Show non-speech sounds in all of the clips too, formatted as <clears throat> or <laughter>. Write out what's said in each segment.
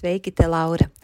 Sveiki, te Laura!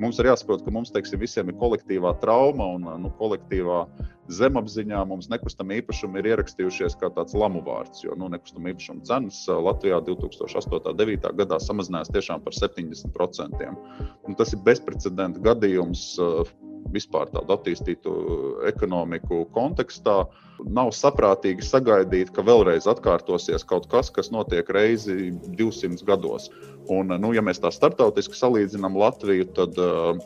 Mums ir jāsaprot, ka mums teiksim, visiem ir kolektīvā trauma un nu, kolektīvā zemapziņā mums nekustamie īpašumi ir ierakstījušies kā tāds lamu vārds. Jo nu, nekustamie īpašumu cenas Latvijā 2008. un 2009. gadā samazinājās tiešām par 70%. Un tas ir bezprecedenta gadījums vispār tādu attīstītu ekonomiku kontekstā. Nav saprātīgi sagaidīt, ka vēlreiz atkārtosies kaut kas, kas notiek reizi 200 gados. Un, nu, ja mēs tā startautiski salīdzinām Latviju, tad uh,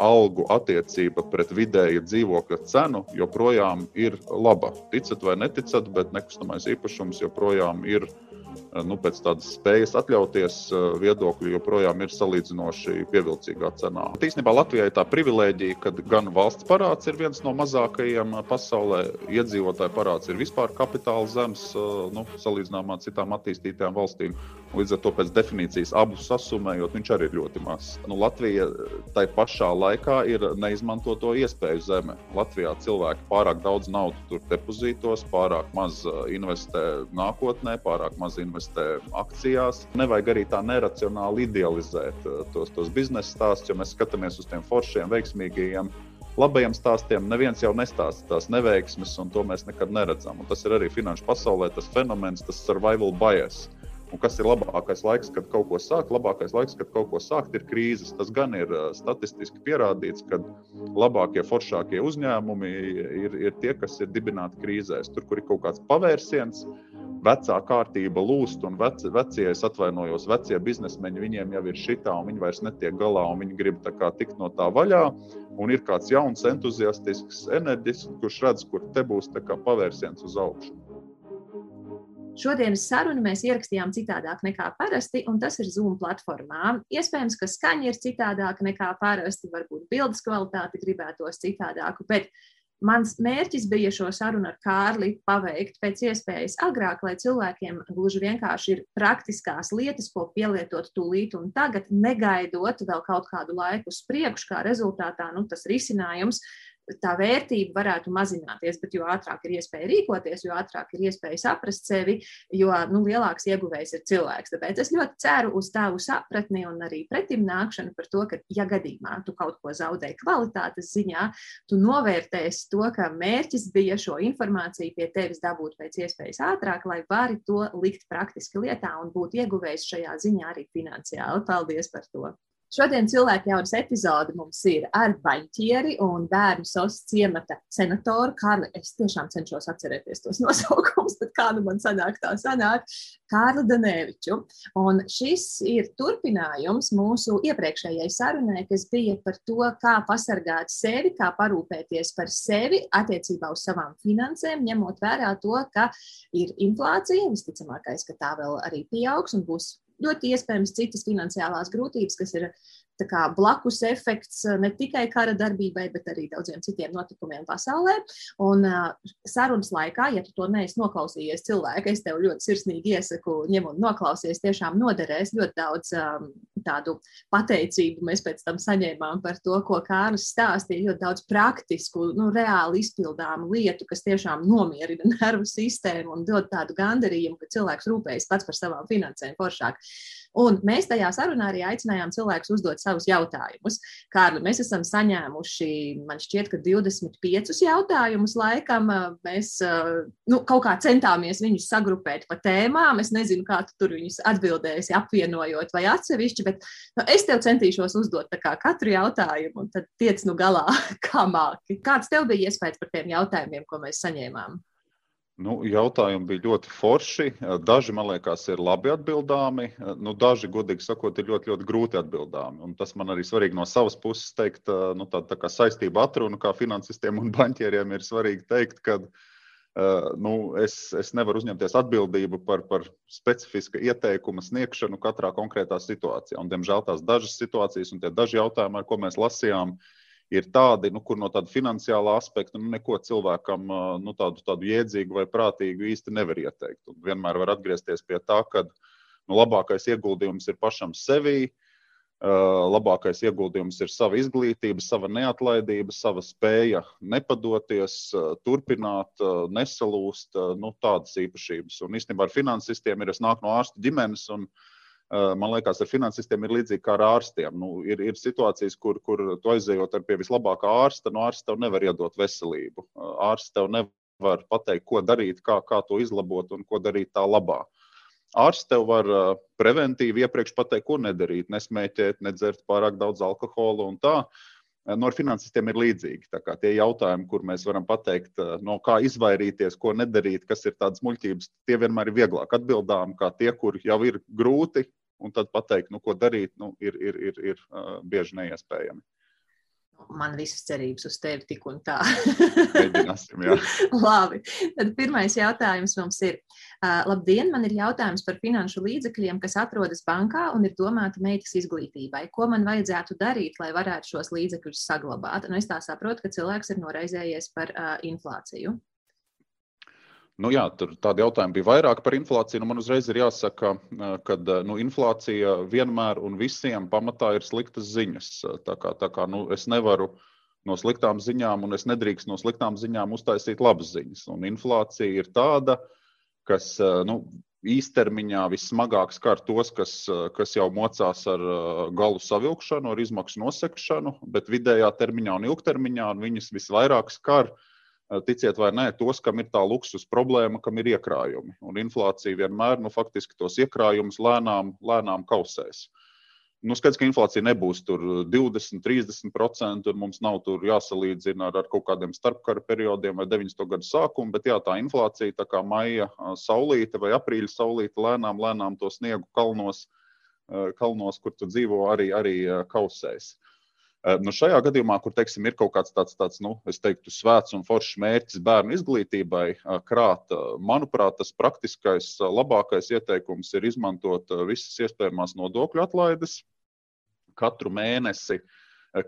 algu attiecība pret vidēju dzīvokļa cenu joprojām ir laba. Ticat vai neticat, bet nekustamais īpašums joprojām ir Eh, nu, pēc tādas spējas atļauties eh, viedokļi joprojām ir salīdzinoši pievilcīgā cenā. Īsnībā Latvijai tā privilēģija, ka gan valsts parāds ir viens no mazākajiem eh, pasaulē, iedzīvotāju parāds ir vispār kapitāla zems, nu, salīdzinājumā ar citām attīstītajām valstīm. Līdz ar to pēc definīcijas abus sasumējot, viņš arī ir ļoti mazs. Nu, Latvija tai pašā laikā ir neizmantoto iespēju zeme. Latvijā cilvēki pārāk daudz naudas tur depozītos, pārāk maz investē nākotnē, pārāk maz investē akcijās. Nevajag arī tā neracionāli idealizēt uh, tos, tos biznesa stāstus, jo mēs skatāmies uz tiem foršiem, veiksmīgajiem. Labajiem stāstiem neviens jau nestāsta tās neveiksmes, un to mēs nekad neredzam. Un tas ir arī finanšu pasaulē tas fenomens, tas survival bias. Un kas ir labākais laiks, kad kaut ko sākt? Labākais laiks, kad kaut ko sākt, ir krīzes. Tas gan ir uh, statistiski pierādīts, ka labākie, foršākie uzņēmumi ir, ir tie, kas ir dibināti krīzēs. Tur, kur ir kaut kāds pavērsiens, vecā kārtība lūst, un vec, vecie, es atvainojos, vecie biznesmeņi, viņiem jau ir šitā, un viņi vairs netiek galā, un viņi grib kā, tikt no tā vaļā. Un ir kāds jauns, entuziastisks, enerģisks, kurš redz, kur te būs kā, pavērsiens uz augšu. Šodienas sarunu mēs ierakstījām citādāk nekā parasti, un tas ir Zoom platformā. Iespējams, ka skaņa ir citādāka nekā parasti, varbūt bildes kvalitāte gribētos citādāku, bet Mans mērķis bija šo sarunu ar Kārli paveikt pēc iespējas agrāk, lai cilvēkiem gluži vienkārši ir praktiskās lietas, ko pielietot tūlīt un tagad, negaidot vēl kaut kādu laiku uz priekšu, kā rezultātā nu, tas risinājums tā vērtība varētu mazināties, bet jo ātrāk ir iespēja rīkoties, jo ātrāk ir iespēja saprast sevi, jo nu, lielāks ieguvējs ir cilvēks. Tāpēc es ļoti ceru uz tavu sapratni un arī pretim nākšanu par to, ka, ja gadījumā tu kaut ko zaudē kvalitātes ziņā, tu novērtēsi to, ka mērķis bija šo informāciju pie tevis dabūt pēc iespējas ātrāk, lai vari to likt praktiski lietā un būt ieguvējs šajā ziņā arī finansiāli. Paldies par to! Šodien cilvēku jaunas epizode mums ir ar baņķieri un bērnu sos ciemata senatoru. Kārli, es tiešām cenšos atcerēties tos <laughs> nosaukumus, bet kā nu man sanāk tā sanāk, Kārli Danēviču. Un šis ir turpinājums mūsu iepriekšējai sarunai, kas bija par to, kā pasargāt sevi, kā parūpēties par sevi attiecībā uz savām finansēm, ņemot vērā to, ka ir inflācija, visticamākais, ka tā vēl arī pieaugs un būs ļoti iespējams citas finansiālās grūtības, kas ir kā, blakus efekts eh, ne tikai kara darbībai, bet arī daudziem citiem notikumiem pasaulē. Un uh, sarunas laikā, ja tu to neesi noklausījies cilvēku, es tev ļoti sirsnīgi iesaku ņem un noklausies, tiešām noderēs ļoti daudz um, tādu pateicību mēs pēc tam saņēmām par to, ko Kārlis stāstīja. Ļoti daudz praktisku, nu, reāli izpildāmu lietu, kas tiešām nomierina nervu sistēmu un dod tādu gandarījumu, ka cilvēks rūpējas pats par savām finansēm foršāk. Un mēs tajā sarunā arī aicinājām cilvēkus uzdot savus jautājumus. Kārli, mēs esam saņēmuši, man šķiet, ka 25 jautājumus laikam. Mēs nu, kaut kā centāmies viņus sagrupēt pa tēmām. Es nezinu, kā tu tur viņus atbildēsi, apvienojot vai atsevišķi, bet nu, es tev centīšos uzdot katru jautājumu, un tad tiec nu galā, <laughs> kā māki. Kāds tev bija iespējas par tiem jautājumiem, ko mēs saņēmām? Nu, jautājumi bija ļoti forši. Daži, man liekas, ir labi atbildāmi. Nu, daži, godīgi sakot, ir ļoti, ļoti grūti atbildāmi. Un tas man arī svarīgi no savas puses teikt, nu, tā, tā saistība atrunu, kā finansistiem un <laughs> banķieriem ir svarīgi teikt, ka nu, es, es nevaru uzņemties atbildību par, par specifiska ieteikuma sniegšanu katrā konkrētā situācijā. Un, diemžēl tās dažas situācijas un tie daži jautājumi, ar ko mēs lasījām, uh, ir tādi, nu, kur no tāda finansiālā aspekta nu, neko cilvēkam nu, tādu, tādu jēdzīgu vai prātīgu īsti nevar ieteikt. Un vienmēr var atgriezties pie tā, ka nu, labākais ieguldījums ir pašam sevī. Labākais ieguldījums ir sava izglītība, sava neatlaidība, sava spēja nepadoties, turpināt, nesalūst. Nu, tādas īpašības. Un īstenībā ar finansistiem ir, es nāku no ārsta ģimenes, un uh, man liekas, ar finansistiem ir līdzīgi kā ar ārstiem. Nu, ir, ir situācijas, kur, kur tu aizejot ar pie vislabākā ārsta, no ārsta tev nevar iedot veselību. Eh, ārsts tev nevar pateikt, ko darīt, kā, kā to izlabot un ko darīt tā labā. Ārsts tev var eh, preventīvi iepriekš pateikt, ko nedarīt, nesmēķēt, nedzert pārāk daudz alkohola un tā. No finansistiem ir līdzīgi. Tie jautājumi, kur mēs varam pateikt, no kā izvairīties, ko nedarīt, kas ir tādas muļķības, tie vienmēr ir vieglāk atbildāmi, kā tie, kur jau ir grūti, un tad pateikt, nu, ko darīt, nu, ir, ir, ir, ir uh, bieži neiespējami. Man visas cerības uz tevi tik un tā. Mēģināsim, jā. <laughs> Labi. Tad pirmais jautājums mums ir. Uh, labdien, man ir jautājums par finanšu līdzekļiem, kas atrodas bankā un ir domāti meitas izglītībai. Ko man vajadzētu darīt, lai varētu šos līdzekļus saglabāt? Nu, es tā saprotu, ka cilvēks ir noraizējies par uh, inflāciju. Nu, jā, tur tādi jautājumi bija vairāk par inflāciju. Nu, man uzreiz ir jāsaka, ka nu, inflācija vienmēr un visiem pamatā ir sliktas ziņas. Tā kā, tā kā nu, es nevaru no sliktām ziņām, un es nedrīkstu no sliktām ziņām uztaisīt labas ziņas. Un inflācija ir tāda, kas nu, īstermiņā vissmagāk skar tos, kas, kas jau mocās ar galu savilkšanu, ar izmaksu nosekšanu, bet vidējā termiņā un ilgtermiņā un viņas visvairāk skar uh, ticiet vai nē, tos, kam ir tā luksus problēma, kam ir iekrājumi. Un inflācija vienmēr, nu, faktiski tos iekrājumus lēnām, lēnām kausēs. Nu, skaidrs, ka inflācija nebūs 20, 30%, un mums nav jāsalīdzina ar, ar kaut kādiem starpkara periodiem vai 90. gadu sākumu, bet jā, tā inflācija, tā kā maija saulīte vai aprīļa saulīte, lēnām, lēnām to sniegu kalnos, kalnos kur tu dzīvo, arī, arī kausēs. Eh, nu, šajā gadījumā, kur teiksim, ir kaut kāds tāds, tāds nu, teiktu, svēts un foršs mērķis bērnu izglītībai, eh, krāt, eh, manuprāt, tas praktiskais, labākais ieteikums ir izmantot visas iespējamās nodokļu atlaides katru mēnesi.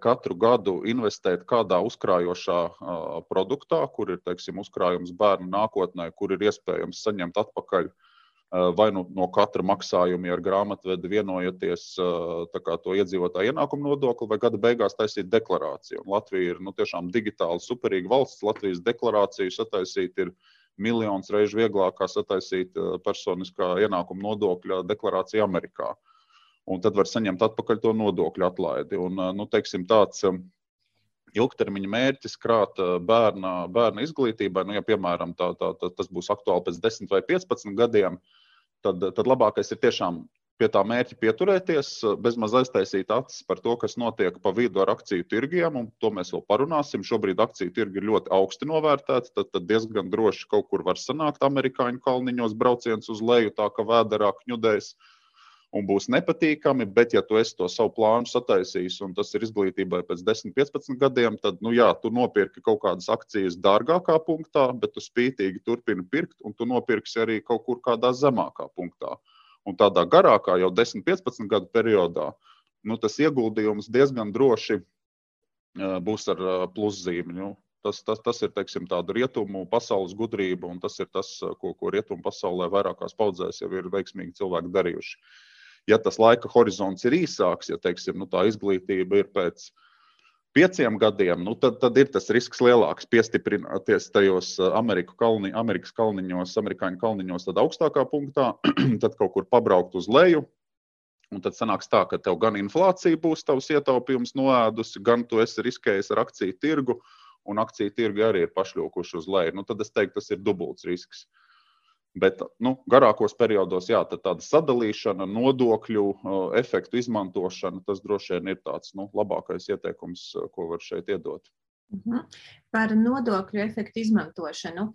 Katru gadu investēt kādā uzkrājošā produktā, kur ir teiksim, uzkrājums bērnu nākotnē, kur ir iespējams saņemt atpakaļ uh, Eh, vai nu no katra maksājuma, ja ar grāmatvedi vienojaties eh, to iedzīvotāju ienākumu nodokli, vai gada beigās taisīt deklarāciju. Un Latvija ir nu, tiešām digitāli superīga valsts. Latvijas deklarāciju sataisīt ir miljonus reižu vieglāk kā sataisīt eh, personiskā ienākuma nodokļa deklarāciju Amerikā. Un tad var saņemt atpakaļ to nodokļu atlaidi. Un, nu, teiksim, tāds ilgtermiņa mērķis krāt bērna, bērna izglītībai, nu, ja piemēram tā, tā, tā, tas būs aktuāli pēc 10 vai 15 gadiem, tad, tad labākais ir tiešām pie tā mērķa pieturēties, bezmaz aiztaisīt acis par to, kas notiek pa vidu ar akciju tirgiem, un to mēs vēl parunāsim. Šobrīd akciju tirgi ir ļoti augsti novērtēti, tad, tad diezgan droši kaut kur var sanākt amerikāņu kalniņos brauciens uz leju, tā ka vēderā kņudēs. Uh, un būs nepatīkami, bet, ja tu esi to savu plānu sataisījis, un tas ir izglītībai pēc 10, 15 gadiem, tad, nu, jā, tu nopirki kaut kādas akcijas dārgākā punktā, bet tu spītīgi turpini pirkt, un tu nopirksi arī kaut kur kādā zemākā punktā. Un tādā garākā, jau 10, 15 gadu periodā, nu, tas ieguldījums diezgan droši būs ar pluszīmi. Nu, tas, tas, tas ir teiksim, tāda rietumu pasaules gudrība, un tas ir tas, ko, ko rietumu pasaulē vairākās paudzēs jau ir veiksmīgi cilvēki darījuši. Ja tas laika horizonts ir īsāks, ja teiksim, nu, tā izglītība ir pēc pieciem gadiem, nu, tad, tad ir tas risks lielāks piestiprināties tajos Ameriku kalni, Amerikas kalniņos, amerikāņu kalniņos, tad augstākā punktā, <clears throat> tad kaut kur pabraukt uz leju. Un tad sanāks tā, ka tev gan inflācija būs tavs ietaupījums noēdusi, gan tu esi riskējis ar akciju tirgu, un akciju tirgi arī ir pašļūkuši uz leju. Nu, tad es teiktu, tas ir dubults risks. Uh, Bet nu, garākos periodos, jā, tāda sadalīšana, nodokļu efektu izmantošana, tas droši vien ir tāds nu, labākais ieteikums, ko var šeit iedot. Mhm. Par nodokļu efektu izmantošanu.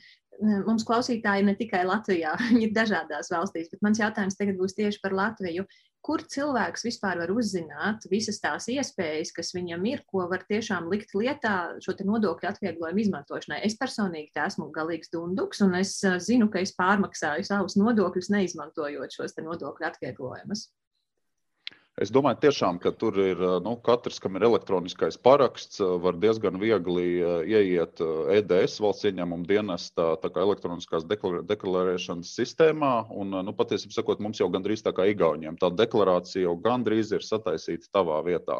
Mums klausītāji ne tikai Latvijā, <laughs> viņi ir dažādās valstīs, bet mans jautājums tagad būs tieši par Latviju kur cilvēks vispār var uzzināt visas tās iespējas, kas viņam ir, ko var tiešām likt lietā šo nodokļu atvieglojumu izmantošanai. Es personīgi esmu galīgs dunduks, un es zinu, ka es pārmaksāju savus nodokļus, neizmantojot šos nodokļu atvieglojumus. Es domāju, tiešām, ka tur ir nu, katrs, kam ir elektroniskais paraksts, var diezgan viegli ieiet EDS valsts ieņēmuma dienestā, tā kā elektroniskās deklarēšanas sistēmā. Un, nu, patiesībā sakot, mums jau gandrīz tā kā Igauniem tā deklarācija jau gandrīz ir sataisīta tavā vietā.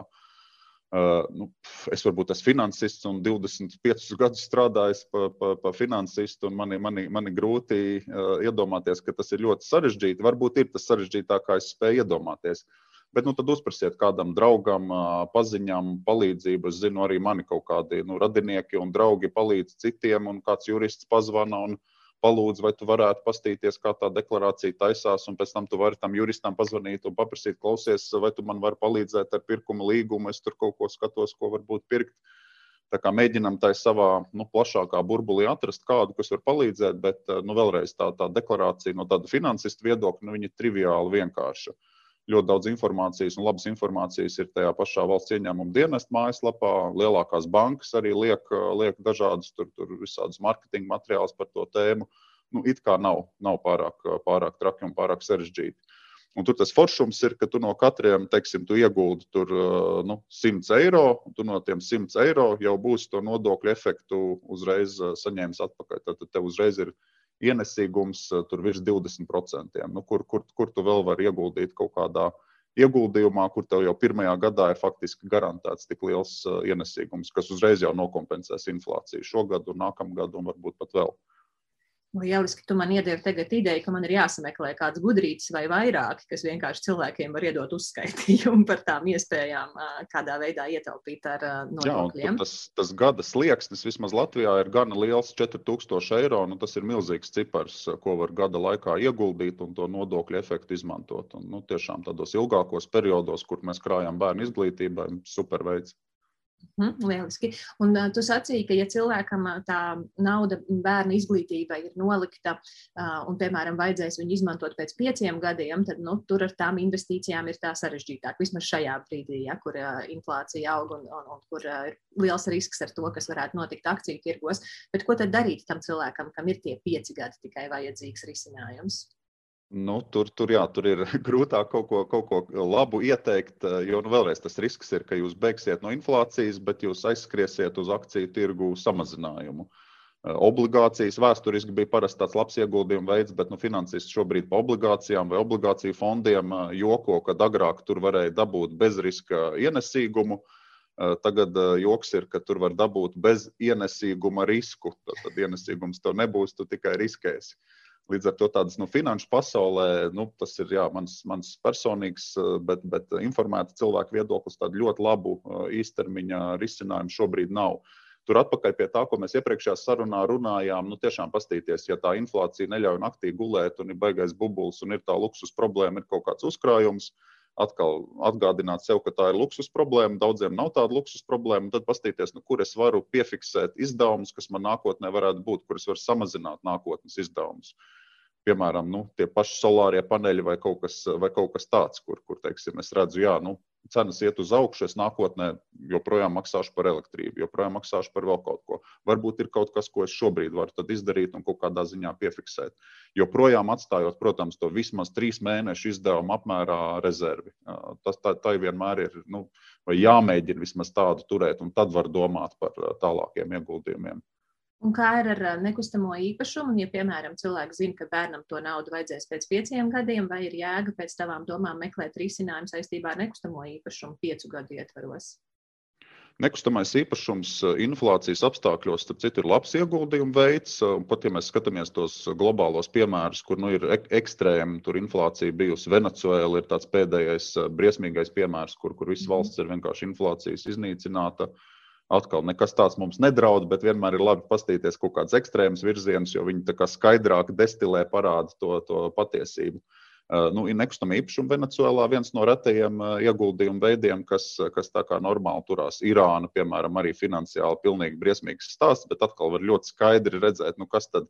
Uh, nu, es varbūt esmu finansists un 25 <laughs> gadus strādājis par pa, pa finansistu. Man, man, ir grūti uh, iedomāties, ka tas ir ļoti sarežģīti. Varbūt ir tas sarežģītāk, kā es spēju iedomāties. Uh, Bet nu, tad uzprasiet kādam draugam, paziņām palīdzību. Es zinu, arī mani kaut kādi nu, radinieki un draugi palīdz citiem, un kāds jurists pazvana un palūdz, vai tu varētu pastīties, kā tā deklarācija taisās, un pēc tam tu vari tam juristam pazvanīt un paprasīt, klausies, vai tu man vari palīdzēt ar pirkuma līgumu, es tur kaut ko skatos, ko varbūt pirkt. Tā kā mēģinām tā savā nu, plašākā burbulī atrast kādu, kas var palīdzēt, bet nu, vēlreiz tā, tā deklarācija no tāda finansistu viedokļa, nu, ir triviāli vienkārša. Uh, ļoti daudz informācijas un labas informācijas ir tajā pašā valsts ieņēmuma dienesta mājaslapā. Lielākās bankas arī liek, liek dažādas tur, tur visādas marketinga materiālus par to tēmu. Nu, it kā nav, nav pārāk, pārāk traki un pārāk sarežģīti. Un tur tas foršums ir, ka tu no katriem, teiksim, tu ieguldi tur nu, 100 eiro, un tu no tiem 100 eiro jau būsi to nodokļu efektu uzreiz saņēmis atpakaļ. Tad tev uzreiz ir ienesīgums eh, tur virs 20%. Nu, kur, kur, kur tu vēl vari ieguldīt kaut kādā ieguldījumā, kur tev jau pirmajā gadā ir faktiski garantēts tik liels eh, ienesīgums, kas uzreiz jau nokompensēs inflāciju šogad, un nākamgad, un varbūt pat vēl. Lieliski, tu man iedevi tagad ideju, ka man ir jāsameklē kāds gudrītis vai vairāki, kas vienkārši cilvēkiem var iedot uzskaitījumu par tām iespējām, kādā veidā ietaupīt ar nodokļiem. Jā, tas, tas gada slieksnis vismaz Latvijā ir gana liels - 4000 eiro. Nu, tas ir milzīgs cipars, ko var gada laikā ieguldīt un to nodokļu efektu izmantot. Un, nu, tiešām tādos ilgākos periodos, kur mēs krājam bērnu izglītībai, superveids. Mm, lieliski. Un uh, tu sacīji, ka, ja cilvēkam tā nauda bērnu izglītībai ir nolikta uh, un, piemēram, vajadzēs viņu izmantot pēc pieciem gadiem, tad nu, tur ar tām investīcijām ir tā sarežģītāk. Vismaz šajā brīdī, ja, kur uh, inflācija aug un, un, un kur uh, ir liels risks ar to, kas varētu notikt akciju tirgos. Bet ko tad darīt tam cilvēkam, kam ir tie pieci gadi tikai vajadzīgs risinājums? Nu, tur, tur, jā, tur ir <laughs> grūtāk kaut ko, kaut ko labu ieteikt, eh, jo nu, vēlreiz tas risks ir, ka jūs beigsiet no inflācijas, bet jūs aizskriesiet uz akciju tirgu samazinājumu. Eh, obligācijas vēsturiski bija parasti tāds labs ieguldījuma veids, bet nu, finansisti šobrīd par obligācijām vai obligāciju fondiem eh, joko, kad agrāk tur varēja dabūt bezriska ienesīgumu. Tagad joks ir, ka tur var dabūt bez ienesīguma risku. Tad, tad ienesīgums tev nebūs, tu tikai riskēsi. Uh, Līdz ar to tādas nu, finanšu pasaulē, nu, tas ir jā, mans, mans personīgs, eh, bet, bet informēta cilvēku viedoklis, tādu ļoti labu eh, īstermiņa risinājumu šobrīd nav. Tur atpakaļ pie tā, ko mēs iepriekšējā sarunā runājām, nu, tiešām pastīties, ja tā inflācija neļauj naktī gulēt un ir baigais bubulis un ir tā luksus problēma, ir kaut kāds uzkrājums, atkal atgādināt sev, ka tā ir luksus problēma. Daudziem nav tāda luksus problēma. Tad paskatīties, nu, kur es varu piefiksēt izdevumus, kas man nākotnē varētu būt, kur es varu samazināt nākotnes izdevumus piemēram, nu, tie paši solārie paneļi vai kaut kas, vai kaut kas tāds, kur, kur teiksim, es redzu, jā, nu, cenas iet uz augšu, es nākotnē joprojām maksāšu par elektrību, joprojām maksāšu par vēl kaut ko. Varbūt ir kaut kas, ko es šobrīd varu izdarīt un kaut kādā ziņā piefiksēt. Joprojām atstājot, protams, to vismaz trīs mēnešu izdevumu apmērā rezervi. Tas tā, tā vienmēr ir nu, jāmēģina vismaz tādu turēt, un tad var domāt par tālākiem ieguldījumiem. Un kā ir ar nekustamo īpašumu? Ja, piemēram, cilvēks zina, ka bērnam to naudu vajadzēs pēc pieciem gadiem, vai ir jēga pēc tavām domām meklēt risinājumu saistībā ar nekustamo īpašumu piecu gadu ietvaros? Nekustamais īpašums inflācijas apstākļos, starp citu, ir labs ieguldījuma veids. Pat ja mēs skatāmies tos globālos piemērus, kur nu, ir ek ekstrēma, tur inflācija bijusi Venecuēla, ir tāds pēdējais briesmīgais piemērs, kur, kur viss mhm. valsts ir vienkārši inflācijas iznīcināta. Uh, Atkal nekas tāds mums nedraud, bet vienmēr ir labi paskatīties kaut kāds ekstrēms virziens, jo viņi skaidrāk destilē parāda to, to patiesību. Uh, nu, ir nekustamā īpašuma Venecijā viens no retajiem uh, ieguldījumu veidiem, kas, kas tā kā normāli turās. Irāna, piemēram, arī finansiāli pilnīgi briesmīgs stāsts, bet atkal var ļoti skaidri redzēt, nu, kas tad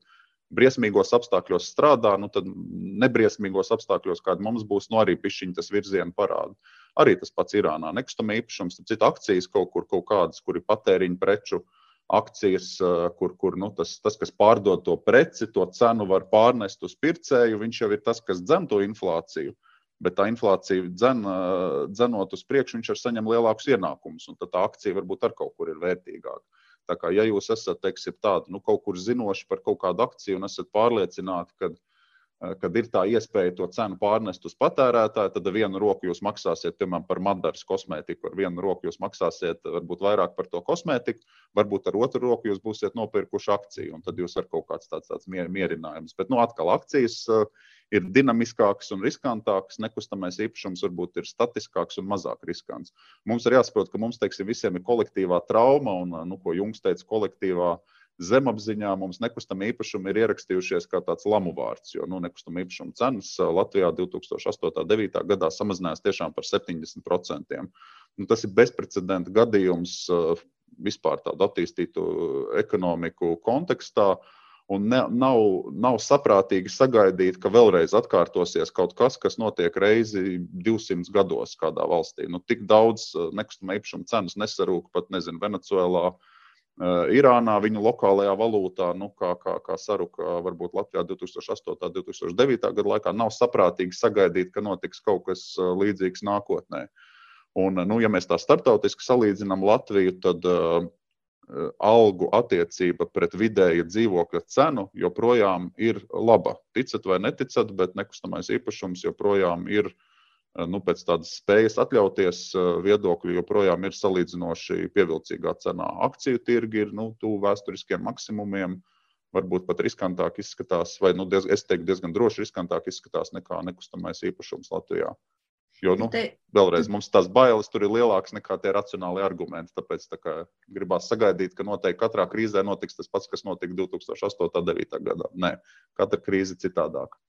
briesmīgos apstākļos strādā, nu, tad nebriesmīgos apstākļos, kāda mums būs, no nu, arī pišķiņa tas virzienu parāda. Arī tas pats Irānā. Nekustamā īpašums, citu akcijas kaut kur, kaut kādas, kur ir patēriņa preču akcijas, kur, kur nu, tas, tas, kas pārdod to preci, to cenu var pārnest uz pircēju. Viņš jau ir tas, kas dzen to inflāciju. Bet tā inflācija dzen, dzenot uz priekšu, viņš ar saņem lielākus ienākumus. Tad tā akcija varbūt ar kaut kur ir vērtīgāka. Tā kā, ja jūs esat teiksim, tādi, nu, kaut kur zinoši par kaut kādu akciju un esat pārliecināti, ka Eh, kad ir tā iespēja to cenu pārnest uz patērētāju, tad vienu roku jūs maksāsiet, piemēram, par Madaras kosmētiku, ar vienu roku jūs maksāsiet varbūt vairāk par to kosmētiku, varbūt ar otru roku jūs būsiet nopirkuši akciju, un tad jūs ar kaut kāds tāds, tāds mierinājums. Bet, nu, atkal akcijas uh, ir dinamiskākas un riskantākas, nekustamais īpašums varbūt ir statiskāks un mazāk riskants. Mums ir jāsaprot, ka mums, teiksim, visiem ir kolektīvā trauma, un, nu, ko Jungs teica, kolektīvā trauma zemapziņā mums nekustamie īpašumi ir ierakstījušies kā tāds lamu vārds, jo nu, nekustamie īpašumu cenas Latvijā 2008. un 2009. gadā samazinājās tiešām par 70%. Nu, tas ir bezprecedenta gadījums vispār tādu attīstītu ekonomiku kontekstā. Un ne, nav, nav saprātīgi sagaidīt, ka vēlreiz atkārtosies kaut kas, kas notiek reizi 200 gados kādā valstī. Nu, tik daudz nekustamā īpašuma cenas nesarūk pat, nezinu, Venecijā, uh, Irānā viņu lokālajā valūtā, nu, kā, kā, kā saruka varbūt Latvijā 2008. un 2009. gada laikā, nav saprātīgi sagaidīt, ka notiks kaut kas eh, līdzīgs nākotnē. Un, nu, ja mēs tā starptautiski salīdzinām Latviju, tad uh, algu attiecība pret vidēja dzīvokļa cenu joprojām ir laba. Ticat vai neticat, bet nekustamais īpašums joprojām ir uh, Eh, nu, pēc tādas spējas atļauties eh, viedokļi joprojām ir salīdzinoši pievilcīgā cenā. Akciju tirgi ir nu, tuvu vēsturiskiem maksimumiem, varbūt pat riskantāk izskatās, vai nu, diez, es teiktu, diezgan droši riskantāk izskatās nekā nekustamais īpašums Latvijā. Jo, nu, vēlreiz, mums tās bailes tur ir lielākas nekā tie racionāli argumenti. Tāpēc tā gribās sagaidīt, ka noteikti katrā krīzē notiks tas pats, kas notika 2008. un 2009. gadā. Nē, katra krīze ir citādāka.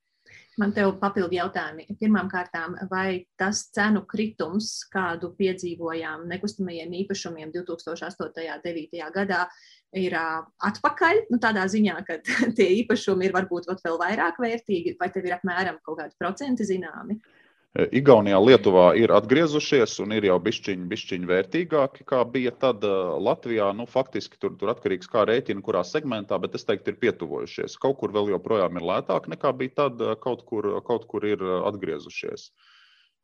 Man te papildu jautājumi. Pirmkārt, vai tas cenu kritums, kādu piedzīvojām nekustamajiem īpašumiem 2008. un 2009. gadā, ir atpakaļ? Nu, tādā ziņā, ka <laughs> tie īpašumi ir varbūt vēl vairāk vērtīgi, vai tev ir apmēram kaut kādi procenti zināmi? Uh, Igaunijā, Lietuvā ir atgriezušies un ir jau bišķiņi, bišķiņi vērtīgāki, kā bija tad Latvijā. Nu, faktiski tur, tur atkarīgs kā rēķina, kurā segmentā, bet es teiktu, ir pietuvojušies. Kaut kur vēl joprojām ir lētāk nekā bija tad, kaut kur, kaut kur ir atgriezušies.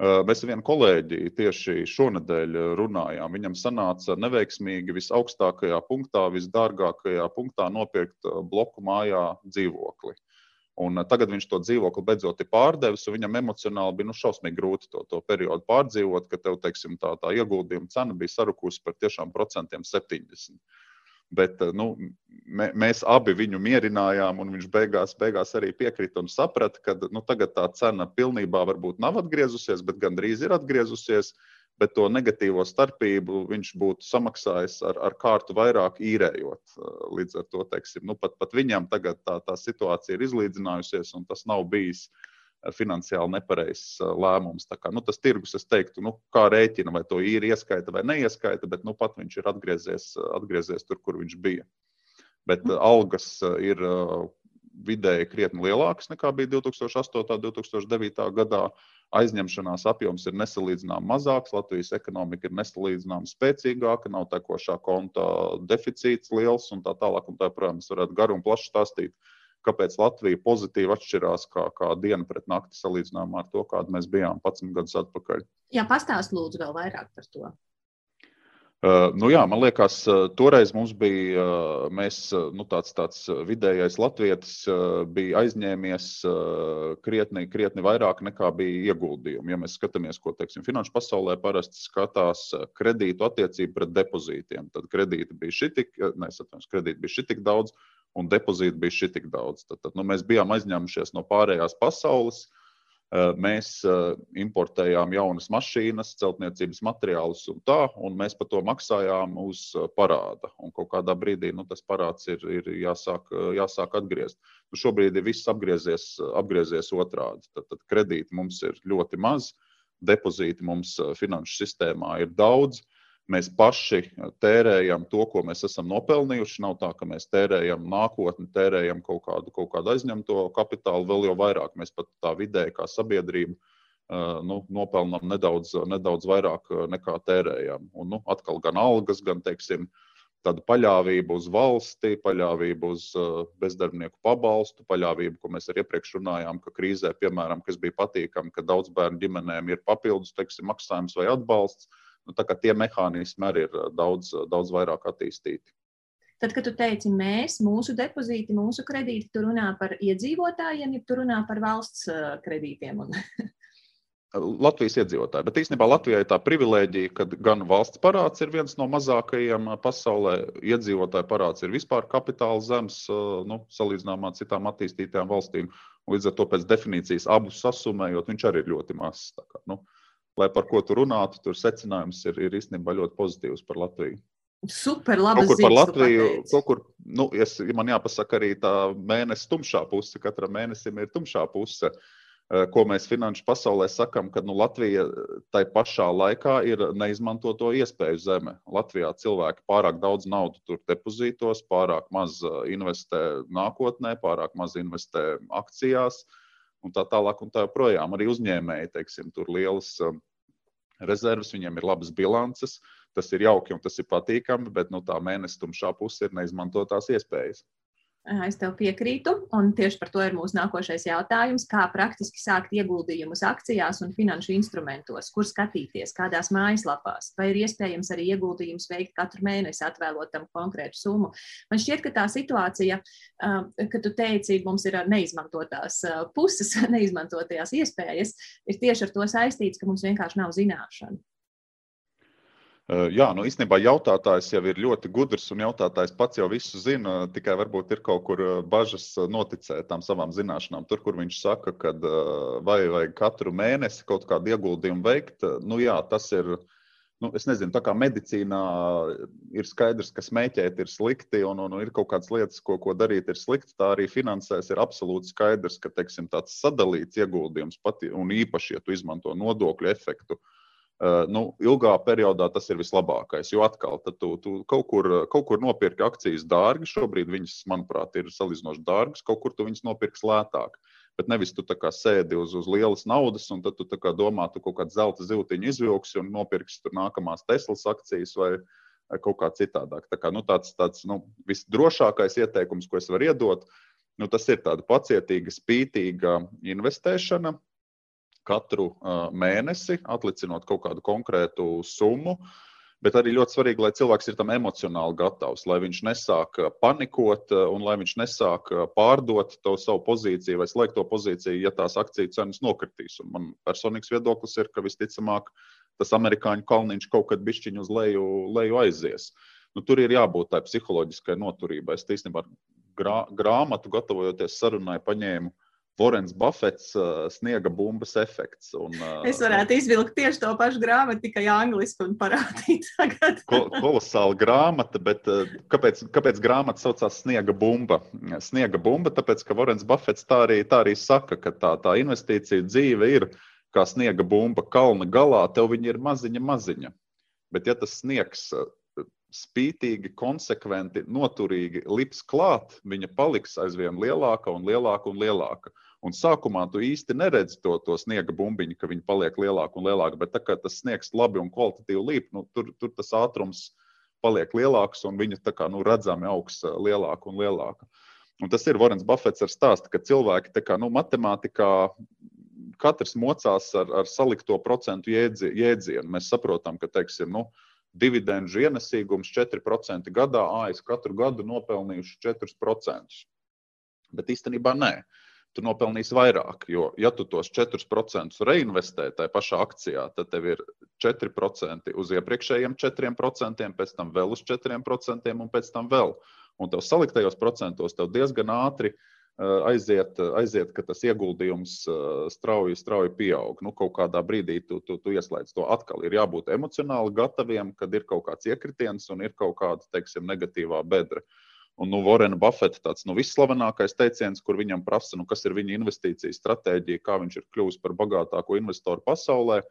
Mēs ar vienu kolēģi tieši šonadēļ runājām. Viņam sanāca neveiksmīgi visaugstākajā punktā, visdārgākajā punktā nopirkt bloku mājā dzīvokli. Un eh, tagad viņš to dzīvokli beidzot ir pārdevis, un viņam emocionāli bija nu, šausmīgi grūti to, to periodu pārdzīvot, ka tev, teiksim, tā, tā ieguldījuma cena bija sarukusi par tiešām procentiem 70. Bet eh, nu, mē, mēs abi viņu mierinājām, un viņš beigās, beigās arī piekrita un saprata, ka nu, tagad tā cena pilnībā varbūt nav atgriezusies, bet gandrīz ir atgriezusies. Uh, bet to negatīvo starpību viņš būtu samaksājis ar, ar kārtu vairāk īrējot. Līdz ar to teiksim, nu, pat, pat viņam tagad tā, tā situācija ir izlīdzinājusies, un tas nav bijis finansiāli nepareizs lēmums. Kā, nu, tas tirgus, es teiktu, nu, kā rēķina, vai to īri ieskaita vai neieskaita, bet nu, pat viņš ir atgriezies, atgriezies tur, kur viņš bija. Bet algas ir vidēji krietni lielākas nekā bija 2008. un 2009. gadā aizņemšanās apjoms ir nesalīdzināmāk mazāks, Latvijas ekonomika ir nesalīdzināmāk spēcīgāka, nav tekošā konta deficīts liels un tā tālāk. Un tā, protams, varētu garu un plaši stāstīt, kāpēc Latvija pozitīvi atšķirās kā, kā diena pret nakti salīdzinājumā ar to, kāda mēs bijām 11 gadus atpakaļ. Jā, pastāst lūdzu vēl vairāk par to. Uh, nu jā, man liekas, uh, toreiz mums bija uh, mēs, nu, tāds, tāds vidējais latvietis, uh, bija aizņēmies krietni, krietni vairāk nekā bija ieguldījumi. Ja mēs skatāmies, ko teiksim, finanšu pasaulē parasti skatās kredītu attiecību pret depozītiem, tad kredīti bija šitik, nesatājums, kredīti bija šitik daudz un depozīti bija šitik daudz. Tad, tad nu, mēs bijām aizņēmušies no pārējās pasaules. Uh, Eh, mēs eh, importējām jaunas mašīnas, celtniecības materiālus un tā, un mēs par to maksājām uz eh, parāda. Un kaut kādā brīdī nu, tas parāds ir, ir jāsāk, jāsāk atgriezt. Nu, šobrīd viss apgriezies, apgriezies otrādi. Tad, tad kredīti mums ir ļoti maz, depozīti mums finanšu sistēmā ir daudz. Mēs paši tērējam to, ko mēs esam nopelnījuši. Nav tā, ka mēs tērējam nākotni, tērējam kaut kādu, kaut kādu aizņemto kapitālu, vēl jau vairāk. Mēs pat tā vidēji, kā sabiedrība, nu, nopelnām nedaudz, nedaudz vairāk nekā tērējam. Un, nu, atkal gan algas, gan teiksim, tāda paļāvība uz valsti, paļāvība uz bezdarbnieku pabalstu, paļāvība, ko mēs arī iepriekš runājām, ka krīzē, piemēram, kas bija patīkami, ka daudz bērnu ģimenēm ir papildus teiksim, maksājums vai atbalsts Nu, tie mehānismi arī ir daudz, daudz vairāk attīstīti. Tad, kad tu teici mēs, mūsu depozīti, mūsu kredīti, tu runā par iedzīvotājiem, ja tu runā par valsts kredītiem. Un... <laughs> Latvijas iedzīvotāji. Bet īstenībā Latvijai tā privilēģija, ka gan valsts parāds ir viens no mazākajiem pasaulē, iedzīvotāju parāds ir vispār kapitāla zems, nu, salīdzinājumā ar citām attīstītajām valstīm. Līdz ar to pēc definīcijas abus sasumējot, viņš arī ir ļoti mazs. Nu, uh, lai par ko tu runātu, tur secinājums ir, ir īstenībā ļoti pozitīvs par Latviju. Super, labi. Kaut kur par Latviju, kaut kur, nu, es, man jāpasaka arī tā mēnesis tumšā puse. Katram mēnesim ir tumšā puse, eh, ko mēs finanšu pasaulē sakam, ka nu, Latvija tai pašā laikā ir neizmantoto iespēju zeme. Latvijā cilvēki pārāk daudz naudu tur depozītos, pārāk maz eh, investē nākotnē, pārāk maz investē akcijās. Uh, un tā tālāk. Un tā joprojām arī uzņēmēji, teiksim, tur lielas um, rezerves, viņiem ir labas bilances. Tas ir jauki un tas ir patīkami, bet nu, tā mēnesis tumšā puse ir neizmantotās iespējas. Es tev piekrītu, un tieši par to ir mūsu nākošais jautājums. Kā praktiski sākt ieguldījumus akcijās un finanšu instrumentos, kur skatīties, kādās mājaslapās, vai ir iespējams arī ieguldījumus veikt katru mēnesi, atvēlot tam konkrētu summu. Man šķiet, ka tā situācija, ka tu teici, mums ir neizmantotās puses, <laughs> neizmantotajās iespējas, ir tieši ar to saistīts, ka mums vienkārši nav zināšanu. Jā, nu īstenībā jautātājs jau ir ļoti gudrs, un jautātājs pats jau visu zina. Tikai varbūt ir kaut kur bažas noticēt tam savām zināšanām. Tur, kur viņš saka, ka vai vajag katru mēnesi kaut kādu ieguldījumu veikt, nu jā, tas ir. Nu, es nezinu, tā kā medicīnā ir skaidrs, ka smēķēt ir slikti un, un, un ir kaut kādas lietas, ko, ko darīt, ir slikti. Tā arī finansēs ir absolūti skaidrs, ka teiksim, tāds sadalīts ieguldījums, pat, un īpaši, ja tu izmanto nodokļu efektu, uh, Eh, nu, ilgā periodā tas ir vislabākais. Jo atkal, tu, tu kaut, kur, kaut kur nopirki akcijas dārgi. Šobrīd viņas, manuprāt, ir salīdzinoši dārgas. Kaut kur tu viņas nopirksi lētāk. Bet nevis tu sēdi uz, uz lielas naudas, un tad tu domā, tu kaut kādu zelta zīltiņu izvilksi un nopirksi tur nākamās Teslas akcijas vai kaut kā citādāk. Tā kā, nu, tāds tāds nu, visdrošākais ieteikums, ko es varu iedot, nu, tas ir tāda pacietīga, spītīga investēšana, katru mēnesi, atlicinot kaut kādu konkrētu summu. Bet arī ļoti svarīgi, lai cilvēks ir tam emocionāli gatavs, lai viņš nesāk panikot un lai viņš nesāk pārdot to savu pozīciju vai slēgt to pozīciju, ja tās akciju cenas nokritīs. Un man personīgs viedoklis ir, ka visticamāk tas amerikāņu kalniņš kaut kad bišķiņu uz leju, leju aizies. Nu, tur ir jābūt tai psiholoģiskai noturībai. Es īstenībā grā, grāmatu gatavojoties sarunai paņēmu Vorens Buffets uh, sniega bumbas efekts. Un, uh, es varētu izvilkt tieši to pašu grāmatu, tikai angliski un parādīt <laughs> ko, kolosāla grāmata, bet uh, kāpēc, kāpēc grāmata saucās Sniega bumba? Sniega bumba, tāpēc, ka Vorens Buffets tā arī, tā arī saka, ka tā, tā investīcija dzīve ir kā sniega bumba kalna galā, tev viņa ir maziņa, maziņa. Bet ja tas sniegs uh, spītīgi, konsekventi, noturīgi lips klāt, viņa paliks aizvien lielāka un lielāka un lielāka. Un sākumā tu īsti neredzi to, to sniega bumbiņu, ka viņi paliek lielāki un lielāki, bet tā kā tas sniegs labi un kvalitatīvi līp, nu, tur, tur tas ātrums paliek lielāks un viņa tā kā nu, redzami augs lielāka un lielāka. Un tas ir Vorens Buffets ar stāstu, ka cilvēki kā, nu, matemātikā katrs mocās ar, ar salikto procentu jēdzi, jēdzienu. Mēs saprotam, ka teiksim, nu, dividendžu ienesīgums 4% gadā, es katru gadu nopelnīšu 4%. Bet īstenībā nē. Tu nopelnīsi vairāk, jo, ja tu tos 4% reinvestē tajā pašā akcijā, tad tev ir 4% uz iepriekšējiem 4%, pēc tam vēl uz 4% un pēc tam vēl. Un tev saliktajos procentos tev diezgan ātri uh, aiziet, aiziet, ka tas ieguldījums eh, strauji, strauji pieaug. Nu, kaut kādā brīdī tu, tu, tu ieslēdz to atkal. Ir jābūt emocionāli gataviem, kad ir kaut kāds iekritiens un ir kaut kāda, teiksim, negatīvā bedra. Un, nu, Vorena Buffeta tāds nu, visslavenākais teiciens, kur viņam prasa, nu, kas ir viņa investīciju stratēģija, kā viņš ir kļuvis par bagātāko investoru pasaulē.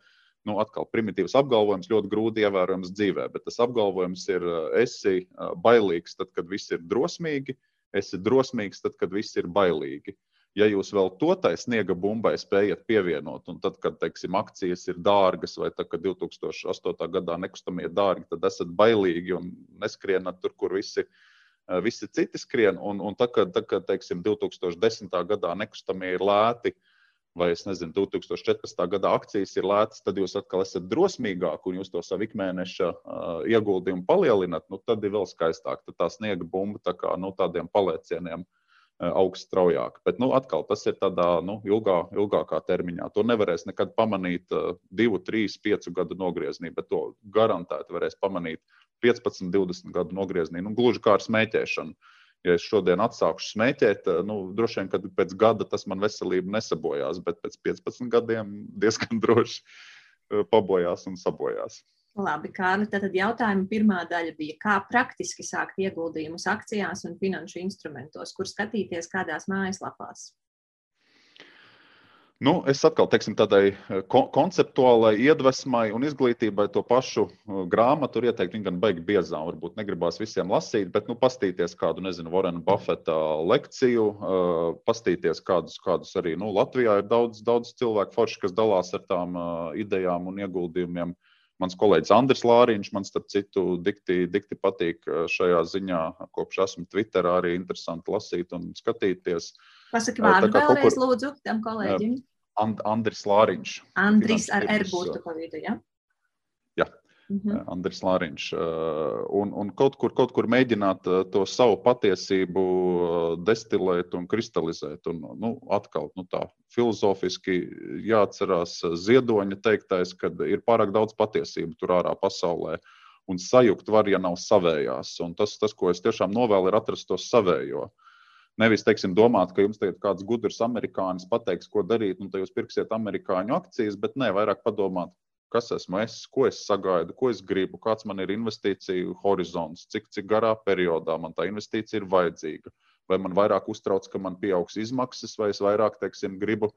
Nu, atkal primitīvs apgalvojums, ļoti grūti ievērojams dzīvē, bet tas apgalvojums ir, eh, esi bailīgs tad, kad viss ir drosmīgi, uh, esi drosmīgs, tad, kad viss ir bailīgi. Ja jūs vēl to tai sniega bumbai spējat pievienot, un tad, kad teiksim, akcijas ir dārgas, vai tad, kad 2008. gadā nekustamie dārgi, tad esat bailīgi un neskrienat tur, kur visi, eh, visi citi skrien. Un, un tad, kad, tad, kad teiksim, 2010. gadā nekustamie ir lēti, uh, vai es nezinu, 2014. gada akcijas ir lētas, tad jūs atkal esat drosmīgāki un jūs to savu ikmēneša uh, ieguldījumu palielinat, nu, tad ir vēl skaistāk. Tad tā sniega bumba tā kā nu, tādiem palēcieniem uh, augsts straujāk. Bet nu, atkal tas ir tādā nu, ilgā, ilgākā termiņā. To nevarēs nekad pamanīt uh, divu, trīs, piecu gadu nogriezienī, bet to garantēti varēs pamanīt 15, 20 gadu nogriezienī. Nu, gluži kā ar smēķēšanu. Uh, ja es šodien atsākšu smēķēt, eh, nu, droši vien, ka pēc gada tas man veselību nesabojās, bet pēc 15 gadiem diezgan <laughs> droši eh, pabojās un sabojās. Labi, Kārli, tad jautājuma pirmā daļa bija, kā praktiski sākt ieguldījumus akcijās un finanšu instrumentos, kur skatīties kādās mājaslapās. Nu, es atkal teiksim, tādai eh, ko konceptuālai iedvesmai un izglītībai to pašu eh, grāmatu ieteiktu. Viņa gan baigi biezā, varbūt negribās visiem lasīt, bet nu, pastīties kādu, nezinu, Vorena Buffeta lekciju, uh, pastīties kādus, kādus arī nu, Latvijā ir daudz, daudz cilvēku forši, kas dalās ar tām uh, idejām un ieguldījumiem. Mans kolēģis Andris Lāriņš, man starp citu, dikti, dikti patīk šajā ziņā, kopš esmu Twitterā arī interesanti lasīt un skatīties. Pasaki vārdu vēlreiz, kur... lūdzu, tam kolēģim. And, Andris Lāriņš. Andris ar R būtu pa vidu, ja? Jā. Mm -hmm. Andris Lāriņš. Un, un kaut, kur, kaut kur mēģināt to savu patiesību destilēt un kristalizēt. Un, nu, atkal nu, tā filozofiski jāatcerās ziedoņa teiktais, ka ir pārāk daudz patiesību tur ārā pasaulē. Un sajukt var, ja nav savējās. Un tas, tas, ko es tiešām novēlu, ir atrast to savējo. Uh, Nevis, teiksim, domāt, ka jums tagad kāds gudrs amerikānis pateiks, ko darīt, un tad jūs pirksiet amerikāņu akcijas, bet nē, vairāk padomāt, kas esmu es, ko es sagaidu, ko es gribu, kāds man ir investīciju horizonts, cik, cik garā periodā man tā investīcija ir vajadzīga. Vai man vairāk uztrauc, ka man pieaugs izmaksas, vai es vairāk, teiksim, gribu,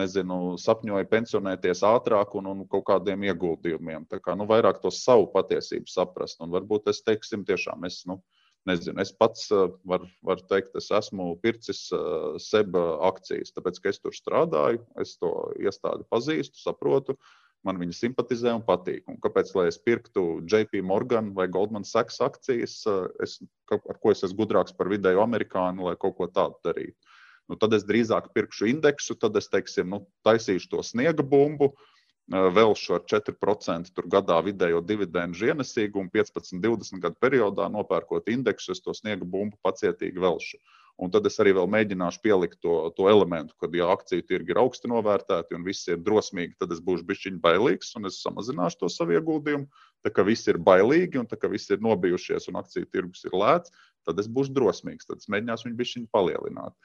nezinu, sapņoju pensionēties ātrāk un, un kaut kādiem ieguldījumiem. Tā kā nu, vairāk to savu patiesību saprast. Un varbūt es, teiksim, tiešām es. Nu, Nezinu, es pats eh, varu var teikt, es esmu pircis eh, seba akcijas, tāpēc ka es tur strādāju, es to iestādi pazīstu, saprotu. Man viņa simpatizē un patīk. Un kāpēc lai es pirktu JP Morgan vai Goldman Sachs akcijas, eh, es, ar ko es esmu gudrāks par vidēju amerikāņu, lai kaut ko tādu darītu? Nu, tad es drīzāk pirkšu indeksu, tad es teiksim, nu, taisīšu to sniega bumbu, uh, velšu ar 4% gadā vidējo dividendžu ienesīgumu, 15, 20 gadu periodā nopērkot indeksu, es to sniega bumbu pacietīgi velšu. Un tad es arī mēģināšu pielikt to, to elementu, kad, ja akciju tirgi ir augsti novērtēti un viss ir drosmīgi, tad es būšu bišķiņš bailīgs un es samazināšu to savu ieguldījumu. Tā kā viss ir bailīgi un tā kā viss ir nobijušies un akciju tirgus ir lēts, tad es būšu drosmīgs. Tad es mēģināšu viņu bišķiņu palielināt.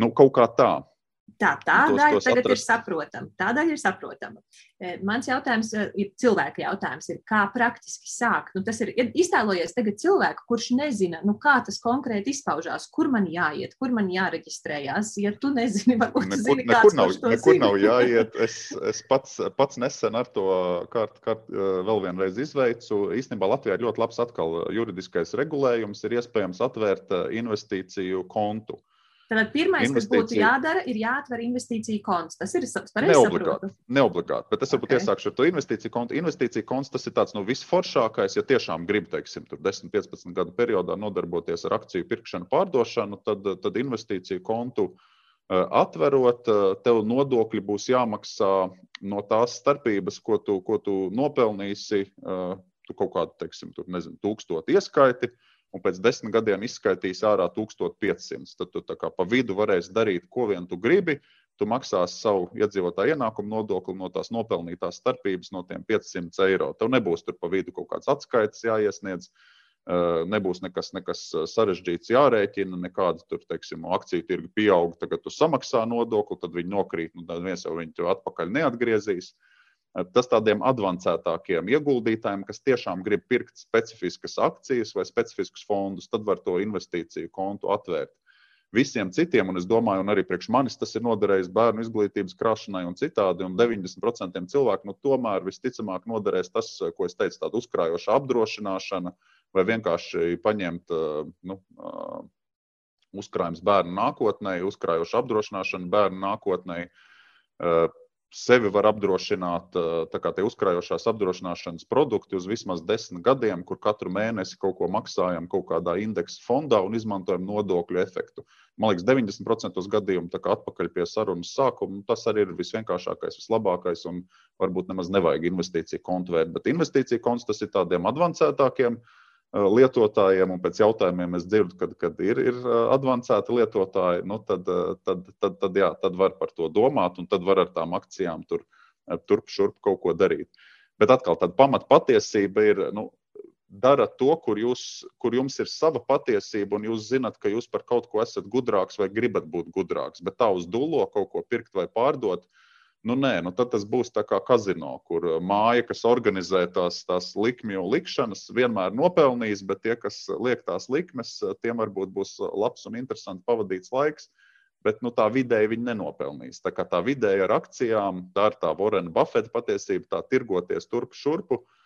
Nu, kaut kā tā. Tā, tā tos, daļa tos tagad atrast. ir saprotama. Tā daļa ir saprotama. E, mans jautājums e, ir cilvēka jautājums, ir, kā praktiski sākt. Nu, tas ir iztēlojies tagad cilvēku, kurš nezina, nu, kā tas konkrēti izpaužās, kur man jāiet, kur man jāreģistrējās. Ja tu nezini, varbūt tu zini, nekur, nav, nekur zina. nav jāiet. <laughs> Es, es pats, pats nesen ar to kārt, kārt e, vēl vienreiz izveicu. Īstenībā Latvijā ir ļoti labs atkal juridiskais regulējums, ir iespējams atvērt investīciju kontu. Tad pirmais, kas būtu jādara, ir jāatver investīciju konts. Tas ir neobligāti. Neobligāti, bet es varbūt okay. iesākšu ar to investīciju kontu. Investīcija konts tas ir tāds nu, visforšākais, ja tiešām grib, teiksim, 10, 15 gadu periodā nodarboties ar akciju pirkšanu, pārdošanu, tad, tad investīciju kontu uh, atverot, uh, tev nodokļi būs jāmaksā no tās starpības, ko tu, ko tu nopelnīsi uh, tu kaut kādu, teiksim, tur, nezinu, tūkstotu ieskaiti, un pēc desmit gadiem izskaitīs ārā 1500. Tad tu pa vidu varēsi darīt, ko vien tu gribi. Tu maksāsi savu iedzīvotāju ienākumu nodokli no tās nopelnītās starpības, no tiem 500 eiro. Tev nebūs tur pa vidu kaut kāds atskaites jāiesniedz. Nebūs nekas, nekas sarežģīts jārēķina, nekāda tur, teiksim, akciju tirgi pieaug. Tagad tu samaksā nodokli, tad viņi nokrīt, nu, tad viens jau viņu atpakaļ neatgriezīs. Uh, Tas tādiem avansētākiem ieguldītājiem, kas tiešām grib pirkt specifiskas akcijas vai specifiskus fondus, tad var to investīciju kontu atvērt. Visiem citiem, un es domāju, un arī priekš manis tas ir noderējis bērnu izglītības krāšanai un citādi, un 90% cilvēku nu, tomēr visticamāk noderēs tas, ko es teicu, tāda uzkrājoša apdrošināšana vai vienkārši paņemt nu, uzkrājums bērnu nākotnē, uzkrājoša apdrošināšana bērnu nākotnē sevi var apdrošināt, tā kā tie uzkrājošās apdrošināšanas produkti uz vismaz desmit gadiem, kur katru mēnesi kaut ko maksājam kaut kādā indeksa fondā un izmantojam nodokļu efektu. Man liekas, 90% gadījumu atpakaļ pie sarunas sākuma. Tas arī ir visvienkāršākais, vislabākais, un varbūt nemaz nevajag investīciju kontu vērt. Bet investīciju konts tas ir tādiem advancētākiem uh, Eh, lietotājiem, un pēc jautājumiem es dzirdu, kad, kad ir, ir eh, avansēti lietotāji, nu tad, eh, tad, tad, tad, jā, tad var par to domāt, un tad var ar tām akcijām tur, turp šurp kaut ko darīt. Bet atkal tāda pamat patiesība ir, nu, dara to, kur, jūs, kur jums ir sava patiesība, un jūs zinat, ka jūs par kaut ko esat gudrāks vai gribat būt gudrāks. Bet tā uz dūlo kaut ko pirkt vai pārdot, uh, Nu, nē, nu tad tas būs tā kā kazino, kur uh, māja, kas organizē tās, tās likmju likšanas, vienmēr nopelnīs, bet tie, kas liek tās likmes, uh, tiem varbūt būs uh, labs un interesants pavadīts laiks. Bet nu, tā vidēji viņi nenopelnīs. Tā kā tā vidēji ar akcijām, tā ir tā Vorena Buffeta patiesība, tā tirgoties turp šurpu. Uh,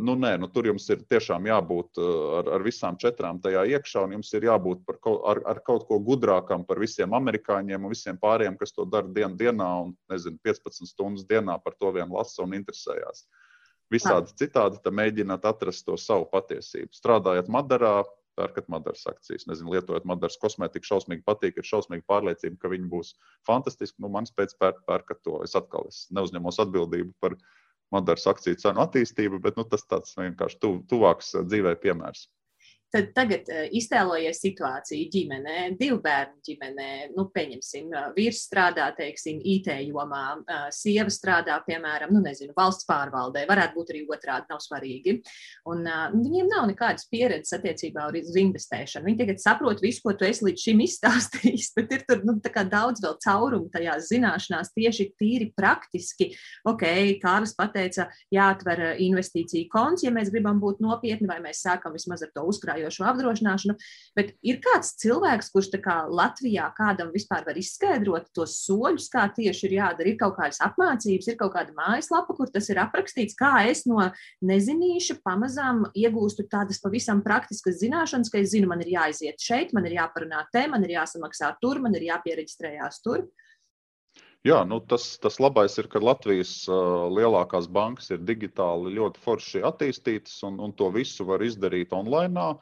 nu, nē, nu, tur jums ir tiešām jābūt uh, ar, ar visām četrām tajā iekšā, un jums ir jābūt par, ar, ar kaut ko gudrākam par visiem amerikāņiem un visiem pārējiem, kas to dara dienu dienā un nezinu, 15 stundas dienā par to vien lasa un interesējās. Visādi citādi mēģināt atrast to savu patiesību. Strādājot Madarā, pērkat Madaras akcijas, nezinu, lietojot Madaras kosmētiku, šausmīgi patīk, ir šausmīgi pārliecība, ka viņi būs fantastiski. Nu, mans pēc pēr, pērkat to. Es atkal es neuzņemos atbildību par to Madaras akciju cenu attīstību, bet nu, tas tāds vienkārši tu, tuvāks dzīvē piemērs. Tad tagad uh, iztēlojies situāciju ģimenē, divu bērnu ģimenē. Nu, pieņemsim, uh, vīrs strādā, teiksim, IT jomā, uh, sieva strādā, piemēram, nu, nezinu, valsts pārvaldē, varētu būt arī otrādi, nav svarīgi. Un uh, viņiem nav nekādas pieredzes attiecībā uz investēšanu. Viņi tagad saprot visu, ko tu esi līdz šim izstāstījis, <laughs> bet ir tur nu, daudz vēl caurumu tajās zināšanās, tieši tīri praktiski. Ok, Kārlis pateica, jāatver investīciju konts, ja mēs gribam būt nopietni, vai mēs sākam vismaz ar to uzkrājumu strādājošo apdrošināšanu. Bet ir kāds cilvēks, kurš kā Latvijā kādam vispār var izskaidrot tos soļus, kā tieši ir jādara. Ir kaut kādas apmācības, ir kaut kāda mājaslapa, kur tas ir aprakstīts, kā es no nezinīša pamazām iegūstu tādas pavisam praktiskas zināšanas, ka es zinu, man ir jāiziet šeit, man ir jāparunā te, man ir jāsamaksā tur, man ir jāpiereģistrējās tur. Jā, nu tas, tas labais ir, ka Latvijas uh, lielākās bankas ir digitāli ļoti forši attīstītas, un, un to visu var izdarīt online.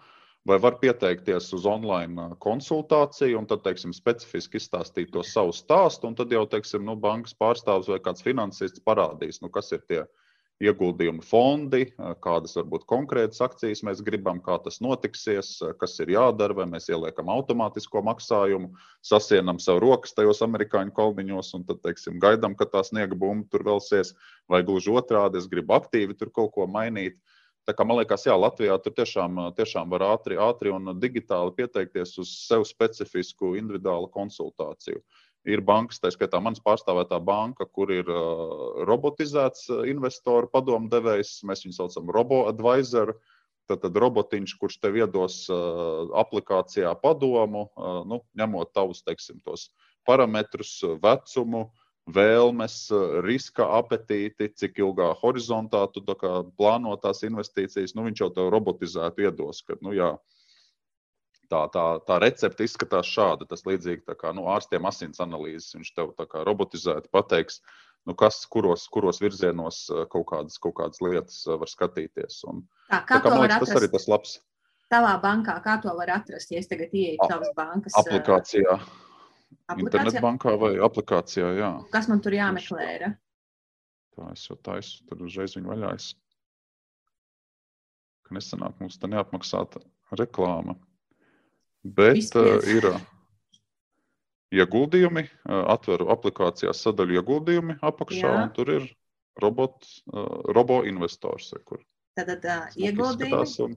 Vai var pieteikties uz online konsultāciju, un tad, teiksim, specifiski izstāstīt to savu stāstu, un tad jau, teiksim, nu, bankas pārstāvis vai kāds finansists parādīs, nu, kas ir tie uh, ieguldījumu fondi, kādas varbūt konkrētas akcijas mēs gribam, kā tas notiksies, kas ir jādara, vai mēs ieliekam automātisko maksājumu, sasienam sev rokas tajos amerikāņu kolbiņos un tad, teiksim, gaidām, ka tā sniega bumba tur velsies, vai gluži otrādi, es gribu aktīvi tur kaut ko mainīt. Tā kā man liekas, jā, Latvijā tur tiešām, tiešām var ātri, ātri un digitāli pieteikties uz sev specifisku individuālu konsultāciju. Uh, Ir bankas, tā skaitā manas pārstāvētā banka, kur ir robotizēts investoru padomdevējs. Mēs viņu saucam robo-advisor. Tad, tad robotiņš, kurš tev iedos aplikācijā padomu, nu, ņemot tavus teiksim, parametrus, vecumu, vēlmes, riska apetīti, cik ilgā horizontā tu plāno tās investīcijas. Nu, viņš jau tev robotizētu iedos, ka, nu, jā, tā, tā, tā recepte izskatās šāda. Tas līdzīgi tā kā nu, ārstiem asins analīzes. Viņš tev kā robotizēti pateiks, nu, kas, kuros, kuros virzienos eh, kaut kādas, kaut kādas lietas eh, var skatīties. Un, tā, kā tā kā, man liekas, tas arī tas labs. Tavā bankā, kā to var atrast, ja es tagad ieeju tavas bankas? Eh, aplikācijā. Internetbankā vai aplikācijā, jā. Kas man tur jāmeklē? Ir? Tā es jau taisu, tur uzreiz viņu vaļājas. ka nesanāk mums te neapmaksāta reklāma. Bet uh, ir ieguldījumi, uh, atveru aplikācijā sadaļu ieguldījumi apakšā, Jā. un tur ir robot, uh, robo investors. Kur Tātad uh, ieguldījumi. Un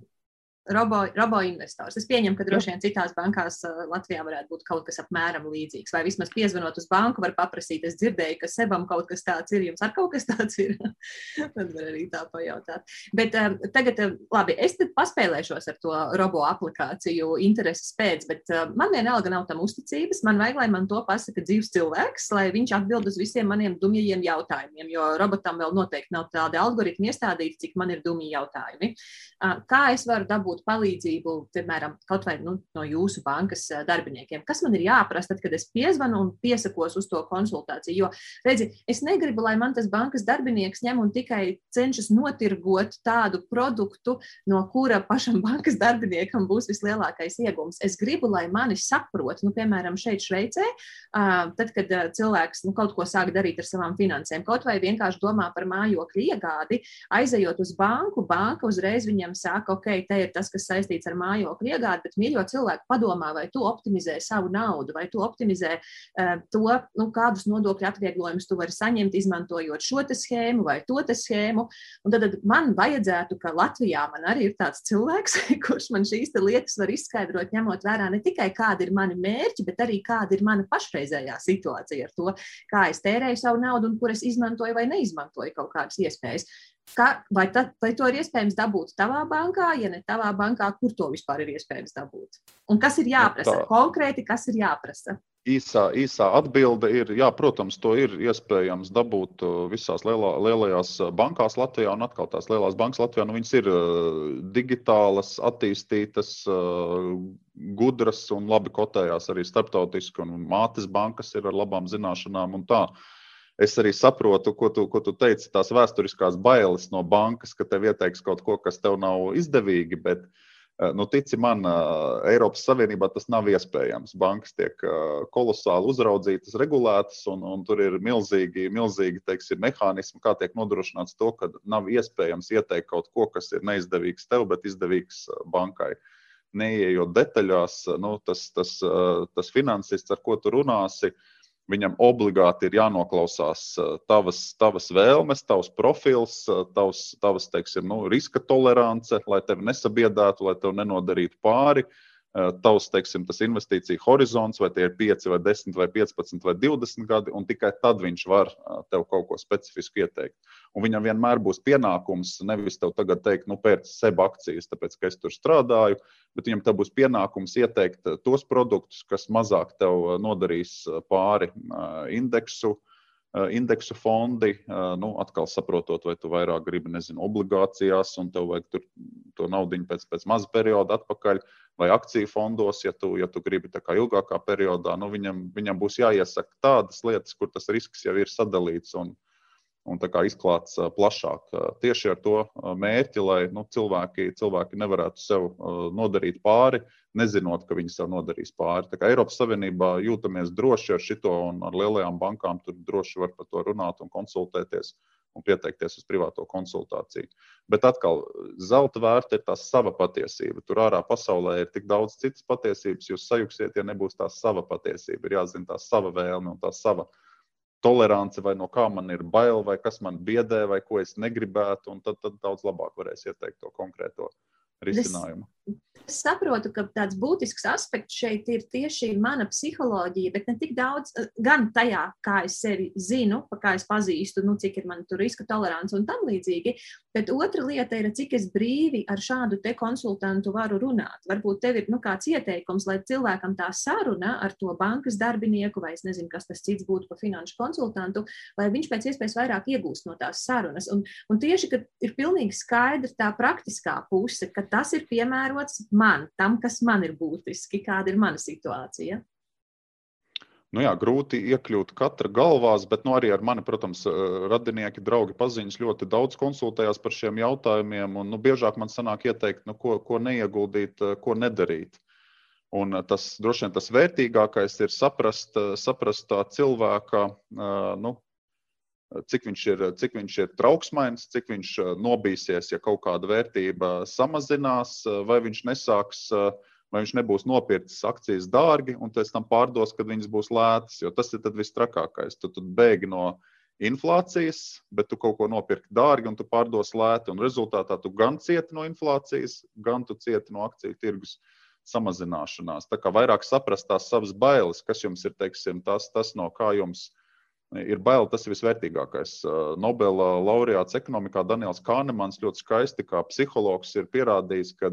robo, robo investors. Es pieņemu, ka droši vien citās bankās uh, Latvijā varētu būt kaut kas apmēram līdzīgs. Vai vismaz piezvanot uz banku, var paprasīt, es dzirdēju, ka sebam kaut kas tāds ir, jums ar kaut kas tāds ir. <laughs> Tad var arī tā pajautāt. Bet uh, tagad, uh, labi, es tad paspēlēšos ar to robo aplikāciju intereses pēc, bet uh, man vienalga nav tam uzticības. Man vajag, lai man to pasaka dzīves cilvēks, lai viņš atbild uz visiem maniem dumjajiem jautājumiem, jo robotam vēl noteikti nav tādi algoritmi iestādīti, cik man ir dumji jautājumi. Uh, kā es varu dabūt dabūt palīdzību, piemēram, kaut vai nu, no jūsu bankas darbiniekiem? Kas man ir jāprasa, tad, kad es piezvanu un piesakos uz to konsultāciju? Jo, redzi, es negribu, lai man tas bankas darbinieks ņem un tikai cenšas notirgot tādu produktu, no kura pašam <laughs> bankas darbiniekam būs vislielākais iegums. Es gribu, lai mani saprot, nu, piemēram, šeit Šveicē, tad, kad cilvēks nu, kaut ko sāk darīt ar savām finansēm, kaut vai vienkārši domā par mājokļu iegādi, aizejot uz banku, banka uzreiz viņam saka, ok, te ir tas tas, kas saistīts ar mājokļu iegādi, bet mīļo cilvēku padomā, vai tu optimizē savu naudu, vai tu optimizē uh, to, nu, kādus nodokļu atvieglojumus tu vari saņemt, izmantojot šo schēmu vai to schēmu. Un tad, tad man vajadzētu, ka Latvijā man arī ir tāds cilvēks, <laughs> kurš man šīs lietas var izskaidrot, ņemot vērā ne tikai kādi ir mani mērķi, bet arī kāda ir mana pašreizējā situācija ar to, kā es tērēju savu naudu un kur es izmantoju vai neizmantoju kaut kādas iespējas. Kā, vai, ta, vai to ir iespējams dabūt tavā bankā, ja ne tavā bankā, kur to vispār ir iespējams dabūt? Un kas ir nu, jāprasa? Konkrēti, kas ir jāprasa? Īsā, īsā atbilde ir, jā, protams, to ir iespējams dabūt uh, visās lielā, lielajās uh, bankās Latvijā. Un atkal tās lielās bankas Latvijā, nu, viņas ir uh, digitālas, attīstītas, gudras un labi kotējās arī starptautiski. Un mātes bankas ir ar labām zināšanām un tā. Es arī saprotu, ko tu, ko tu teici, tās vēsturiskās bailes no bankas, ka tev ieteiks kaut ko, kas tev nav izdevīgi. Bet, eh, nu, tici man, eh, Eiropas Savienībā tas nav iespējams. Bankas tiek eh, kolosāli uzraudzītas, regulētas, un, un tur ir milzīgi, milzīgi teiksim, mehānismi, kā tiek nodrošināts to, ka nav iespējams ieteikt kaut ko, kas ir neizdevīgs tev, bet izdevīgs bankai. Neieejot detaļās, nu, tas, tas, tas finansists, ar ko tu runāsi, Viņam obligāti ir jānoklausās eh, tavas, tavas vēlmes, tavs profils, eh, tavs, tavas teiksim, nu, riska tolerance, lai tevi nesabiedētu, lai tev nenodarītu pāri. Uh, tavs teiksim, investīcija horizonts, vai tie ir 5, vai 10, vai 15, vai 20 gadi, un tikai tad viņš var tev kaut ko specifisku ieteikt. Un viņam vienmēr būs pienākums nevis tev tagad teikt, nu, pēc seba akcijas, tāpēc ka es tur strādāju, bet viņam te būs pienākums ieteikt tos produktus, kas mazāk tev nodarīs pāri indeksu indeksu fondi, nu, atkal saprotot, vai tu vairāk gribi, nezinu, obligācijās, un tev vajag tur to naudu pēc, pēc maza perioda atpakaļ, vai akciju fondos, ja tu, ja tu gribi tā kā ilgākā periodā, nu, viņam, viņam būs jāiesaka tādas lietas, kur tas risks jau ir sadalīts un, un izklāts plašāk. Tieši ar to mērķi, lai nu, cilvēki, cilvēki nevarētu sev nodarīt pāri, nezinot, ka viņi sev nodarīs pāri. Tā kā Eiropas Savienībā jūtamies droši ar šito un ar lielajām bankām tur droši var par to runāt un konsultēties. Uh, un pieteikties uz privāto konsultāciju. Bet atkal, zelta vērta ir tā sava patiesība. Tur ārā pasaulē ir tik daudz citas patiesības, jūs sajuksiet, ja nebūs tā sava patiesība. Ir jāzina tā sava vēlme un tā sava tolerance, vai no kā man ir bail, vai kas man biedē, vai ko es negribētu. Tad, tad daudz labāk varēs ieteikt to konkrēto risinājumu. Es Es saprotu, ka tāds būtisks aspekts šeit ir tieši mana psiholoģija, bet ne tik daudz eh, gan tajā, kā es sevi zinu, kā es pazīstu, nu, cik ir man tur riska tolerants un tam līdzīgi. Bet otra lieta ir, cik es brīvi ar šādu te konsultantu varu runāt. Varbūt tev ir nu, kāds ieteikums, lai cilvēkam tā saruna ar to bankas darbinieku, vai es nezinu, kas tas cits būtu pa finanšu konsultantu, lai viņš pēc iespējas vairāk iegūst no tās sarunas. Un, un tieši, ka ir pilnīgi skaidra tā praktiskā puse, ka tas ir piemērots man, tam, kas man ir būtiski, kāda ir mana situācija. Nu jā, grūti iekļūt katra galvās, bet nu, arī ar mani, protams, eh, radinieki, draugi, paziņas ļoti daudz konsultējās par šiem jautājumiem. Un, nu, biežāk man sanāk ieteikt, nu, ko, ko neieguldīt, eh, ko nedarīt. Un eh, tas droši vien tas vērtīgākais ir saprast, saprast tā cilvēka nu, cik viņš ir, cik viņš ir trauksmains, cik viņš nobīsies, ja kaut kāda vērtība samazinās, vai viņš nesāks, vai viņš nebūs nopircis akcijas dārgi un pēc tam pārdos, kad viņas būs lētas. Jo tas ir viss trakākais. Tu, tu bēgi no inflācijas, bet tu kaut ko nopirki dārgi un tu pārdos lēti. Un rezultātā tu gan cieti no inflācijas, gan tu cieti no akciju tirgus samazināšanās. Tā kā vairāk saprast tās savas bailes, kas jums ir, teiksim, tas, tas no kā jums ir ir bail, tas ir visvērtīgākais. Nobela laureāts ekonomikā Daniels Kānemans ļoti skaisti kā psihologs ir pierādījis, ka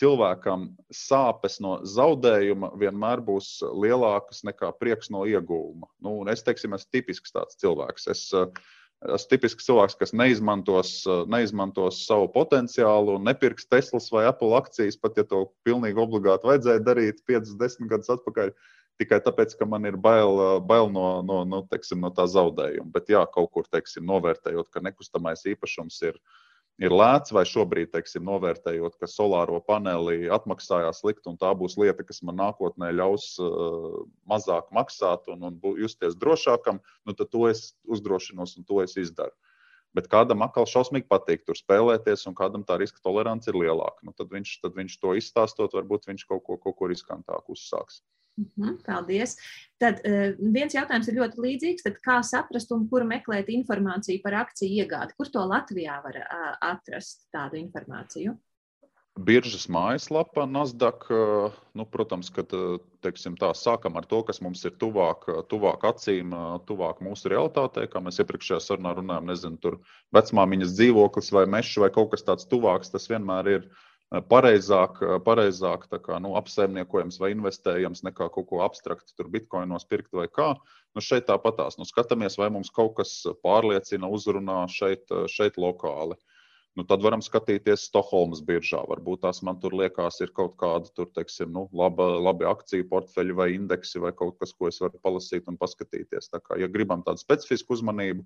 cilvēkam sāpes no zaudējuma vienmēr būs lielākas nekā prieks no ieguvuma. Nu, es teiksim, esmu tipisks tāds cilvēks. Es, esmu tipisks cilvēks, kas neizmantos, neizmantos savu potenciālu, nepirks Teslas vai Apple akcijas, pat ja to pilnīgi obligāti vajadzēja darīt 5, 10 gadus atpakaļ. Uh, tikai tāpēc, ka man ir bail, bail no, no, no, teiksim, no tā zaudējuma. Bet, jā, kaut kur teiksim, novērtējot, ka nekustamais īpašums ir, ir lēts, vai šobrīd teiksim, novērtējot, ka solāro paneli atmaksājās likt, un tā būs lieta, kas man nākotnē ļaus uh, mazāk maksāt un, un justies drošākam, nu, tad to es uzdrošinos un to es izdaru. Bet kādam atkal šausmīgi patīk tur spēlēties, un kādam tā riska tolerance ir lielāka. Nu, tad, viņš, tad viņš to izstāstot, varbūt viņš kaut ko, kaut ko riskantāku uzsāks. Mhm, paldies. Tad uh, viens jautājums ir ļoti līdzīgs. Tad kā saprast un kur meklēt informāciju par akciju iegādi? Kur to Latvijā var uh, atrast tādu informāciju? Biržas mājaslapa, Nasdaq, uh, nu, protams, kad teiksim, tā, sākam ar to, kas mums ir tuvāk, tuvāk acīm, tuvāk mūsu realitātei, kā mēs iepriekšējā sarunā runājām, nezinu, tur vecmāmiņas dzīvoklis vai mežs vai kaut kas tāds tuvāks, tas vienmēr ir uh, pareizāk, pareizāk kā, nu, apsaimniekojams vai investējams nekā kaut ko abstrakti, tur bitkoinos pirkt vai kā. Nu, šeit tāpatās nu, skatāmies, vai mums kaut kas pārliecina, uzrunā šeit, šeit lokāli. Nu, tad varam skatīties Stokholmas biržā. Varbūt tās man tur liekas, ir kaut kāda tur, teiksim, nu, laba, labi akciju portfeļi vai indeksi vai kaut kas, ko es varu palasīt un paskatīties. Tā kā, ja gribam tādu specifisku uzmanību,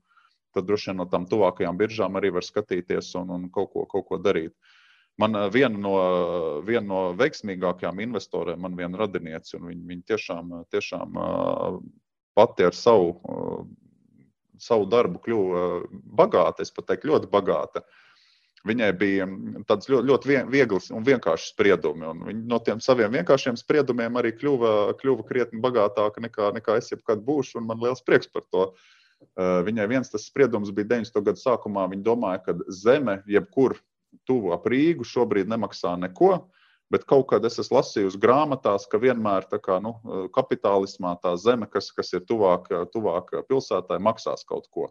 tad droši vien no tām tuvākajām biržām arī var skatīties un, un kaut, ko, kaut ko darīt. Uh, Man eh, viena no, viena no veiksmīgākajām investoriem, man viena radiniece, un viņa, viņa tiešām, tiešām eh, pati ar savu, eh, savu darbu kļuva bagāta, es pat teiktu, ļoti bagāta. Viņai bija mm, tāds ļoti, ļoti viegls un vienkāršs spriedumi. Un viņa no tiem saviem vienkāršiem spriedumiem arī kļuva, kļuva krietni bagātāka nekā, nekā es jebkad būšu. Man liels prieks par to. Viņai viens tas spriedums bija 90. gada sākumā. Viņa domāja, ka zeme, jebkur tuvu ap Rīgu šobrīd nemaksā neko. Bet kaut kad es esmu lasījusi grāmatās, ka vienmēr kā, nu, kapitālismā tā zeme, kas, kas ir tuvāk, tuvāk pilsētai, maksās kaut ko.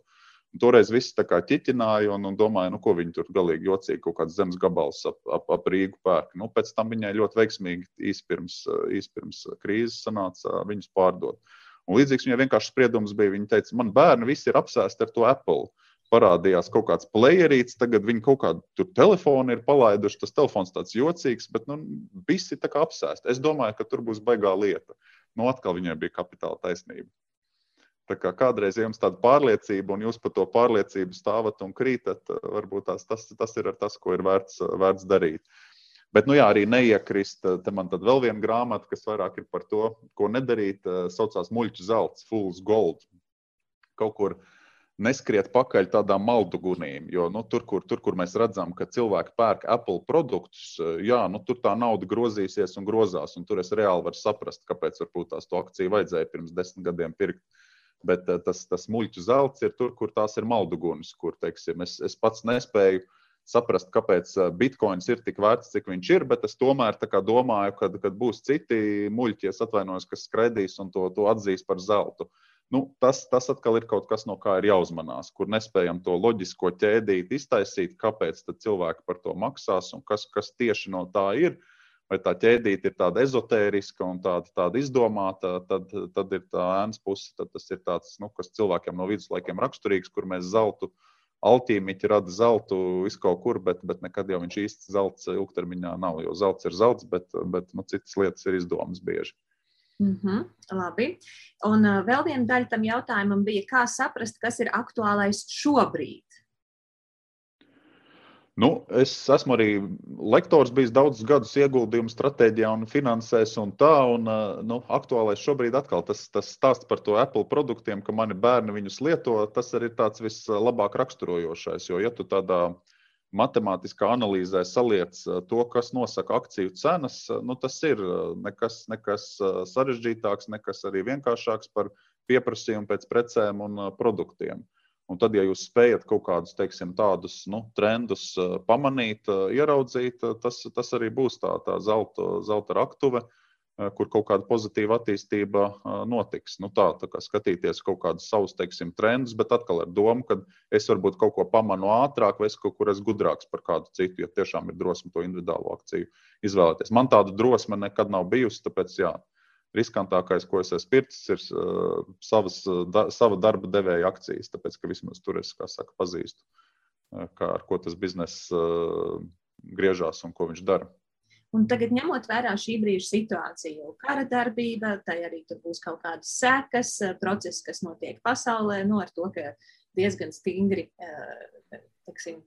Un toreiz viss tā kā ķiķināja un, un domāja, nu, ko viņi tur galīgi jocīgi kaut kāds zemes gabals ap, ap, ap Rīgu pērk. Nu, pēc tam viņai ļoti veiksmīgi īsi pirms, īs pirms krīzes sanāca viņus pārdot. Un līdzīgs viņai vienkārši spriedums bija. Viņa teica, man bērni visi ir apsēsti ar to Apple parādījās kaut kāds playerīts, tagad viņi kaut kādu telefonu ir palaiduši. Tas telefons tāds jocīgs, bet nu, visi tā kā apsēst. Es domāju, ka tur būs baigā lieta. Nu, atkal viņai bija kapitāla taisnība. Tā kā kādreiz jums tāda pārliecība, un jūs par to pārliecību stāvat un krītat, varbūt tās, tas, tas ir tas, ko ir vērts, vērts darīt. Bet, nu jā, arī neiekrist. Te man tad vēl viena grāmata, kas vairāk ir par to, ko nedarīt, saucās Muļķu zelts, Fool's Gold. Kaut kur uh, neskriet pakaļ tādām maldugunīm. Jo nu, tur, kur, tur, kur mēs redzam, ka cilvēki pērk Apple produktus, eh, jā, nu, tur tā nauda grozīsies un grozās. Un tur es reāli varu saprast, kāpēc tās to akciju vajadzēja pirms desmit gadiem pirkt. Bet eh, tas, tas muļķu zelts ir tur, kur tās ir maldugunis, kur teiksim, es, es pats nespēju saprast, kāpēc eh, bitkoins ir tik vērts, cik viņš ir. Bet es tomēr domāju, ka kad būs citi muļķi, es atvainojos, kas skraidīs un to, to atzīs par zeltu. Uh, Nu, tas, tas atkal ir kaut kas, no kā ir jāuzmanās, kur nespējam to loģisko ķēdīti iztaisīt, kāpēc cilvēki par to maksās un kas, kas tieši no tā ir. Vai tā ķēdīte ir tāda ezotēriska un tāda, tāda izdomāta, tad, tad ir tā ēnas puse. Tas ir tāds, nu, kas cilvēkiem no viduslaikiem raksturīgs, kur mēs zeltu, altīmiķi rada zeltu izkaut kur, bet, bet nekad jau viņš īsti zelts ilgtermiņā nav. Jo zelts ir zelts, bet, bet nu, citas lietas ir izdomas bieži. Mm -hmm, labi. Un uh, vēl viena daļa tam jautājumam bija, kā saprast, kas ir aktuālais šobrīd. Nu, es esmu arī lektors, bijis daudzus gadus ieguldījumu stratēģijā un finansēs un tā. Un, nu, aktuālais šobrīd atkal tas, tas stāsts par to Apple produktiem, ka mani bērni viņus lieto, tas arī ir tāds vislabāk raksturojošais. Jo, ja tu tādā matemātiskā analīzē saliec to, kas nosaka akciju cenas, nu, tas ir nekas, nekas sarežģītāks, nekas arī vienkāršāks par pieprasījumu pēc precēm un produktiem. Un tad, ja jūs spējat kaut kādus teiksim, tādus nu, trendus uh, pamanīt, uh, ieraudzīt, uh, tas, tas arī būs tā, tā zelta, zelta raktuve, kur kaut kāda pozitīva attīstība notiks. Nu, tā, tā kā skatīties kaut kādus savus teiksim, trendus, bet atkal ar domu, ka es varbūt kaut ko pamanu ātrāk, vai es kaut kur esmu gudrāks par kādu citu, jo tiešām ir drosme to individuālo akciju izvēlēties. Man tāda drosme nekad nav bijusi, tāpēc jā, riskantākais, ko es esmu pircis, ir uh, savas, da, sava darba devēja akcijas. Tāpēc, ka vismaz tur es saka, pazīstu, kā, ar ko tas bizness uh, griežās un ko viņš dara. Un tagad, ņemot vērā šī brīža situāciju, kara darbība, tai arī tur būs kaut kādas sekas, procesi, kas notiek pasaulē, no nu, ar to, ka diezgan stingri, teksim,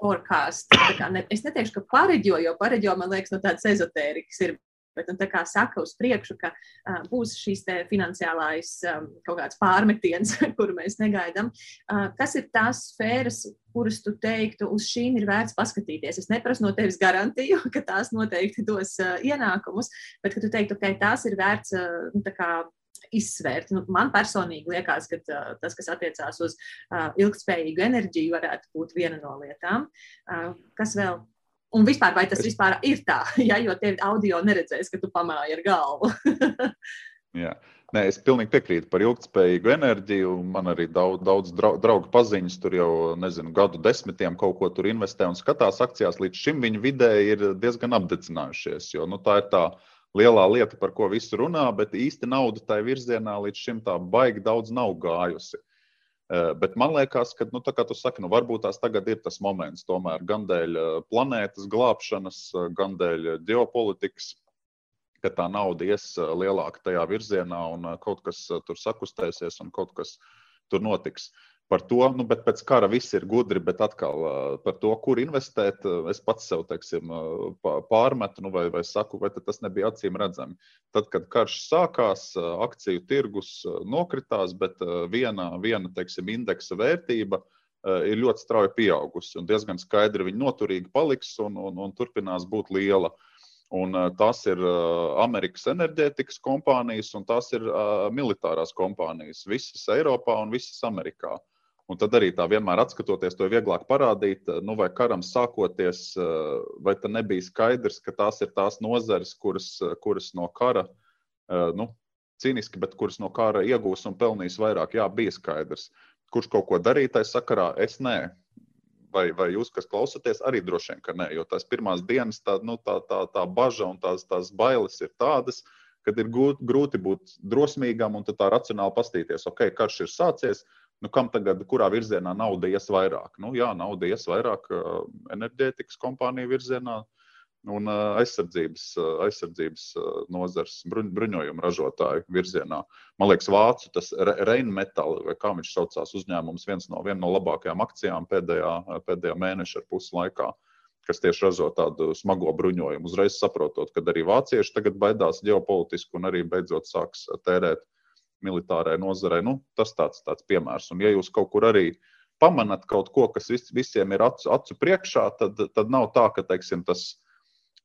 forecast. Ne, es neteikšu, ka pareģo, jo pareģo, man liekas, no tādas ezotērikas ir bet nu, kā saka uz priekšu, ka uh, būs šīs finansiālais um, kaut kāds pārmetiens, <laughs> kuru mēs negaidām. Uh, kas ir tās sfēras, kuras tu teiktu, uz šīm ir vērts paskatīties? Es neprasu no tevis garantiju, <laughs> ka tās noteikti dos uh, ienākumus, bet ka tu teiktu, ka okay, tās ir vērts uh, nu, izsvērt. Nu, man personīgi liekas, ka uh, tas, kas attiecās uz uh, ilgspējīgu enerģiju, varētu būt viena no lietām. Uh, kas vēl? Un vispār, vai tas es... vispār ir tā, <laughs> ja, jo tev audio neredzēs, ka tu pamāji ar galvu. <laughs> Jā. Nē, es pilnīgi piekrītu par ilgspējīgu enerģiju. Man arī daudz, daudz draugu paziņas tur jau nezinu, gadu desmitiem kaut ko tur investē un skatās akcijās. Līdz šim viņi vidēji ir diezgan apdedzinājušies. Jo, nu, tā ir tā lielā lieta, par ko visi runā, bet īsti nauda tajā virzienā līdz šim tā baigi daudz nav gājusi. Eh, bet man liekas, ka, nu, tā kā tu saki, nu, varbūt tās tagad ir tas moments, tomēr gan dēļ eh, planētas glābšanas, eh, gan dēļ ģeopolitikas, ka tā nauda ies lielāka tajā virzienā un kaut kas tur sakustēsies un kaut kas tur notiks. Uh, par to, nu, bet pēc kara viss ir gudri, bet atkal par to, kur investēt, es pats sev teiksim, pārmetu, nu, vai, vai saku, vai tas nebija acīm redzami. Tad, kad karš sākās, akciju tirgus nokritās, bet viena, viena teiksim, indeksa vērtība ir ļoti strauji pieaugusi un diezgan skaidri viņa noturīgi paliks un, un, un turpinās būt liela. Un, tās ir Amerikas enerģētikas kompānijas, un tās ir militārās kompānijas. Visas Eiropā un visas Amerikā. Uh, Un tad arī tā vienmēr atskatoties, to ir vieglāk parādīt, nu, vai karam sākoties, eh, vai tā nebija skaidrs, ka tās ir tās nozares, kuras, kuras no kara, eh, nu, cīniski, bet kuras no kara iegūs un pelnīs vairāk. Jā, bija skaidrs. Kurš kaut ko darīja tajā sakarā, es nē. Vai, vai jūs, kas klausāties, arī droši vien, ka nē, jo tās pirmās dienas, tā, nu, tā, tā, tā bažas un tās, tās bailes ir tādas, kad ir grūti būt drosmīgam un tā racionāli pastīties, ok, karš ir sācies, Nu, kam tagad, kurā virzienā nauda ies vairāk? Nu, jā, nauda ies vairāk uh, enerģētikas kompāniju virzienā un uh, aizsardzības, uh, aizsardzības nozars, bruņ, bruņojuma ražotāju virzienā. Man liekas, Vācu tas Reinmetal, vai kā viņš saucās, uzņēmums, viens no, viena no labākajām akcijām pēdējā, pēdējā mēneša ar pusi laikā kas tieši ražo tādu smago bruņojumu. Uzreiz saprotot, ka arī vācieši tagad baidās ģeopolitiski un arī beidzot sāks tērēt militārai nozarei. Nu, tas tāds, tāds piemērs. Un, ja jūs kaut kur arī pamanāt kaut ko, kas vis, visiem ir acu, acu priekšā, tad, tad nav tā, ka teiksim, tas,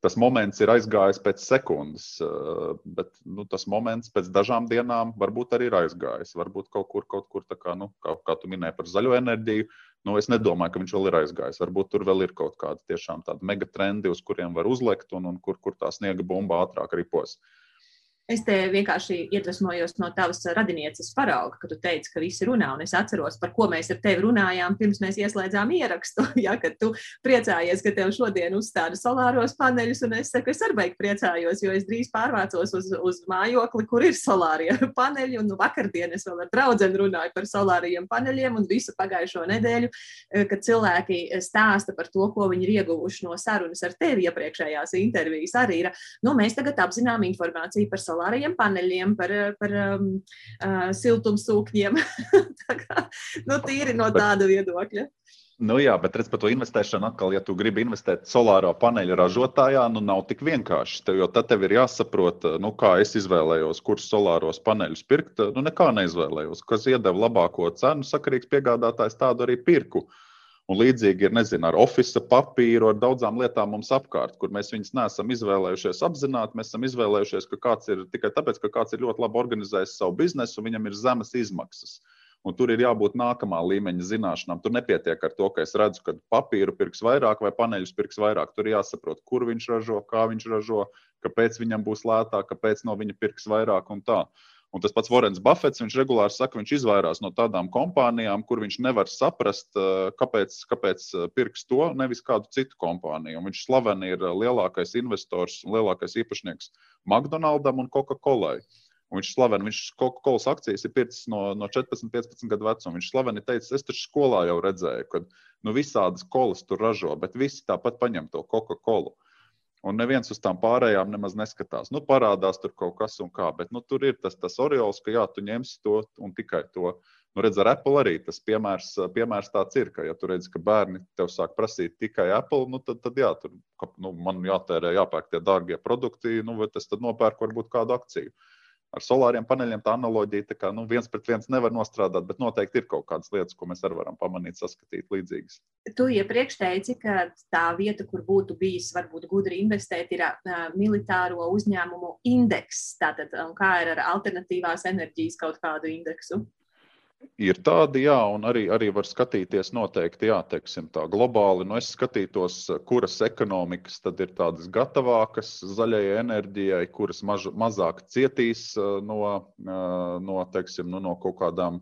tas moments ir aizgājis pēc sekundes. Eh, bet nu, tas moments pēc dažām dienām varbūt arī ir aizgājis. Varbūt kaut kur, kaut kur kā, nu, kā, kā tu minēji par zaļo enerģiju. Nu, es nedomāju, ka viņš vēl ir aizgājis. Varbūt tur vēl ir kaut kādi tiešām tādi megatrendi, uz kuriem var uzlikt un, un kur, kur tā sniega bumba ātrāk ripos. Uh, Es te vienkārši iedvesmojos no tavas radinieces parauga, ka tu teici, ka visi runā. Un es atceros, par ko mēs ar tevi runājām pirms mēs ieslēdzām ierakstu. <laughs> Ja, kad tu priecājies, ka tev šodien uzstāda solāros paneļus, un es saku, es arī beigās priecājos, jo es drīz pārvācos uz, uz mājokli, kur ir solārie <laughs> paneļi. Un nu, vakardien es vēl ar draugu runāju par solāriem paneļiem un visu pagājušo nedēļu, eh, kad cilvēki stāsta par to, ko viņi ir ieguvuši no sarunas ar tevi iepriekšējās intervijas. Arī ir, nu, mēs tagad apzinām informāciju par solāriem solāriem paneļiem, par, par um, uh, siltumsūkņiem. <laughs> tā kā, nu, tīri no tāda viedokļa. Nu jā, bet redz, par to investēšanu atkal, ja tu gribi investēt solāro paneļu ražotājā, nu nav tik vienkārši. Tev, jo tad tev ir jāsaprot, nu, kā es izvēlējos, kurus solāros paneļus pirkt. Nu, nekā neizvēlējos. Kas iedeva labāko cenu, sakarīgs piegādātājs tādu arī pirku. Un līdzīgi ir nezinu, ar oficiālu papīru, ar daudzām lietām mums apkārt, kur mēs viņus neesam izvēlējušies apzināti. Mēs esam izvēlējušies, ka kāds ir tikai tāpēc, ka kāds ir ļoti labi organizējis savu biznesu un viņam ir zemes izmaksas. Un tur ir jābūt nākamā līmeņa zināšanām. Tur nepietiek ar to, ka es redzu, ka papīru pirks vairāk vai paneļus pirks vairāk. Tur jāsaprot, kur viņš ražo, kā viņš ražo, kāpēc viņam būs lētāk, kāpēc no viņa pirks vairāk un tā. Un tas pats Vorens Buffets, viņš regulāri saka, viņš izvairās no tādām kompānijām, kur viņš nevar saprast, eh, kāpēc, kāpēc eh, pirks to, nevis kādu citu kompāniju. Un viņš slaveni ir lielākais investors un lielākais īpašnieks McDonaldam un Coca-Colai. Un viņš slaveni, viņš Coca-Cola akcijas ir pircis no, no 14, 15 gadu vecuma. Viņš slaveni teica, es taču skolā jau redzēju, ka nu, visādas kolas tur ražo, bet visi tāpat paņem to Coca-Cola. Un neviens uz tām pārējām nemaz neskatās. Nu, parādās tur kaut kas un kā, bet nu, tur ir tas, tas oriols, ka jā, tu ņemsi to un tikai to. Nu, redz, ar Apple arī tas piemērs, piemērs tāds ir, ka, ja tu redz, ka bērni tev sāk prasīt tikai Apple, nu, tad, tad jā, tur nu, man jātērē, jāpērk tie dārgie produkti, nu, vai es tad nopērku varbūt kādu akciju. Uh, ar solāriem paneļiem tā analoģija, tā kā nu, viens pret viens nevar nostrādāt, bet noteikti ir kaut kādas lietas, ko mēs arī varam pamanīt, saskatīt līdzīgas. Tu iepriekš teici, ka tā vieta, kur būtu bijis varbūt gudri investēt, ir uh, militāro uzņēmumu indeks. Tātad, kā ir ar alternatīvās enerģijas kaut kādu indeksu? Ir tādi, jā, un arī, arī var skatīties noteikti, jā, teiksim, tā globāli. Nu, es skatītos, kuras ekonomikas tad ir tādas gatavākas zaļajai enerģijai, kuras maž, mazāk cietīs no, no, teiksim, nu, no kaut kādām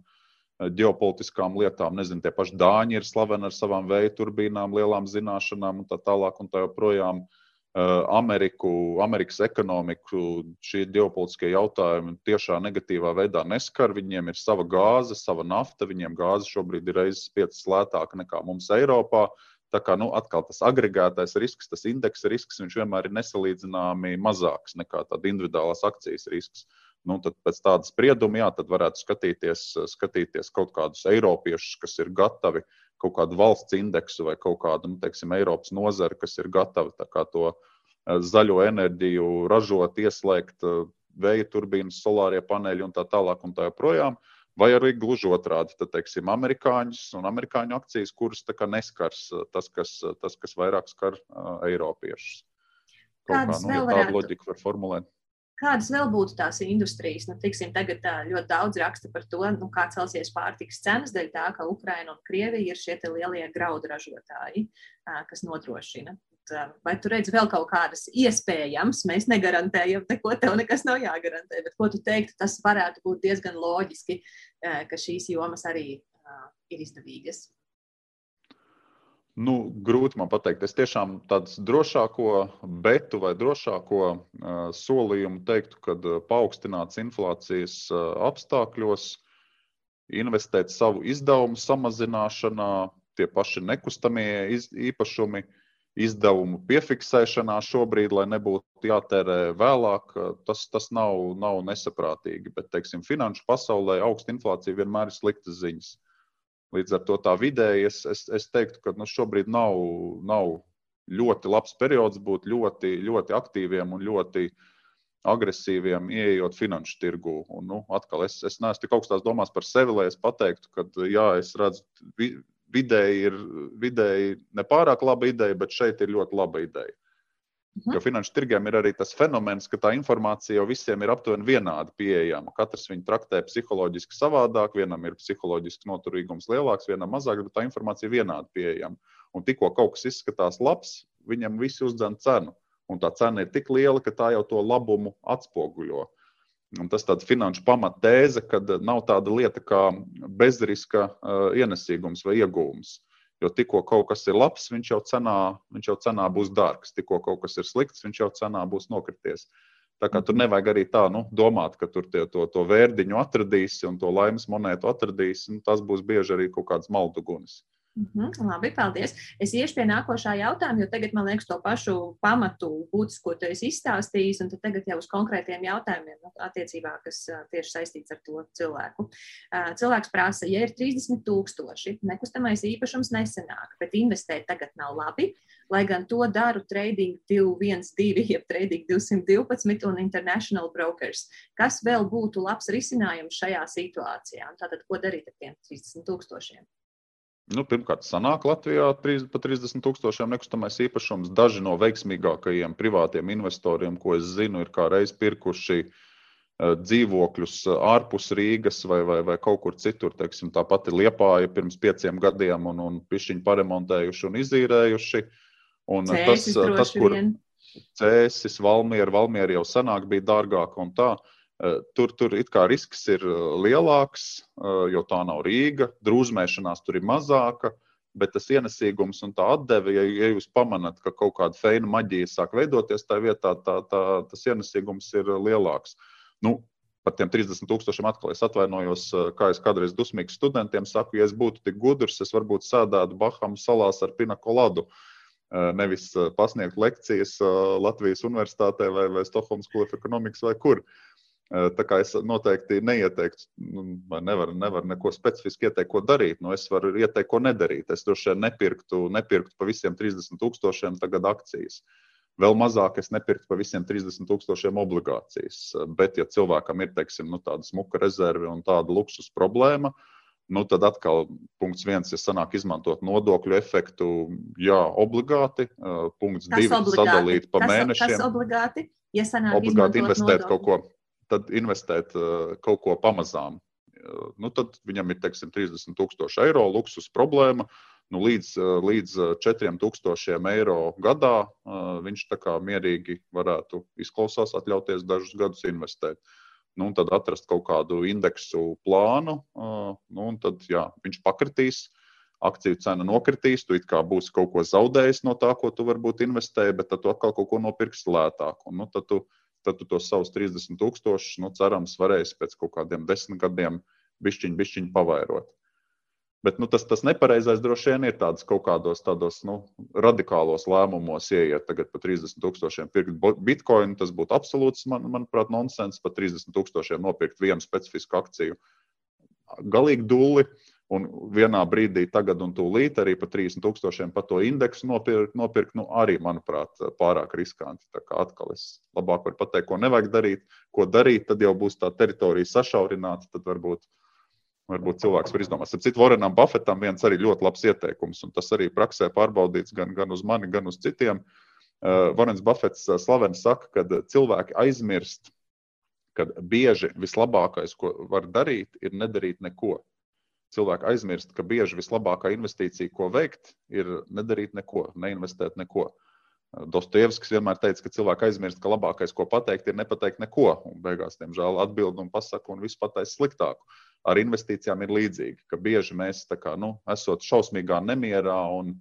ģeopolitiskām lietām. Nezinu, tie paši dāņi ir slaveni ar savām vēja turbīnām, lielām zināšanām un tā tālāk un tā joprojām. Uh, Eh, Ameriku, Amerikas ekonomiku šie ģeopolitiskie jautājumi tiešā negatīvā veidā neskar. Viņiem ir sava gāze, sava nafta. Viņiem gāze šobrīd ir reizes piecas lētāka nekā mums Eiropā. Tā kā nu, atkal tas agregētais risks, tas indeksa risks, viņš vienmēr ir nesalīdzināmi mazāks nekā tāda individuālās akcijas risks. Nu, tad pēc tāda sprieduma, jā, tad varētu skatīties, skatīties kaut kādus eiropiešus, kas ir gatavi uh, kaut kādu valsts indeksu vai kaut kādu nu, teiksim, Eiropas nozari, kas ir gatava to eh, zaļo enerģiju ražot, ieslēgt eh, vēja turbīnas, solārie paneļi un tā tālāk un tā joprojām. Vai arī gluži otrādi, tad, teiksim, amerikāņus un amerikāņu akcijas, kuras neskars eh, tas, kas, tas, kas vairāk skar uh, eiropiešus. Kaut Kādas kā nu, ja tādu loģiku var formulēt. Kādas vēl būtu tās industrijas? Nu, tiksim, tagad ļoti daudz raksta par to, nu, kā celsies pārtikas cenas, dēļ tā, ka Ukraina un Krievija ir šie lielie graudu ražotāji, kas nodrošina. Vai tu redzi vēl kaut kādas iespējamas? Mēs negarantējam, neko tev nekas nav jāgarantē, bet ko tu teiktu, tas varētu būt diezgan loģiski, ka šīs jomas arī ir izdevīgas. Nu, grūti man pateikt. Es tiešām tādu drošāko betu vai drošāko uh, solījumu teiktu, ka uh, paaugstināts inflācijas uh, apstākļos investēt savu izdevumu samazināšanā, tie paši nekustamie iz, īpašumi, izdevumu piefiksēšanā šobrīd, lai nebūtu jātērē vēlāk, tas, tas nav, nav nesaprātīgi. Bet, teiksim, finanšu pasaulē augsta inflācija vienmēr ir sliktas ziņas. Uh, Līdz ar to tā vidēji es, es, es teiktu, ka nu, šobrīd nav, nav ļoti labs periods būt ļoti, ļoti aktīviem un ļoti agresīviem, ieejot finanšu tirgu. Un, nu, atkal, es, es neesmu tik augstās domās par sevi, lai es pateiktu, ka jā, es redzu, vidēji ir vidēji nepārāk laba ideja, bet šeit ir ļoti laba ideja. Mhm. Jo finanšu tirgiem ir arī tas fenomens, ka tā informācija jau visiem ir aptuveni vienādi pieejama. Katrs viņu traktē psiholoģiski savādāk, vienam ir psiholoģisks noturīgums lielāks, vienam mazāk, bet tā informācija ir vienādi pieejama. Un tikko kaut kas izskatās labs, viņam visi uzdzen cenu. Un tā cena ir tik liela, ka tā jau to labumu atspoguļo. Un tas ir finanšu pamatēze, ka nav tāda lieta kā bezriska uh, ienesīgums vai iegūms. Jo tikko kaut kas ir labs, viņš jau cenā, viņš jau cenā būs dārgs. Tikko kaut kas ir slikts, viņš jau cenā būs nokrities. Tā kā tur nevajag arī tā nu, domāt, ka tur tie, to, to vērdiņu atradīsi un to laimes monētu atradīsi. Nu, tas būs bieži arī kaut kāds maldugunis. Mm -hmm, labi, paldies. Es iešu pie nākošā jautājuma, jo tagad man liekas, to pašu pamatu būtisko tu esi izstāstījis, un tagad jau uz konkrētiem jautājumiem, nu, attiecībā, kas tieši saistīts ar to cilvēku. Cilvēks prasa, ja ir 30 tūkstoši, nekustamais īpašums nesenāk, bet investēt tagad nav labi, lai gan to daru Trading 212, jeb Trading 212 un International Brokers. Kas vēl būtu labs risinājums šajā situācijā? Un tātad, ko darīt ar tiem 30 tūkstošiem? Nu, pirmkārt, sanāk Latvijā pa 30 tūkstošiem nekustamais īpašums. Daži no veiksmīgākajiem privātiem investoriem, ko es zinu, ir kā reiz pirkuši uh, dzīvokļus ārpus Rīgas vai, vai, vai kaut kur citur. Teiksim, tā pati Liepāja pirms pieciem gadiem un, un pišķiņu paremontējuši un izīrējuši. Un Cēsis tas, tas, kur Cēsis, Valmiera, Valmiera jau senāk bija dārgāka un tā. Uh, tur, tur it kā risks ir eh, lielāks, eh, jo tā nav Rīga. Drūzmēšanās tur ir mazāka, bet tas ienesīgums un tā atdeve, ja, ja jūs pamanāt, ka kaut kāda feina maģija sāk veidoties tajā vietā, tā, tā, tas ienesīgums ir lielāks. Nu, par tiem 30 tūkstošiem atkal es atvainojos, kā es kādreiz dusmīgi studentiem saku, ja es būtu tik gudrs, es varbūt sēdētu Bahamu salās ar pinakoladu. Nevis pasniegt lekcijas Latvijas Universitātē vai, vai Stokholmas School of Economics vai kur. Uh, Tā kā es noteikti neieteiktu, nu, vai nevaru, nevaru neko specifiski ieteikt, ko darīt. Nu, es varu ieteikt, ko nedarīt. Es droši vien nepirktu, nepirktu pa visiem 30 tūkstošiem tagad akcijas. Vēl mazāk es nepirktu pa visiem 30 tūkstošiem obligācijas. Bet, ja cilvēkam ir teiksim, nu, tāda smuka rezerve un tāda luksus problēma, nu, tad atkal punkts viens ir sanāk izmantot nodokļu efektu. Jā, obligāti. Punkts kas divi - sadalīt pa kas, mēnešiem. Kas obligāti? Ja obligāti investēt nodokļu. kaut ko tad investēt uh, kaut ko pamazām. Uh, nu, tad viņam ir teiksim, 30,000 eiro luksus problēma. Nu, līdz, uh, līdz 4,000 eiro gadā viņš tā kā mierīgi varētu izklausās, atļauties dažus gadus investēt. Nu, tad atrast kaut kādu indeksu plānu, nu, un tad jā, viņš pakritīs akciju cena nokritīs, tu kā būsi kaut ko zaudējis no tā, ko tu varbūt investēji, bet tad tu atkal kaut ko nopirksi lētāk. Un, nu, tad tu tad tu tos savus 30 tūkstošus, nu, cerams, varēsi pēc kaut kādiem desmit gadiem bišķiņu, bišķiņu pavairot. Bet nu, tas, tas nepareizais droši vien ir tāds kaut kādos tādos nu, radikālos lēmumos, ieiet tagad par 30 tūkstošiem pirkt bitkoinu. Tas būtu absolūts, man, manuprāt, nonsens. Par 30 tūkstošiem nopirkt vienu specifisku akciju. Galīgi dūli. Un vienā brīdī, tagad un tūlīt, arī par 30 tūkstošiem par to indeksu nopirkt, nopirkt nu, arī, manuprāt, pārāk riskanti. Tā kā atkal es labāk varu pateikt, ko nevajag darīt, ko darīt, tad jau būs tā teritorija sašaurināta, tad varbūt, varbūt cilvēks var izdomāt. Ar citu, Vorenam Buffetam viens arī ļoti labs ieteikums, un tas arī praksē pārbaudīts gan, gan uz mani, gan uz citiem. Uh, Vorens Buffets uh, slaveni saka, ka cilvēki aizmirst, ka bieži vislabākais, ko var darīt, ir nedarīt neko cilvēki aizmirst, ka bieži vislabākā investīcija, ko veikt, ir nedarīt neko, neinvestēt neko. Dostojevskis vienmēr teica, ka cilvēki aizmirst, ka labākais, ko pateikt, ir nepateikt neko. Un beigās, diemžēl, atbild un pasaka, un viss pateiks sliktāku. Ar investīcijām ir līdzīgi, ka bieži mēs, kā, nu, esot šausmīgā nemierā un,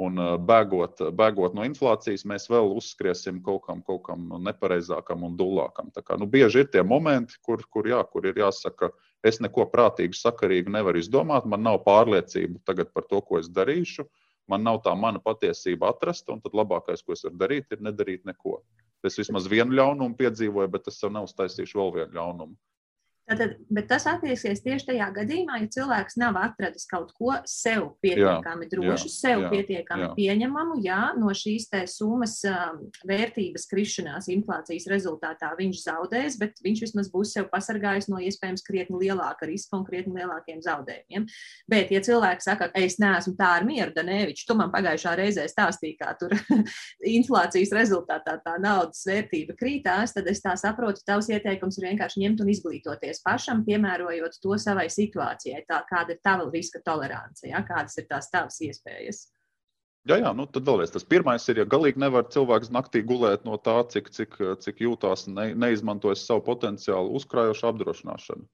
un bēgot, bēgot no inflācijas, mēs vēl uzskriesim kaut kam, kaut kam nepareizākam un dulākam. Tā kā, nu, bieži ir tie momenti, kur, kur, jā, kur ir jāsaka, Es neko prātīgu, sakarīgu nevaru izdomāt. Man nav pārliecība tagad par to, ko es darīšu. Man nav tā mana patiesība atrasta, un tad labākais, ko es varu darīt, ir nedarīt neko. Es vismaz vienu ļaunumu piedzīvoju, bet es sev neuztaisīšu vēl vienu ļaunumu. Tātad, bet tas attieksies tieši tajā gadījumā, ja cilvēks nav atradis kaut ko sev pietiekami jā, drošu, jā, sev jā, pietiekami jā. pieņemamu. Jā, no šīs summas um, vērtības krišanās inflācijas rezultātā viņš zaudēs, bet viņš vismaz būs sev pasargājis no iespējams krietni lielāka riska un krietni lielākiem zaudējumiem. Bet, ja cilvēks saka, ka es neesmu tā ar mieru, Danēvičs, tu man pagājušā reizē stāstīji, kā tur <laughs> inflācijas rezultātā tā naudas vērtība krītās, tad es tā saprotu, tavs ieteikums ir vienkārši ņemt un izglītoties rīkoties pašam, piemērojot to savai situācijai, tā, kāda ir tava riska tolerance, ja? kādas ir tās tavas iespējas. Jā, jā, nu tad vēlreiz tas pirmais ir, ja galīgi nevar cilvēks naktī gulēt no tā, cik, cik, cik jūtās ne, neizmantojis savu potenciālu uzkrājošu apdrošināšanu,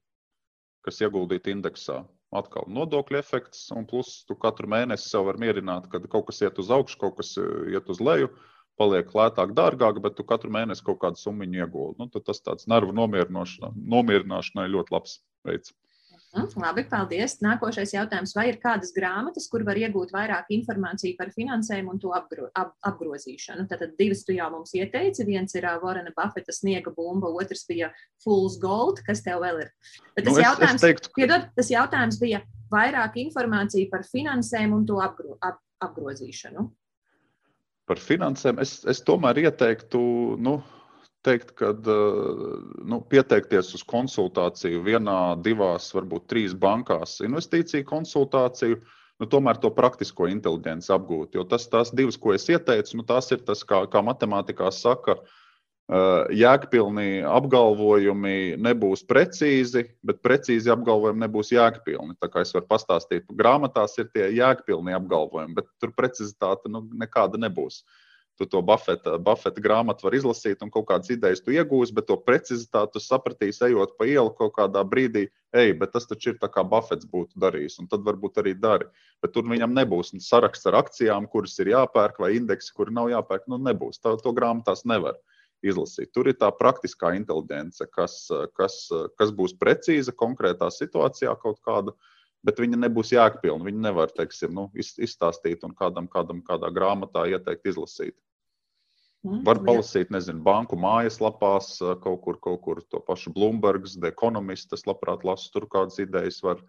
kas ieguldīta indeksā. Atkal nodokļu efekts, un plus tu katru mēnesi sev var mierināt, kad kaut kas iet uz augšu, kaut kas iet uz leju. Uh, paliek lētāk, dārgāk, bet tu katru mēnesi kaut kādu summu iegūti. Nu, tas tāds nervu nomierināšanai ļoti labs veids. Mm, labi, paldies. Nākošais jautājums. Vai ir kādas grāmatas, kur var iegūt vairāk informāciju par finansējumu un to apgro, ap, apgrozīšanu? Tātad divas tu jau mums ieteici. Viens ir Vorena Buffeta sniega bumba, otrs bija Fools Gold. Kas tev vēl ir? Bet tas, nu, es, jautājums, es teiktu, ka... piedod, tas jautājums bija vairāk informāciju par finansēm un to apgro, ap, apgrozīšanu. Par finansēm es, es tomēr ieteiktu. Nu, teikt, ka nu, pieteikties uz konsultāciju vienā, divās, varbūt trīs bankās, investīciju konsultāciju, nu, tomēr to praktisko inteligenci apgūt. Jo tas, tās divas, ko es ieteicu, nu, tās ir tas, kā, kā matemātikā saka, jēgpilni apgalvojumi nebūs precīzi, bet precīzi apgalvojumi nebūs jēgpilni. Tā kā es varu pastāstīt, grāmatās ir tie jēgpilni apgalvojumi, bet tur precizitāte nu, nekāda nebūs. Tu to Buffeta, Buffeta grāmatu vari izlasīt un kaut kādas idejas tu iegūsi, bet to precizitāti sapratīsi, ejot pa ielu kaut kādā brīdī, ej, bet tas taču ir tā kā Buffets būtu darījis, un tad varbūt arī dari. Bet tur viņam nebūs saraksts ar akcijām, kuras ir jāpērk, vai indeksi, kuri nav jāpērk. Nu, nebūs. Tā, to grāmatās nevar izlasīt. Tur ir tā praktiskā inteligence, kas, kas, kas būs precīza konkrētā situācijā kaut kāda bet viņa nebūs jēgpilna. Viņa nevar teiksim, nu, izstāstīt un kādam, kādam kādā grāmatā ieteikt izlasīt. Mm, Var palasīt, nezinu, banku mājaslapās, kaut kur, kaut kur to pašu Bloombergs, The Economist. Es labprāt lasu, tur kādas idejas var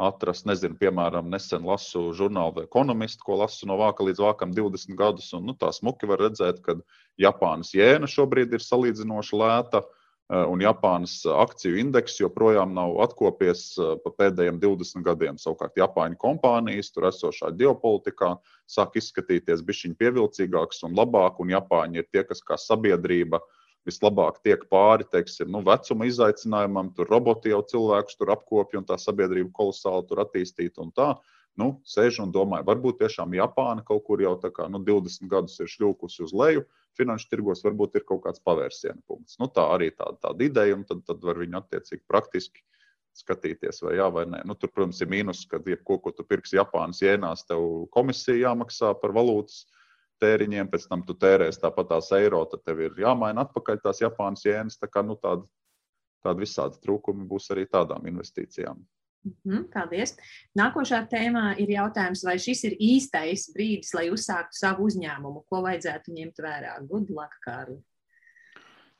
atrast. Nezinu, piemēram, nesen lasu žurnālu The Economist, ko lasu no vāka līdz vākam 20 gadus. Un, nu, tā smuki var redzēt, ka Japānas jēna šobrīd ir salīdzinoši lēta. Eh, un Japānas akciju indeks joprojām nav atkopies eh, pa pēdējiem 20 gadiem. Savukārt Japāņu kompānijas tur esošā ģeopolitikā sāk izskatīties bišķiņ pievilcīgākas un labāk, un Japāņi ir tie, kas kā sabiedrība vislabāk tiek pāri teiksim, nu, vecuma izaicinājumam, tur roboti jau cilvēkus tur apkopja un tā sabiedrība kolosāli tur attīstīta un tā. Nu, sēž un domāju, varbūt tiešām Japāna kaut kur jau kā, nu, 20 gadus ir šļūkusi uz leju, uh, finanšu tirgos varbūt ir kaut kāds pavērsiena punkts. Nu, tā arī tāda, tāda ideja, un tad, tad var viņu attiecīgi praktiski skatīties, vai jā, vai nē. Nu, tur, protams, ir mīnus, ka jebko, ko tu pirksi Japānas jēnās, tev komisija jāmaksā par valūtas tēriņiem, pēc tam tu tērēsi tāpat tās eiro, tad tev ir jāmaina atpakaļ tās Japānas jēnas. Tā kā nu, tāda, tāda visādi trūkumi būs arī tādām investīcijām. Mhm, paldies. Nākošā tēmā ir jautājums, vai šis ir īstais brīdis, lai uzsāktu savu uzņēmumu? Ko vajadzētu ņemt vērā? Good luck, Kārli.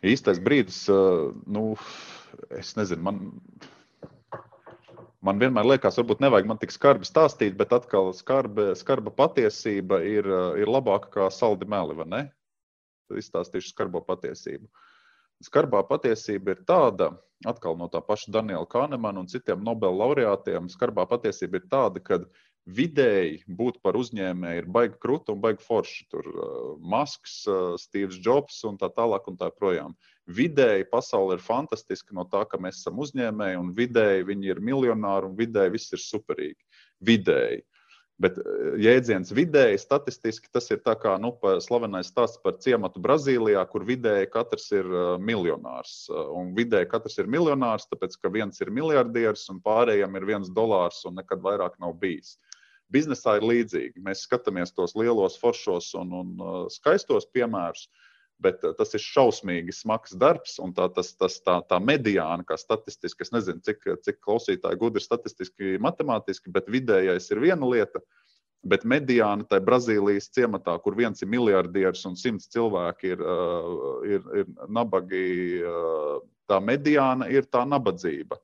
Īstais brīdis, uh, nu, es nezinu, man, man vienmēr liekas, varbūt nevajag man tik skarbi stāstīt, bet atkal skarba, skarba patiesība ir, ir labāka kā saldi meli, vai ne? Tad izstāstīšu skarbo patiesību. Skarbā patiesība ir tāda, ka atkal no tā paša Daniela Kahnemana un citiem Nobela laureātiem, skarbā patiesība ir tāda, ka vidēji būt par uzņēmēju ir baigi krūti un baigi forši. Tur uh, Masks, uh, Steve's Jobs un tā tālāk un tā projām. Vidēji pasaule ir fantastiska no tā, ka mēs esam uzņēmēji, un vidēji viņi ir miljonāri, un vidēji viss ir superīgi. Vidēji. Bet eh, jēdziens vidēji, statistiski tas ir tā kā nu, slavenais stāsts par ciematu Brazīlijā, kur vidēji katrs ir uh, miljonārs. Uh, un vidēji katrs ir miljonārs, tāpēc ka viens ir miljardieris un pārējiem ir viens dolārs un nekad vairāk nav bijis. Biznesā ir līdzīgi. Mēs skatāmies tos lielos, foršos un, un uh, skaistos piemērus, bet tas ir šausmīgi smags darbs. Tā, tas, tas, tā, tā mediāna, kā statistiski, es nezinu, cik, cik klausītāji gudri statistiski, matemātiski, bet vidējais ir viena lieta. Bet mediāna tajā Brazīlijas ciematā, kur viens ir miljardieris un simts cilvēki ir, uh, ir, ir nabagi, uh, tā mediāna ir tā nabadzība.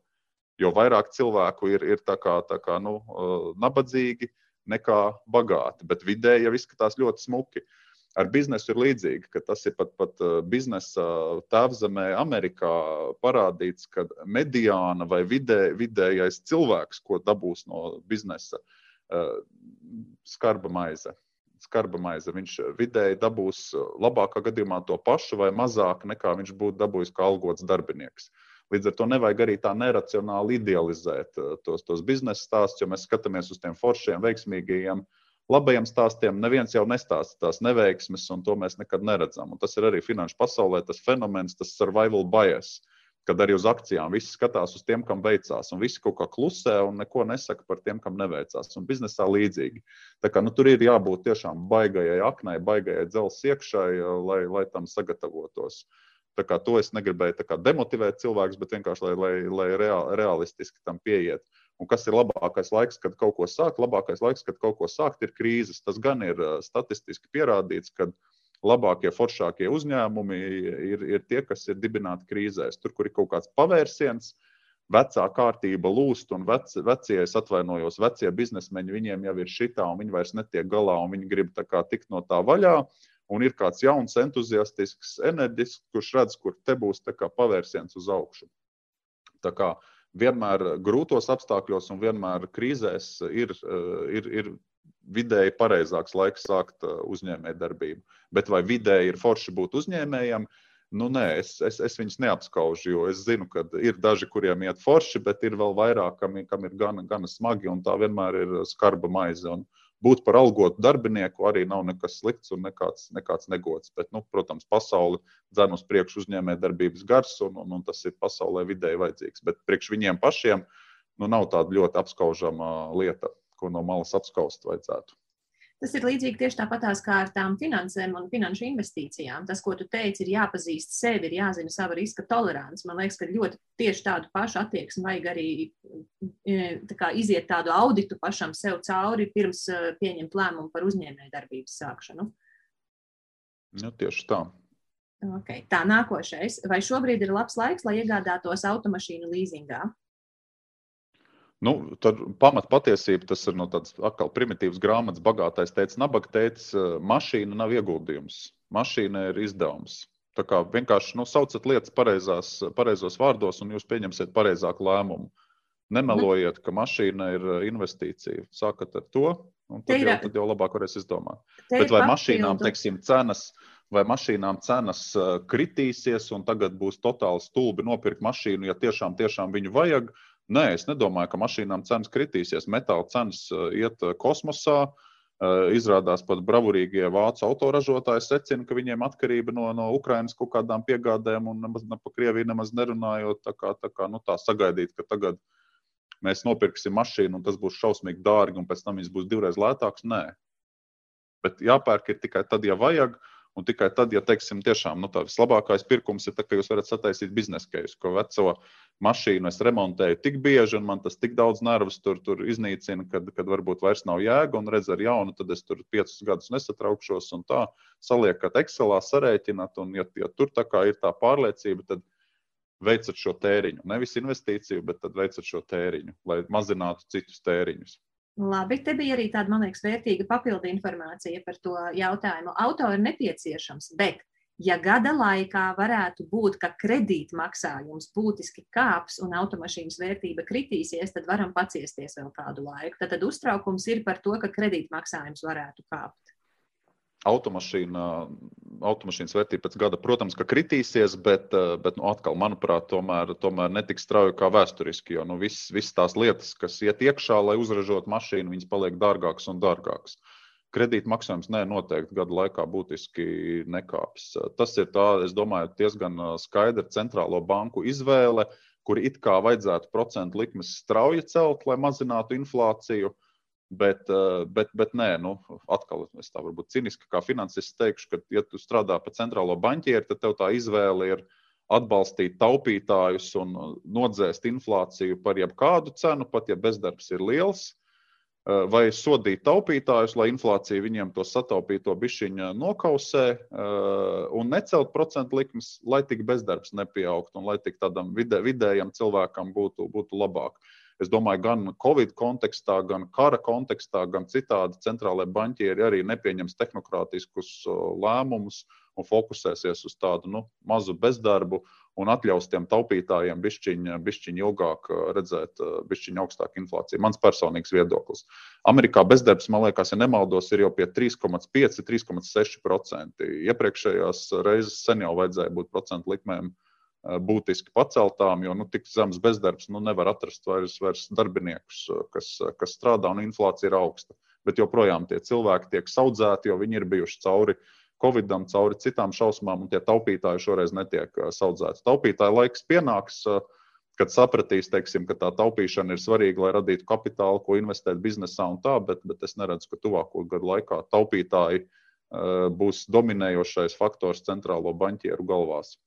Jo vairāk cilvēku ir, ir tā kā, tā kā, nu, uh, nabadzīgi nekā bagāti, bet vidēji jau izskatās ļoti smuki. Uh, ar biznesu ir līdzīgi, ka tas ir pat, pat uh, biznesa tēvzemē Amerikā parādīts, ka mediāna vai vidē, vidējais cilvēks, ko dabūs no biznesa, uh, skarba maize. Skarba maize. Viņš vidēji dabūs labākā gadījumā to pašu vai mazāk nekā viņš būtu dabūjis kā algots darbinieks. Līdz ar to nevajag arī tā neracionāli idealizēt uh, tos, tos biznesa stāstus, jo mēs skatāmies uz tiem foršiem, veiksmīgajiem uh, labajiem stāstiem neviens jau nestāsta tās neveiksmes, un to mēs nekad neredzam. Un tas ir arī finanšu pasaulē tas fenomens, tas survival bias. Kad arī uz akcijām visi skatās uz tiem, kam veicās, un visi kaut kā klusē un neko nesaka par tiem, kam neveicās. Un biznesā līdzīgi. Tā kā, nu, tur ir jābūt tiešām baigajai aknai, baigajai dzelzs iekšai, lai, lai tam sagatavotos. To es negribēju demotivēt cilvēkus, bet vienkārši lai, lai, lai reāli, realistiski tam pieiet. Un kas ir labākais laiks, kad kaut ko sākt? Labākais laiks, kad kaut ko sākt, ir krīzes. Tas gan ir statistiski pierādīts, ka labākie, foršākie uzņēmumi ir, ir tie, kas ir dibināti krīzēs. Tur, kur ir kaut kāds pavērsiens, vecā kārtība lūst, un vec, vecie, es atvainojos, vecie biznesmeņi, viņiem jau ir šitā, un viņi vairs netiek galā, un viņi grib tikt no tā vaļā. Un ir kāds jauns, entuziastisks, enerģisks, kurš redz, kur te būs pavērsiens uz augšu. Tā kā vienmēr grūtos apstākļos un vienmēr krīzēs ir, ir, ir vidēji pareizāks laiks sākt uh, uzņēmējdarbību. Bet vai vidēji ir forši būt uzņēmējam? Nu, nē, es, es, es viņus neapskaužu, jo es zinu, ka ir daži, kuriem iet forši, bet ir vēl vairāk, kam, kam ir gana, gana smagi, un tā vienmēr ir skarba maize. Un būt par algotu darbinieku arī nav nekas slikts un nekāds, nekāds negods. Bet, nu, protams, pasauli dzen uz priekšu uzņēmējdarbības gars, un, un, un tas ir pasaulē vidēji vajadzīgs. Bet priekš viņiem pašiem nu, nav tāda ļoti apskaužama lieta ko no malas apskaust vajadzētu. Tas ir līdzīgi tieši tāpatās kā ar tām finansēm un finanšu investīcijām. Tas, ko tu teici, ir jāpazīst sevi, ir jāzina sava riska tolerants. Man liekas, ka ļoti tieši tādu pašu attieksmi vajag arī e, tā iziet tādu auditu pašam sev cauri, pirms e, pieņemt lēmumu par uzņēmējdarbības sākšanu. Nu, tieši tā. Okay. Tā nākošais. Vai šobrīd ir labs laiks, lai iegādātos automašīnu līzingā? Nu, tad pamat patiesība tas ir no tādas atkal primitīvas grāmatas, bagātais teica, nabaga teica, mašīna nav ieguldījums, mašīna ir izdevums. Tā kā vienkārši nu, saucat lietas pareizās, pareizos vārdos, un jūs pieņemsiet pareizāku lēmumu. Nemelojiet, ka mašīna ir eh, investīcija. Sākat ar to, un tad, jau, tad jau labāk varēs izdomāt. Bet vai mašīnām, teiksim, cenas, vai mašīnām cenas eh, kritīsies, un tagad būs totāli stulbi nopirkt mašīnu, ja tiešām, tiešām viņu vajag, Nē, es nedomāju, ka mašīnām cenas kritīsies. Metāla cenas uh, iet uh, kosmosā. Uh, izrādās pat bravūrīgie vācu autoražotāji secina, ka viņiem atkarība no, no Ukrainas kaut kādām piegādēm un nemaz ne par Krieviju nemaz nerunājot. Tā kā, tā kā nu, tā sagaidīt, ka tagad mēs nopirksim mašīnu un tas būs šausmīgi dārgi un pēc tam viņš būs divreiz lētāks. Nē. Bet jāpērk ir tikai tad, ja vajag. Uh, Un tikai tad, ja teiksim, tiešām nu, tas labākais pirkums ir tas, ka jūs varat sataisīt biznesa keisu, ko veco mašīnu es remontēju tik bieži, un man tas tik daudz nervus tur, tur iznīcina, kad, kad varbūt vairs nav jēga, un redz ar jaunu, tad es tur piecus gadus nesatraukšos, un tā saliekat Excelā, sarēķināt, un ja, ja tur tā kā ir tā pārliecība, tad veicat šo tēriņu. Nevis investīciju, bet veicat šo tēriņu, lai mazinātu citus tēriņus. Labi, te bija arī tāda, man liekas, vērtīga papildu informācija par to jautājumu. Auto ir nepieciešams, bet, ja gada laikā varētu būt, ka kredītmaksājums būtiski kāps un automašīnas vērtība kritīsies, tad varam paciesties vēl kādu laiku. Tad, tad uztraukums ir par to, ka kredītmaksājums varētu kāpt automašīna, automašīnas vērtība pēc gada, protams, ka kritīsies, bet, eh, bet nu, atkal, manuprāt, tomēr, tomēr netik strauji kā vēsturiski. Jo nu, visas vis tās lietas, kas iet iekšā, lai uzražotu mašīnu, viņas paliek dārgākas un dārgākas. Kredīta maksājums nē, noteikti gadu laikā būtiski nekāps. Tas ir tā, es domāju, diezgan eh, skaidra centrālo banku izvēle, kur it kā vajadzētu procentu likmes strauji celt, lai mazinātu inflāciju. Uh, Bet, eh, bet, bet nē, nu, atkal es tā varbūt ciniski kā finansists teikšu, ka, ja tu strādā pa centrālo banķieru, tad tev tā izvēle ir atbalstīt taupītājus un nodzēst inflāciju par jebkādu cenu, pat ja bezdarbs ir liels, eh, vai sodīt taupītājus, lai inflācija viņiem to sataupīto bišķiņu nokausē eh, un necelt procentu likmes, lai tik bezdarbs nepieaugtu un lai tik tādam vidē, vidējam cilvēkam būtu, būtu labāk. Es domāju, gan Covid kontekstā, gan kara kontekstā, gan citādi centrālajie banķieri arī nepieņems tehnokrātiskus lēmumus un fokusēsies uz tādu nu, mazu bezdarbu un atļaus tiem taupītājiem bišķiņ, bišķiņ ilgāk redzēt bišķiņ augstāku inflāciju. Mans personīgs viedoklis. Amerikā bezdarbs, man liekas, ja nemaldos, ir jau pie 3,5, 3,6%. Iepriekšējās reizes sen jau vajadzēja būt procentu likmēm būtiski paceltām, jo nu, tik zems bezdarbs nu, nevar atrast vairs, vairs darbiniekus, eh, kas, eh, kas strādā, un inflācija ir augsta. Bet joprojām tie cilvēki tiek audzēti, jo viņi ir bijuši cauri Covidam, cauri citām šausmām, un tie taupītāji šoreiz netiek audzēti. Taupītāja laiks pienāks, kad sapratīs, teiksim, ka tā taupīšana ir svarīga, lai radītu kapitālu, ko investēt biznesā un tā, bet, bet es neredzu, ka tuvāko gadu laikā taupītāji būs dominējošais faktors centrālo banķieru galvās.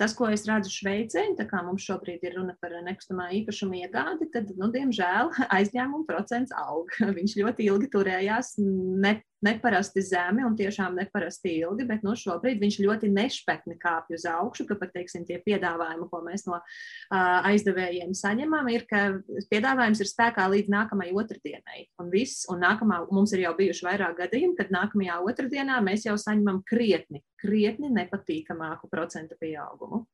Tas, ko es redzu Šveicē, tā kā mums šobrīd ir runa par nekustamā īpašuma iegādi, tad, nu, diemžēl, <laughs> aizņēmuma procents aug. <laughs> Viņš ļoti ilgi turējās ne, neparasti zemi un tiešām neparasti ilgi, bet nu, šobrīd viņš ļoti nešpekni kāpj uz augšu, ka pat teiksim, tie piedāvājumi, ko mēs no uh, aizdevējiem saņemam, ir, ka piedāvājums ir spēkā līdz nākamajai otrdienai. Un viss, un nākamā, mums ir jau bijuši vairāk gadījumi, kad nākamajā otrdienā mēs jau saņemam krietni, krietni nepatīkamāku procentu pieaugumu.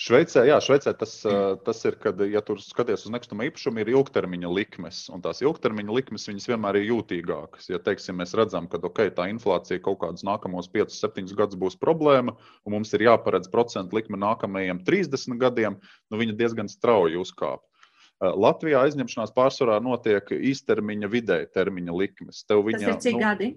Šveicē, jā, Šveicē tas, tas ir, kad, ja tur skaties uz nekustamo īpašumu, ir ilgtermiņa likmes, un tās ilgtermiņa likmes vienmēr ir jūtīgākas. Ja, teiksim, mēs redzam, ka okay, tā inflācija kaut kādus nākamos 5, 7 gadus būs problēma, un mums ir jāparedz procentu likme nākamajiem 30 gadiem, nu viņa diezgan strauji uzkāpa. Latvijā aizņemšanās pārsvarā notiek īstermiņa, vidēja termiņa likmes. Tev viņa, Tas ir cik nu, gadi?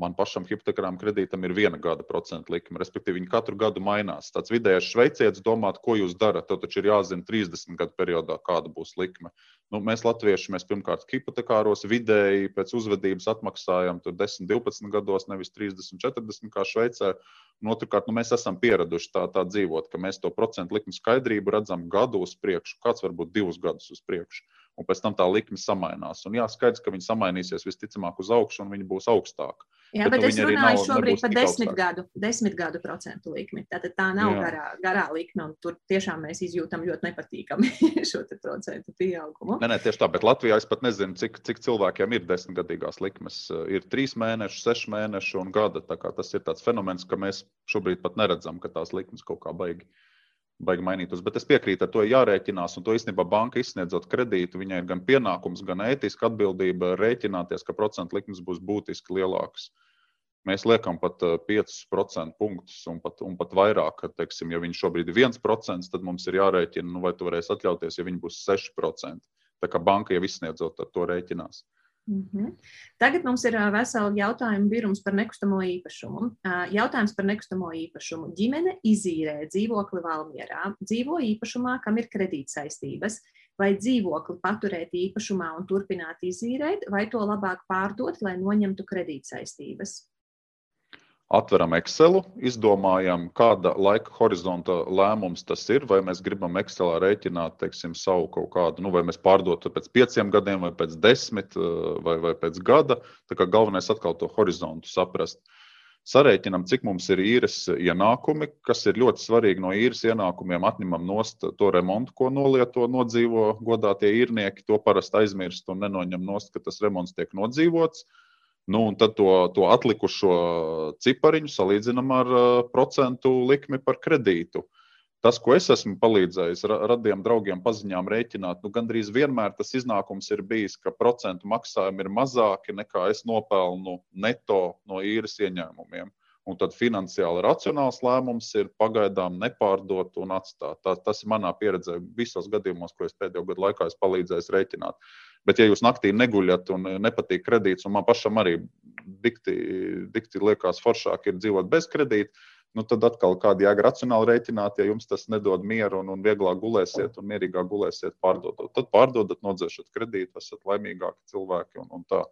Man pašam hipotekārām kredītam ir viena gada procentu likme. Respektīvi, viņi katru gadu mainās. Tāds vidējais šveicietis domā, ko jūs darat. Tev taču ir jāzina 30 gadu periodā, kāda būs likme. Nu, mēs, latvieši, mēs pirmkārt hipotekāros vidēji pēc uzvedības atmaksājam 10, 12 gados, nevis 30, 40 kā Šveicē. Un otrkārt, nu, mēs esam pieraduši tā, tā dzīvot, ka mēs to procentu likmu skaidrību redzam gadu uz priekšu, kāds varbūt divus gadus uz priekšu un pēc tam tā likme samainās. Un jā, skaidrs, ka viņi samainīsies visticamāk uz augšu, un viņi būs augstāki. Jā, bet, bet nu, es runāju nav, šobrīd par desmit gadu, desmit gadu procentu likmi. Tātad tā nav jā. garā, garā likme, un tur tiešām mēs izjūtam ļoti nepatīkami <laughs> šo procentu pieaugumu. Nē, nē, tieši tā, bet Latvijā es pat nezinu, cik, cik cilvēkiem ir desmitgadīgās likmes. Ir trīs mēneši, seši mēneši un gada. Tas ir tāds fenomens, ka mēs šobrīd pat neredzam, ka tās likmes kaut kā baigi baigi mainītos. Bet es piekrītu, ar to jārēķinās. Un to īstenībā banka izsniedzot kredītu, viņai ir gan pienākums, gan ētiska atbildība rēķināties, ka procentu likmes būs būtiski lielākas. Mēs liekam pat 5% eh, punktus un pat, un pat vairāk. Kad, teiksim, ja viņš šobrīd ir 1%, tad mums ir jārēķina, nu, vai tu varēsi atļauties, ja viņi būs 6%. Tā kā banka jau izsniedzot to rēķinās. Mm -hmm. Tagad mums ir vesela jautājuma birums par nekustamo īpašumu. Jautājums par nekustamo īpašumu. Ģimene izīrē dzīvokli Valmjerā, dzīvo īpašumā, kam ir kredītsaistības, vai dzīvokli paturēt īpašumā un turpināt izīrēt, vai to labāk pārdot, lai noņemtu kredītsaistības atveram Excelu, izdomājam, kāda laika horizonta lēmums tas ir, vai mēs gribam Excelā rēķināt teiksim, savu kaut kādu, nu, vai mēs pārdotu pēc pieciem gadiem, vai pēc desmit, eh, vai, vai pēc gada. Tā kā galvenais atkal to horizontu saprast. Sarēķinam, cik mums ir īres ienākumi, kas ir ļoti svarīgi no īres ienākumiem. Atņemam nost to remontu, ko nolieto, nodzīvo godātie īrnieki. To parasti aizmirst un nenoņem nost, ka tas remonts tiek nodzīvots. Uh, Nu, un tad to, to atlikušo cipariņu salīdzinām ar uh, procentu likmi par kredītu. Tas, ko es esmu palīdzējis radiem draugiem paziņām rēķināt, nu, gandrīz vienmēr tas iznākums ir bijis, ka procentu maksājumi ir mazāki nekā es nopelnu neto no īres ieņēmumiem. Un tad finansiāli racionāls lēmums ir pagaidām nepārdot un atstāt. Tā, tas ir manā pieredzē visos gadījumos, ko es pēdējo gadu laikā esmu palīdzējis rēķināt. Bet, ja jūs naktī neguļat un nepatīk kredīts, un man pašam arī dikti, dikti liekas foršāk ir dzīvot bez kredīta, nu tad atkal kāda jēga racionāli rēķināt, ja jums tas nedod mieru un, un vieglāk gulēsiet un mierīgāk gulēsiet pārdodot. Tad pārdodat, nodzēšat kredītu, esat laimīgāki cilvēki un, un tā.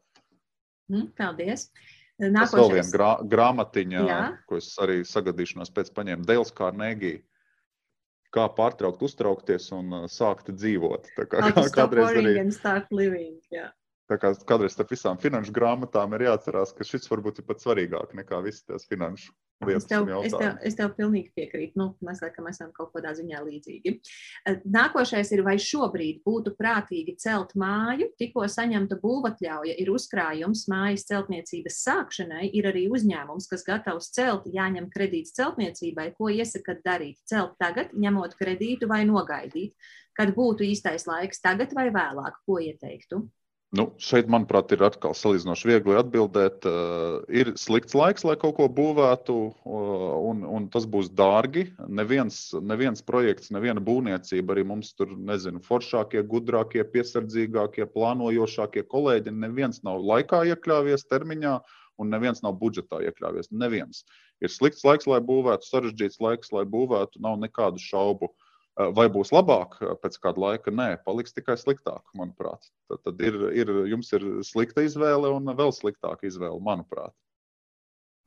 Mm, paldies! Nākošais. Tas vēl viena grā, grāmatiņa, Jā. ko es arī sagadīšanos pēc paņēmu Dēls Kārnēgī. Kā pārtraukt uztraukties un uh, sākt dzīvot. Tā kā, kā <laughs> kādreiz arī. Yeah. Tā kā kādreiz starp visām finanšu grāmatām ir jāatcerās, ka šis varbūt ir pat svarīgāk nekā visas tās finanšu Es tev, es, tev, es tev pilnīgi piekrītu. Nu, mēs laikam esam kaut kādā ziņā līdzīgi. Eh, nākošais ir, vai šobrīd būtu prātīgi celt māju, tikko saņemta būvatļauja, ir uzkrājums mājas celtniecības sākšanai, ir arī uzņēmums, kas gatavs celt, jāņem kredīts celtniecībai. Ko iesakat darīt? Celt tagad, ņemot kredītu vai nogaidīt? Kad būtu īstais laiks, tagad vai vēlāk? Ko ieteiktu? Nu, šeit, manuprāt, ir atkal salīdzinoši viegli atbildēt. Uh, ir slikts laiks, lai kaut ko būvētu, uh, un, un tas būs dārgi. Neviens, neviens projekts, neviena būvniecība, arī mums tur, nezinu, foršākie, gudrākie, piesardzīgākie, plānojošākie kolēģi, neviens nav laikā iekļāvies termiņā, un neviens nav budžetā iekļāvies. Neviens. Ir slikts laiks, lai būvētu, sarežģīts laiks, lai būvētu, nav nekādu šaubu. Uh, Vai būs labāk pēc kāda laika? Nē, paliks tikai sliktāk, manuprāt. Tad, tad ir, ir, jums ir slikta izvēle un vēl sliktāka izvēle, manuprāt.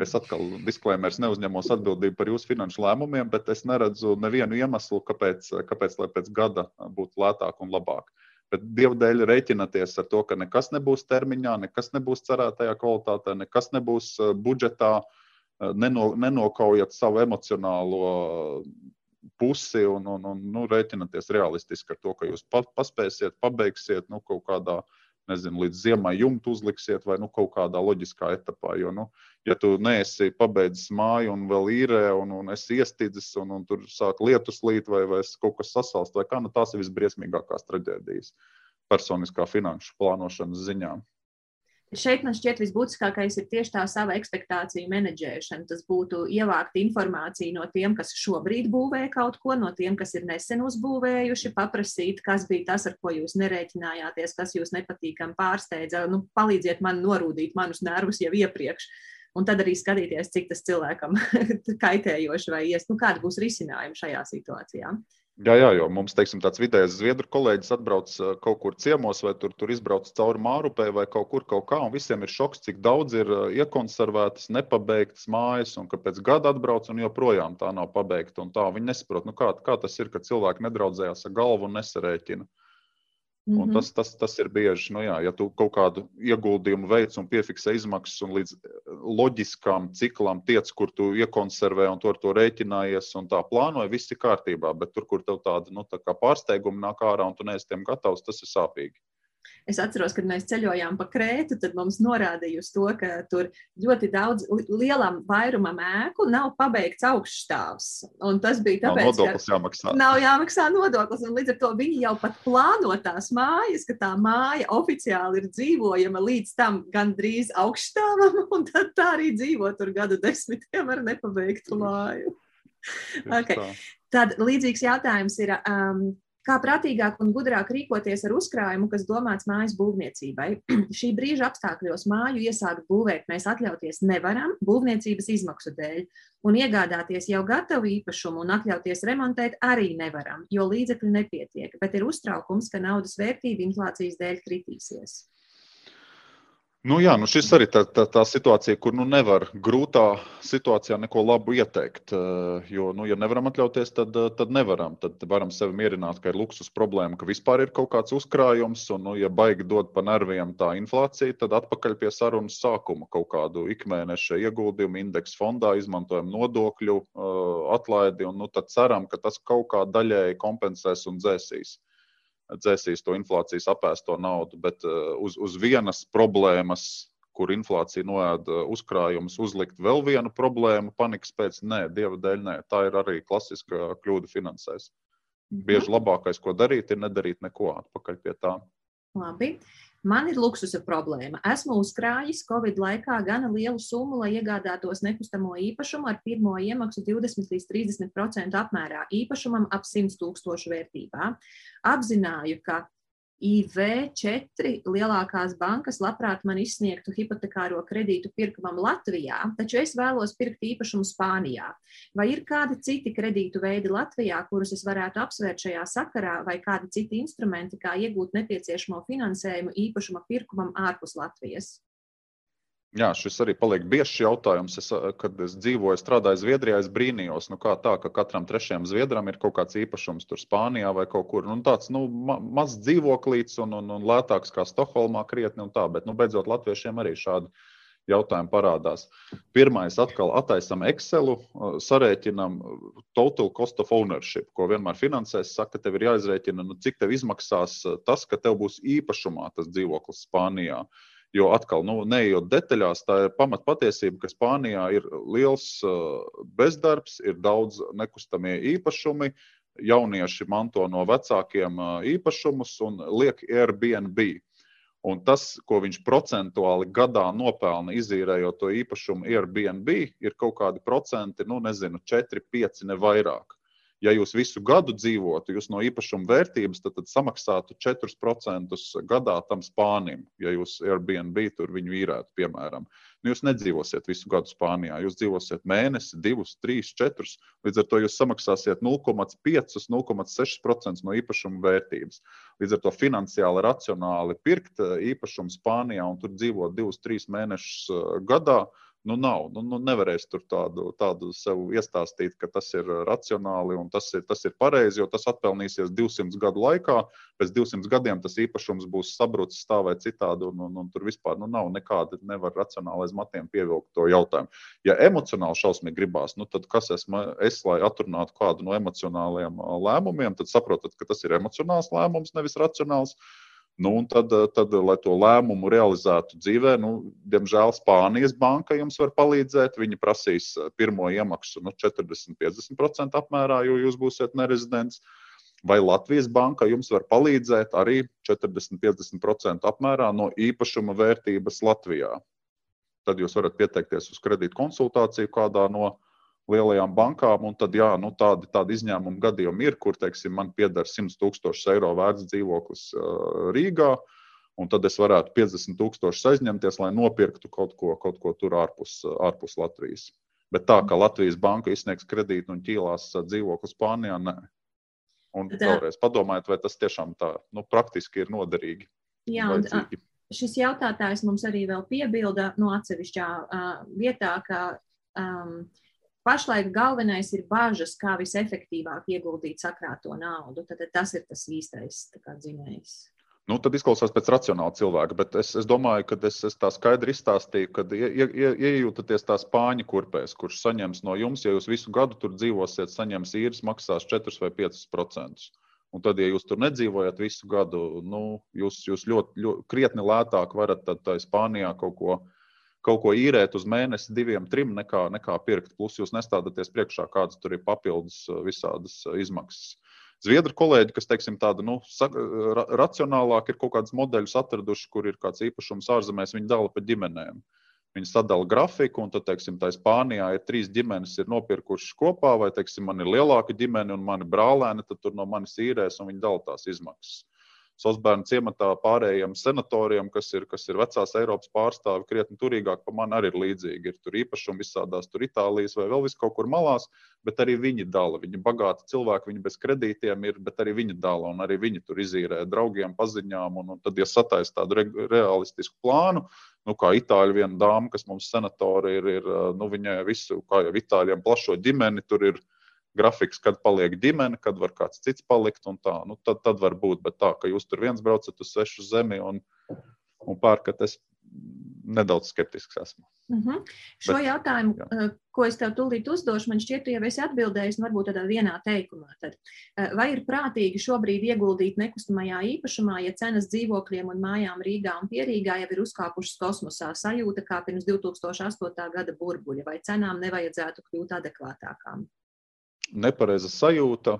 Es atkal disklēmēs neuzņemos atbildību par jūsu finanšu lēmumiem, bet es neredzu nevienu iemeslu, kāpēc, kāpēc lai pēc gada būtu lētāk un labāk. Bet dievu dēļ rēķināties ar to, ka nekas nebūs termiņā, nekas nebūs cerētajā kvalitātē, nekas nebūs budžetā, neno, nenokaujat savu emocionālo pusi un, un, un nu, rēķināties realistiski ar to, ka jūs paspēsiet, pabeigsiet nu, kaut kādā nezinu, līdz ziemai jumtu uzliksiet vai nu, kaut kādā loģiskā etapā. Jo, nu, ja tu neesi pabeidzis māju un vēl īrē, un, un esi iestidzis, un, un tur sāk lietus līt, vai, vai kaut kas sasalst, vai kā, nu, tās ir visbriesmīgākās traģēdijas personiskā finanšu plānošanas ziņā. Šeit man šķiet, visbūtiskākais ir tieši tā sava expectāciju menedžēšana. Tas būtu ievākt informāciju no tiem, kas šobrīd būvē kaut ko, no tiem, kas ir nesen uzbūvējuši, paprasīt, kas bija tas, ar ko jūs nerēķinājāties, kas jūs nepatīkami pārsteidza. Nu, palīdziet man norūdīt manus nervus jau iepriekš. Un tad arī skatīties, cik tas cilvēkam <laughs> kaitējoši vai ies, nu, kāda būs risinājuma šajā situācijā. Jā, jā, jo mums, teiksim, tāds vidējais zviedru kolēģis atbrauc kaut kur ciemos, vai tur, tur izbrauc cauri Mārupē, vai kaut kur kaut kā, un visiem ir šoks, cik daudz ir iekonservētas, nepabeigtas mājas, un ka pēc gada atbrauc un joprojām tā nav pabeigta. Tā viņi nesaprot, nu kā, kā tas ir, ka cilvēki nedraudzējās ar galvu un nesarēķina. Mm -hmm. Un tas, tas, tas ir bieži, nu jā, ja tu kaut kādu ieguldījumu veic un piefiksē izmaksas un līdz eh, loģiskām ciklam tiec, kur tu iekonservē un to ar to rēķinājies un tā plānoji, viss ir kārtībā. Bet tur, kur tev tāda nu, tā pārsteiguma nāk ārā un tu neesi tiem gatavs, tas ir sāpīgi. Es atceros, kad mēs ceļojām pa Krētu, tad mums norādīja uz to, ka tur ļoti daudz, lielam vairumam ēku nav pabeigts augšstāvs. Un tas bija tāpēc, nav nodoklis ka jāmaksā. nav jāmaksā nodoklis. Un līdz ar to viņi jau pat plāno tās mājas, ka tā māja oficiāli ir dzīvojama līdz tam gandrīz augšstāvam, <laughs> un tad tā arī dzīvo tur gadu desmitiem ar nepabeigtu māju. <laughs> okay. Tad līdzīgs jautājums ir. Um, Kā prātīgāk un gudrāk rīkoties ar uzkrājumu, kas domāts mājas būvniecībai? <clears throat> Šī brīža apstākļos māju iesākt būvēt mēs atļauties nevaram būvniecības izmaksu dēļ, un iegādāties jau gatavu īpašumu un atļauties remontēt arī nevaram, jo līdzekļu nepietiek, bet ir uztraukums, ka naudas vērtība inflācijas dēļ kritīsies. Nu, jā, nu šis arī tā, tā, tā situācija, kur nu nevar grūtā situācijā neko labu ieteikt. Eh, jo, nu, ja nevaram atļauties, tad, eh, tad nevaram. Tad varam sevi mierināt, ka ir luksus problēma, ka vispār ir kaut kāds uzkrājums. Un, nu, ja baigi dod pa nerviem tā inflācija, tad atpakaļ pie sarunas sākuma kaut kādu ikmēneša ieguldījumu indeksu fondā, izmantojam nodokļu eh, atlaidi. Un, nu, ceram, ka tas kaut kā daļēji kompensēs un dzēsīs dzēsīs to inflācijas apēsto naudu, bet uh, uz, uz vienas problēmas, kur inflācija noēda uh, uzkrājumus, uzlikt vēl vienu problēmu, panikas pēc, nē, dieva dēļ, nē. Tā ir arī klasiska kļūda finansēs. Mhm. Bieži labākais, ko darīt, ir nedarīt neko atpakaļ pie tā. Labi. Man ir luksusa problēma. Esmu uzkrājis Covid laikā gana lielu summu, lai iegādātos nekustamo īpašumu ar pirmo iemaksu 20 līdz 30% apmērā īpašumam ap 100 tūkstošu vērtībā. Apzināju, ka IV4 lielākās bankas labprāt man izsniegtu hipotekāro kredītu pirkumam Latvijā, taču es vēlos pirkt īpašumu Spānijā. Vai ir kādi citi kredītu veidi Latvijā, kurus es varētu apsvērt šajā sakarā, vai kādi citi instrumenti, kā iegūt nepieciešamo finansējumu īpašuma pirkumam ārpus Latvijas? Jā, šis arī paliek biežs jautājums. Es, kad es dzīvoju, strādāju Zviedrijā, es brīnījos, nu kā tā, ka katram trešajam zviedram ir kaut kāds īpašums tur Spānijā vai kaut kur. Nu, tāds nu, ma mazs dzīvoklīts un, un, un lētāks kā Stokholmā krietni un tā, bet nu, beidzot latviešiem arī šādi jautājumi parādās. Pirmais, atkal attaisam Excelu, sarēķinam total cost of ownership, ko vienmēr finansēs. Saka, tev ir jāizrēķina, nu, cik tev izmaksās tas, ka tev būs īpašumā tas dzīvoklis Spānijā. Uh, Jo atkal, nu, neejot detaļās, tā ir pamatpatiesība, ka Spānijā ir liels uh, bezdarbs, ir daudz nekustamie īpašumi, jaunieši manto no vecākiem uh, īpašumus un liek Airbnb. Un tas, ko viņš procentuāli gadā nopelna izīrējot to īpašumu Airbnb, ir kaut kādi procenti, nu, nezinu, 4, 5, ne vairāk ja jūs visu gadu dzīvotu, jūs no īpašuma vērtības tad, tad samaksātu 4% gadā tam spānim, ja jūs Airbnb tur viņu īrētu, piemēram. Nu, jūs nedzīvosiet visu gadu Spānijā, jūs dzīvosiet mēnesi, divus, trīs, četrus. Līdz ar to jūs samaksāsiet 0,5, 0,6% no īpašuma vērtības. Līdz ar to finansiāli racionāli pirkt īpašumu Spānijā un tur dzīvot divus, trīs mēnešus gadā Nu, nav. Nu, nu, nevarēs tur tādu, tādu sev iestāstīt, ka tas ir racionāli un tas ir, tas ir pareizi, jo tas atpelnīsies 200 gadu laikā. Pēc 200 gadiem tas īpašums būs sabrucis tā vai citādi, un, un, un tur vispār nu, nav nekāda, nevar racionāli aiz matiem pievilkt to jautājumu. Ja emocionāli šausmīgi gribās, nu, tad kas esmu es, lai atrunātu kādu no emocionāliem lēmumiem, tad saprotat, ka tas ir emocionāls lēmums, nevis racionāls. Nu, tad, eh, tad, lai to lēmumu realizētu dzīvē, nu, diemžēl Spānijas banka jums var palīdzēt. Viņi prasīs eh, pirmo iemaksu nu, 40-50% apmērā, jo jūs būsiet nerezidents. Vai Latvijas banka jums var palīdzēt arī 40-50% apmērā no īpašuma vērtības Latvijā? Tad jūs varat pieteikties uz kredītu konsultāciju kādā no lielajām bankām. Tad, jā, nu, tādi, tādi izņēmumi gadījumi ir, kur teiksim, man pieder 100 tūkstoši eiro vērts dzīvoklis uh, Rīgā. Un tad es varētu 50 tūkstošus aizņemties, lai nopirktu kaut ko, kaut ko tur ārpus, ārpus Latvijas. Bet tā, ka Latvijas banka izsniegs kredītu un ķīlās dzīvokli Spānijā, nē. Un tā. vēlreiz padomājiet, vai tas tiešām tā nu, praktiski ir noderīgi. Jā, un, šis jautātājs mums arī vēl piebilda no atsevišķā uh, vietā, ka um, Pašlaik galvenais ir bažas, kā visefektīvāk ieguldīt sakrāto naudu. Tad tas ir tas īstais dzinējs. Nu, tad izklausās pēc racionāla cilvēka, bet es, es domāju, ka es, es tā skaidri izstāstīju, ka ie, ie, iejūtaties tā spāņu kurpēs, kurš saņems no jums, ja jūs visu gadu tur dzīvosiet, saņems īres, maksās 4 vai 5 procentus. Un tad, ja jūs tur nedzīvojat visu gadu, nu, jūs, jūs ļoti, ļoti krietni lētāk varat tad, tā Spānijā kaut ko izdarīt kaut ko īrēt uz mēnesi, diviem, trim, nekā, nekā pirkt. Plus jūs nestādaties priekšā, kādas tur ir papildus uh, visādas uh, izmaksas. Zviedru kolēģi, kas teiksim, tāda nu, ra racionālāk ir kaut kādas modeļus atraduši, kur ir kāds īpašums ārzemēs, viņi dala pa ģimenēm. Viņi sadala grafiku, un tad, teiksim, tā Spānijā ir trīs ģimenes, ir nopirkušas kopā, vai, teiksim, man ir lielāka ģimene un mani brālēni, tad tur no manis īrēs, un viņi dala tās izmaksas. Sosbērnu ciematā pārējiem senatoriem, kas ir, kas ir vecās Eiropas pārstāvi, krietni turīgāk par mani arī ir līdzīgi. Ir tur īpašumi visādās, tur Itālijas vai vēl vis kaut kur malās, bet arī viņi dala. Viņi bagāti cilvēki, viņi bez kredītiem ir, bet arī viņi dala un arī viņi tur izīrē draugiem, paziņām. Un, un tad, ja sataisa tādu re, realistisku plānu, nu, kā itāļu viena dāma, kas mums senatori ir, ir nu, viņai visu, kā jau itāļiem plašo ģimeni, tur ir grafiks, kad paliek ģimene, kad var kāds cits palikt. Nu, tad, tad var būt, bet tā, ka jūs tur viens braucat uz svešu zemi un, un pērkat, es nedaudz skeptisks esmu. Uh mhm. -huh. Šo bet, jautājumu, jā. Eh, ko es tev tūlīt uzdošu, man šķiet, tu jau esi atbildējis, varbūt tādā vienā teikumā. Tad, eh, vai ir prātīgi šobrīd ieguldīt nekustamajā īpašumā, ja cenas dzīvokļiem un mājām Rīgā un Pierīgā jau ir uzkāpušas kosmosā sajūta kā pirms 2008. gada burbuļa, vai cenām nevajadzētu kļūt adekvātākām? Nepareiza sajūta,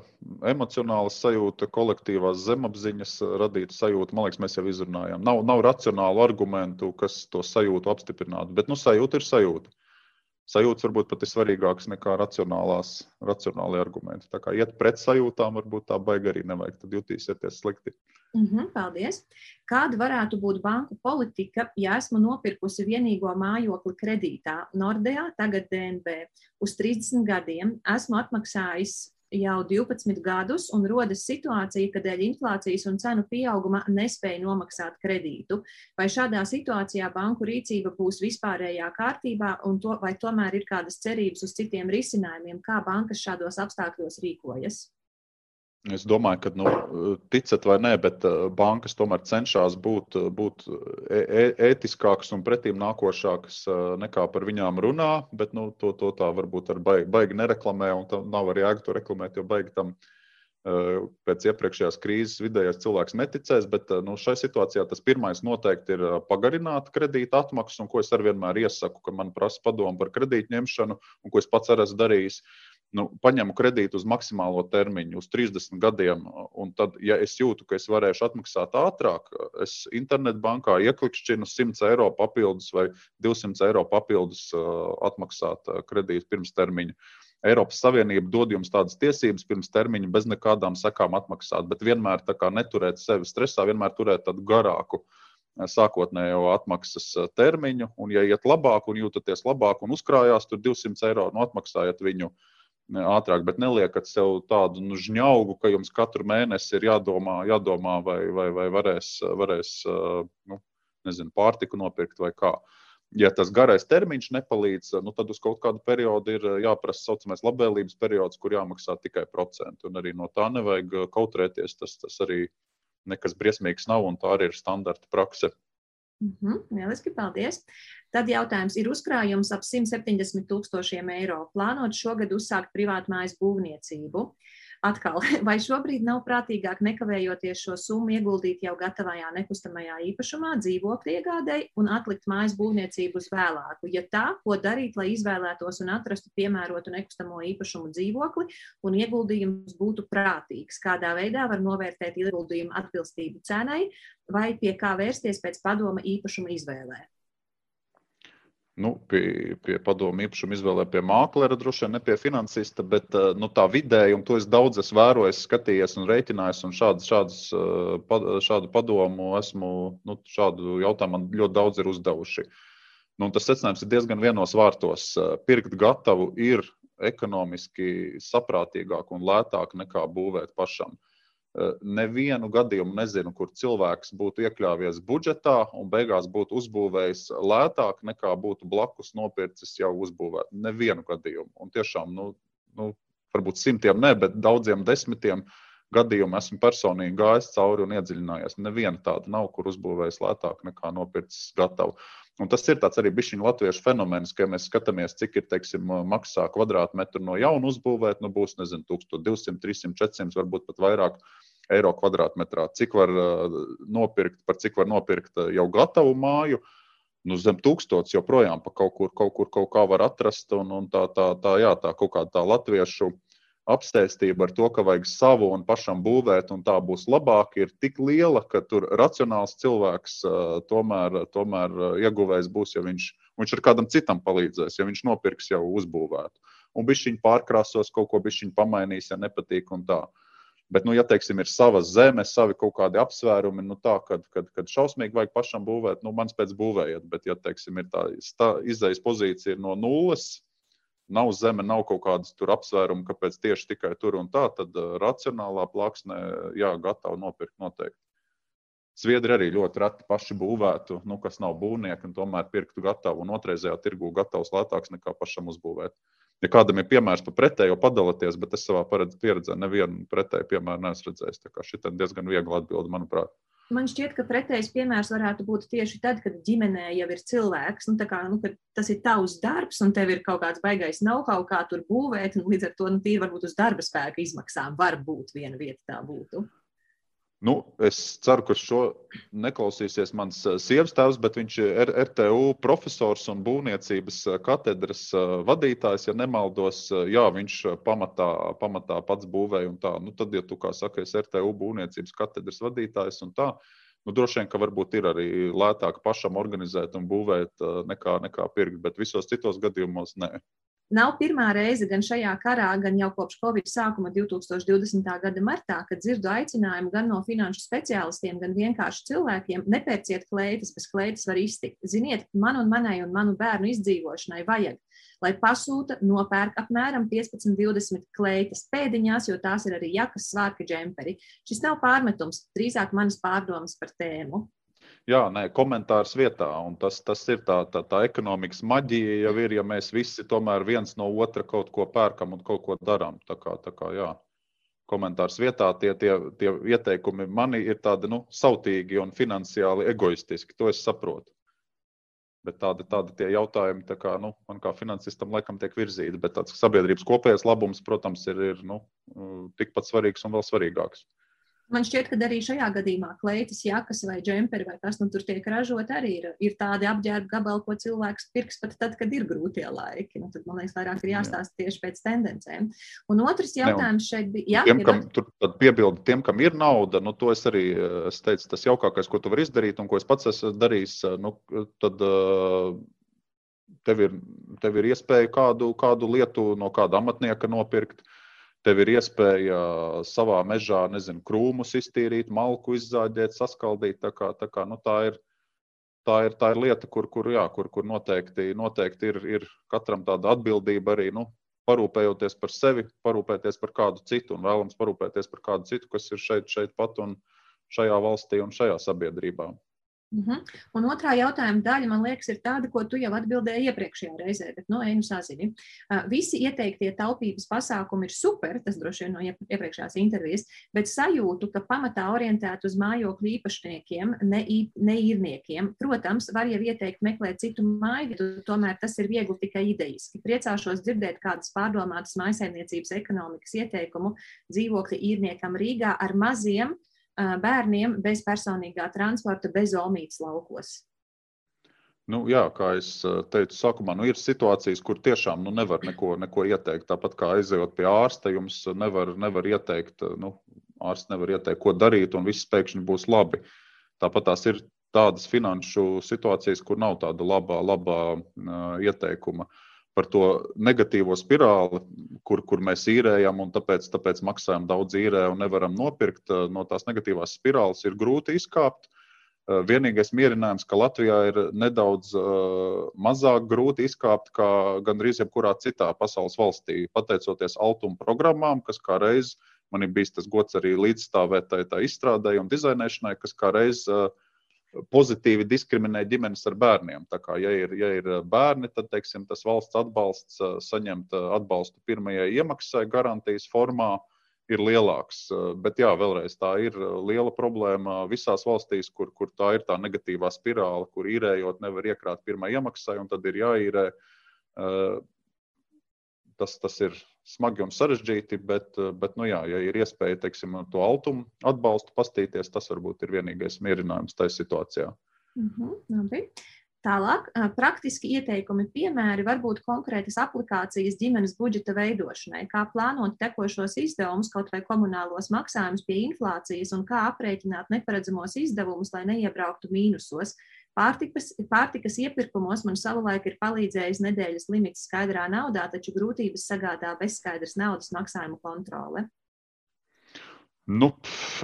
emocionāla sajūta, kolektīvās zemapziņas radīta sajūta. Man liekas, mēs jau izrunājām. Nav, nav racionālu argumentu, kas to sajūtu apstiprinātu, bet nu, sajūta ir sajūta. Sajūtas varbūt pat ir svarīgākas nekā racionāli argumenti. Tā kā iet pret sajūtām, varbūt tā baigā arī nevajag, tad jutīsieties slikti. Mm -hmm, paldies. Kāda varētu būt banku politika, ja esmu nopirkusi vienīgo mājokli kredītā Nordea, tagad DNB, uz 30 gadiem, esmu atmaksājis jau 12 gadus, un rodas situācija, ka dēļ inflācijas un cenu pieauguma nespēja nomaksāt kredītu. Vai šādā situācijā banku rīcība būs vispārējā kārtībā, to, vai tomēr ir kādas cerības uz citiem risinājumiem, kā bankas šādos apstākļos rīkojas? Es domāju, ka, nu, ticat vai nē, bet eh, bankas tomēr cenšas būt, būt e, e ētiskākas un pretīm nākošākas eh, nekā par viņām runā. Bet nu, to, to tā varbūt ar baigi, baigi nereklamē, un tam nav arī jēga to reklamēt, jo baigi tam eh, pēc iepriekšējās krīzes vidējais cilvēks neticēs. Bet nu, šai situācijā tas pirmais noteikti ir pagarināt kredīta atmaksu, un ko es arī vienmēr iesaku, ka man prasa padomu par kredītu ņemšanu, un ko es pats arī esmu darījis nu, paņemu kredītu uz maksimālo termiņu, uz 30 gadiem, un tad, ja es jūtu, ka es varēšu atmaksāt ātrāk, es internetbankā ieklikšķinu 100 eiro papildus vai 200 eiro papildus uh, atmaksāt uh, kredītu pirms termiņa. Eiropas Savienība dod jums tādas tiesības pirms termiņa bez nekādām sekām atmaksāt, bet vienmēr neturēt sevi stresā, vienmēr turēt tādu garāku uh, sākotnējo atmaksas termiņu, un, ja iet labāk un jūtaties labāk un uzkrājās tur 200 eiro, nu, atmaksājiet viņu uh, ātrāk, bet neliekat sev tādu nu, žņaugu, ka jums katru mēnesi ir jādomā, jādomā vai, vai, vai varēs, varēs nu, nezinu, pārtiku nopirkt vai kā. ja tas garais termiņš nepalīdz, nu, tad uz kaut kādu periodu ir jāprasa tā saucamais labvēlības periods, kur jāmaksā tikai procenti. Un arī no tā nevajag kautrēties. Tas, tas arī nekas briesmīgs nav, un tā arī ir standarta prakse. Mm -hmm, lieliski, paldies. Tad jautājums ir uzkrājums ap 170 tūkstošiem eiro. Plānot šogad uzsākt privātu mājas būvniecību. Atkal, <laughs> vai šobrīd nav prātīgāk nekavējoties šo summu ieguldīt jau gatavajā nekustamajā īpašumā, dzīvokļu iegādēji un atlikt mājas būvniecību uz vēlāku? Ja tā, ko darīt, lai izvēlētos un atrastu piemērotu nekustamo īpašumu dzīvokli un ieguldījums būtu prātīgs? Kādā veidā var novērtēt ieguldījumu atbilstību cenai vai pie kā vērsties pēc padoma īpašuma izvēlē? Nu, pie, pie padomu īpašuma izvēlē pie mākslinieka, droši vien ne pie finansista, bet eh, nu, tā vidēji, un to es daudz esmu vērojis, skatījies un rēķinājis, un šādu, šādus, eh, šādu padomu esmu, nu, šādu jautājumu man ļoti daudz ir uzdevuši. Nu, tas secinājums ir diezgan vienos vārtos. Eh, pirkt gatavu ir ekonomiski saprātīgāk un lētāk nekā būvēt pašam. Uh, nevienu gadījumu nezinu, kur cilvēks būtu iekļāvies budžetā un beigās būtu uzbūvējis lētāk nekā būtu blakus nopircis jau uzbūvēt. Nevienu gadījumu. Un tiešām, nu, nu, varbūt simtiem, ne, bet daudziem desmitiem gadījumu esmu personīgi gājis cauri un iedziļinājies. Neviena tāda nav, kur uzbūvējis lētāk nekā nopircis gatavu. Un tas ir arī bijis latviešu fenomens, ka mēs skatāmies, cik ir teiksim, maksā kvadrātmetru no jauna uzbūvēt. Nu, būs nezinu, 1200, 300, 400, varbūt pat vairāk eiro kvadrātmetrā. Cik var uh, nopirkt, par cik var nopirkt uh, jau gatavu māju. Nu, zem tūkstotis joprojām pa kaut kur, kaut kur kaut kā var atrast. Un, un tā, tā, tā, jā, tā kaut kāda tā latviešu apsēstība ar to, ka vajag savu un pašam būvēt, un tā būs labāk, ir tik liela, ka tur racionāls cilvēks tomēr, tomēr ieguvējs būs, ja viņš, viņš ar kādam citam palīdzēs, ja viņš nopirks jau uzbūvētu. Un viņš viņu pārkrāsos, kaut ko viņš pamainīs, ja nepatīk. Bet, nu, ja teiksim, ir savas zemes, savi kaut kādi apsvērumi, nu, tā, kad, kad, kad šausmīgi vajag pašam būvēt, nu, mans pēc būvējiet. Bet, ja teiksim, ir tā, tā izējas pozīcija no nulles, nav zeme, nav kaut kādas tur apsvērumi, kāpēc tieši tikai tur un tā, tad uh, racionālā plāksnē, jā, gatavi nopirkt noteikti. Zviedri arī ļoti reti paši būvētu, nu, kas nav būvnieki, un tomēr pirktu gatavu un otrreizējā tirgu gatavs lētāks nekā pašam uzbūvēt. Ja kādam ir piemērs par pretējo, padalieties, bet es savā pieredzē nevienu pretēju piemēru neesmu redzējis. Tā kā šī ir diezgan viegla atbilde, manuprāt. Man šķiet, ka pretējs piemērs varētu būt tieši tad, kad ģimenē jau ir cilvēks. Nu, kā, nu, tas ir tavs darbs, un tev ir kaut kāds baigais know-how, kā tur būvēt. Līdz ar to nu, tīri varbūt uz darba spēka izmaksām var būt viena vieta tā būtu. Nu, es ceru, ka šo neklausīsies mans eh, sievas tēvs, bet viņš ir RTU profesors un būvniecības eh, katedras eh, vadītājs. Ja nemaldos, jā, viņš pamatā, pamatā pats būvēja un tā. Nu, tad, ja tu kā saki, esi RTU būvniecības katedras vadītājs un tā, nu, droši vien, ka varbūt ir arī lētāk pašam organizēt un būvēt nekā, nekā pirkt, bet visos citos gadījumos nē. Nav pirmā reize gan šajā karā, gan jau kopš Covid sākuma 2020. gada martā, kad dzirdu aicinājumu gan no finanšu speciālistiem, gan vienkārši cilvēkiem nepērciet kleitas, bez kleitas var iztikt. Ziniet, man un manai un manu bērnu izdzīvošanai vajag, lai pasūta, nopērk apmēram 15-20 kleitas pēdiņās, jo tās ir arī jakas, svārki, džemperi. Šis nav pārmetums, drīzāk manas pārdomas par tēmu jā, nē, komentārs vietā. Tas, tas ir tā, tā, tā ekonomikas maģija, jau ir, ja mēs visi tomēr viens no otra kaut ko pērkam un kaut ko darām. Tā kā, tā kā, jā. Komentārs vietā, tie, tie, tie ieteikumi mani ir tādi nu, sautīgi un finansiāli egoistiski. To es saprotu. Bet tādi, tādi tie jautājumi, tā kā, nu, man kā finansistam, laikam tiek virzīti. Bet tāds sabiedrības kopējais labums, protams, ir, ir nu, tikpat svarīgs un vēl svarīgāks. Man šķiet, ka arī šajā gadījumā kleitas, jakas vai džemperi vai kas nu tur tiek ražot, arī ir, ir tādi apģērba gabali, ko cilvēks pirks pat tad, kad ir grūtie laiki. Nu, tad, man liekas, vairāk ir jāstāsta tieši pēc tendencēm. Un otrs jautājums ne, un, šeit bija. Tiem, kam, tur piebildi, tiem, kam ir nauda, nu, to es arī es teicu, tas jaukākais, ko tu vari izdarīt un ko es pats esmu darījis, nu, tad tev ir, tev ir iespēja kādu, kādu lietu no kāda amatnieka nopirkt. Uh, Tev ir iespēja savā mežā, nezinu, krūmus iztīrīt, malku izzāģēt, saskaldīt. Tā, kā, tā, kā, nu, tā, ir, tā, ir, tā ir lieta, kur, kur, jā, kur, kur noteikti, noteikti ir, ir katram tāda atbildība arī nu, parūpējoties par sevi, parūpēties par kādu citu un vēlams parūpēties par kādu citu, kas ir šeit, šeit pat un šajā valstī un šajā sabiedrībā. Uh -huh. Un otrā jautājuma daļa, man liekas, ir tāda, ko tu jau atbildēji iepriekšējā reizē, bet, ej, nu, sazini. Uh, visi ieteiktie taupības pasākumi ir super, tas droši vien no iepriekšējās intervijas, bet sajūtu, ka pamatā orientēti uz mājokļu īpašniekiem, ne, ne īrniekiem. Protams, var jau ieteikt meklēt citu māju, tomēr tas ir viegli tikai idejiski. Priecāšos dzirdēt kādas pārdomātas maisaimniecības ekonomikas ieteikumu dzīvokļa īrniekam Rīgā ar maziem bērniem bez personīgā transporta, bez omītas laukos? Nu, jā, kā jau teicu, sākumā nu, ir situācijas, kur tiešām nu, nevar neko, neko ieteikt. Tāpat kā aizejot pie ārsta, jums nevar, nevar ieteikt, nu, ārsts nevar ieteikt, ko darīt, un viss pēkšņi būs labi. Tāpat tās ir tādas finanšu situācijas, kur nav tāda labā, labā uh, ieteikuma. Uh, par to negatīvo spirāli, kur, kur mēs īrējam un tāpēc, tāpēc maksājam daudz īrē un nevaram nopirkt eh, no tās negatīvās spirāles, ir grūti izkāpt. Eh, vienīgais mierinājums, ka Latvijā ir nedaudz uh, mazāk grūti izkāpt kā gandrīz jebkurā citā pasaules valstī, pateicoties Altuma programmām, kas kā reiz man ir bijis tas gods arī līdzstāvēt tā, tā izstrādē un dizainēšanai, kas kā reiz uh, pozitīvi diskriminē ģimenes ar bērniem. Tā kā, ja ir, ja ir bērni, tad teiksim, tas valsts atbalsts saņemt atbalstu pirmajai iemaksai garantijas formā ir lielāks. Bet jā, vēlreiz tā ir liela problēma visās valstīs, kur, kur tā ir tā negatīvā spirāli, kur īrējot nevar iekrāt pirmā iemaksai un tad ir jāīrē tas, tas ir smagi un sarežģīti, bet, bet nu jā, ja ir iespēja teiksim, to altumu atbalstu pastīties, tas varbūt ir vienīgais mierinājums tajā situācijā. Mm -hmm, labi. Tālāk, praktiski ieteikumi, piemēri, varbūt konkrētas aplikācijas ģimenes budžeta veidošanai, kā plānot tekošos izdevumus, kaut vai komunālos maksājumus pie inflācijas, un kā aprēķināt neparedzamos izdevumus, lai neiebrauktu mīnusos. Pārtikas, pārtikas iepirkumos man savulaik ir palīdzējis nedēļas limits skaidrā naudā, taču grūtības sagādā bezskaidras naudas maksājuma kontrole. Nu,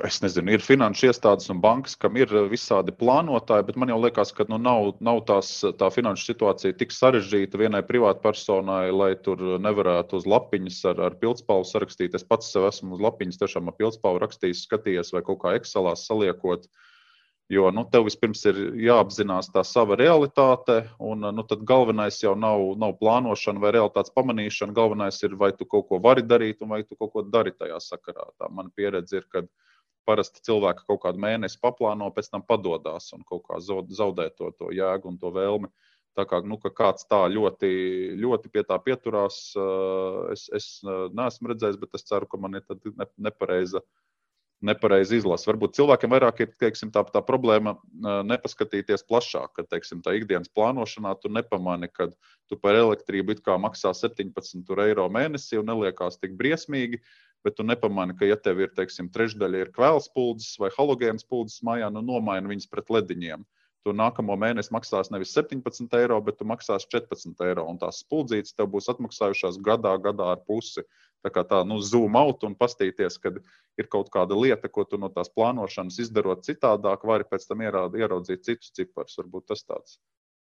es nezinu, ir finanšu iestādes un bankas, kam ir visādi plānotāji, bet man jau liekas, ka nu, nav, nav tās, tā finanšu situācija tik sarežģīta vienai privātpersonai, lai tur nevarētu uz lapiņas ar, ar pildspalvu sarakstīt. Es pats sev esmu uz lapiņas tiešām ar pildspalvu rakstījis, skatījies vai kaut kā Excelā saliekot. Uh, Jo nu, tev vispirms ir jāapzinās tā sava realitāte, un nu, tad galvenais jau nav, nav plānošana vai realitātes pamanīšana. Galvenais ir, vai tu kaut ko vari darīt, un vai tu kaut ko dari tajā sakarā. Tā mana pieredze ir, ka parasti cilvēki kaut kādu mēnesi paplāno, pēc tam padodas un kaut kā zaudē to, to jēgu un to vēlmi. Tā kā nu, kāds tā ļoti, ļoti pie tā pieturās, es, es neesmu redzējis, bet es ceru, ka man ir nepareiza. Ne nepareizi izlasa. Varbūt cilvēkiem vairāk ir teiksim, tā, tā problēma nepaskatīties plašāk, ka teiksim, tā ikdienas plānošanā tu nepamani, ka tu par elektrību maksā 17 eiro mēnesī un neliekās tik briesmīgi. Bet tu nepamani, ka, ja tev ir teiksim, trešdaļa ir kvēls puldzes vai halogēnas puldzes mājā, nu nomaini viņas pret lediņiem. Tu nākamo mēnesi maksās nevis 17 eiro, bet tu maksās 14 eiro. Un tās spuldzītes tev būs atmaksājušās gadā, gadā ar pusi. Tā kā tā, nu, zoom out un paskatīties, kad ir kaut kāda lieta, ko tu no tās plānošanas izdarot citādāk, vari pēc tam ieraudzīt citus ciparus. Varbūt tas tāds.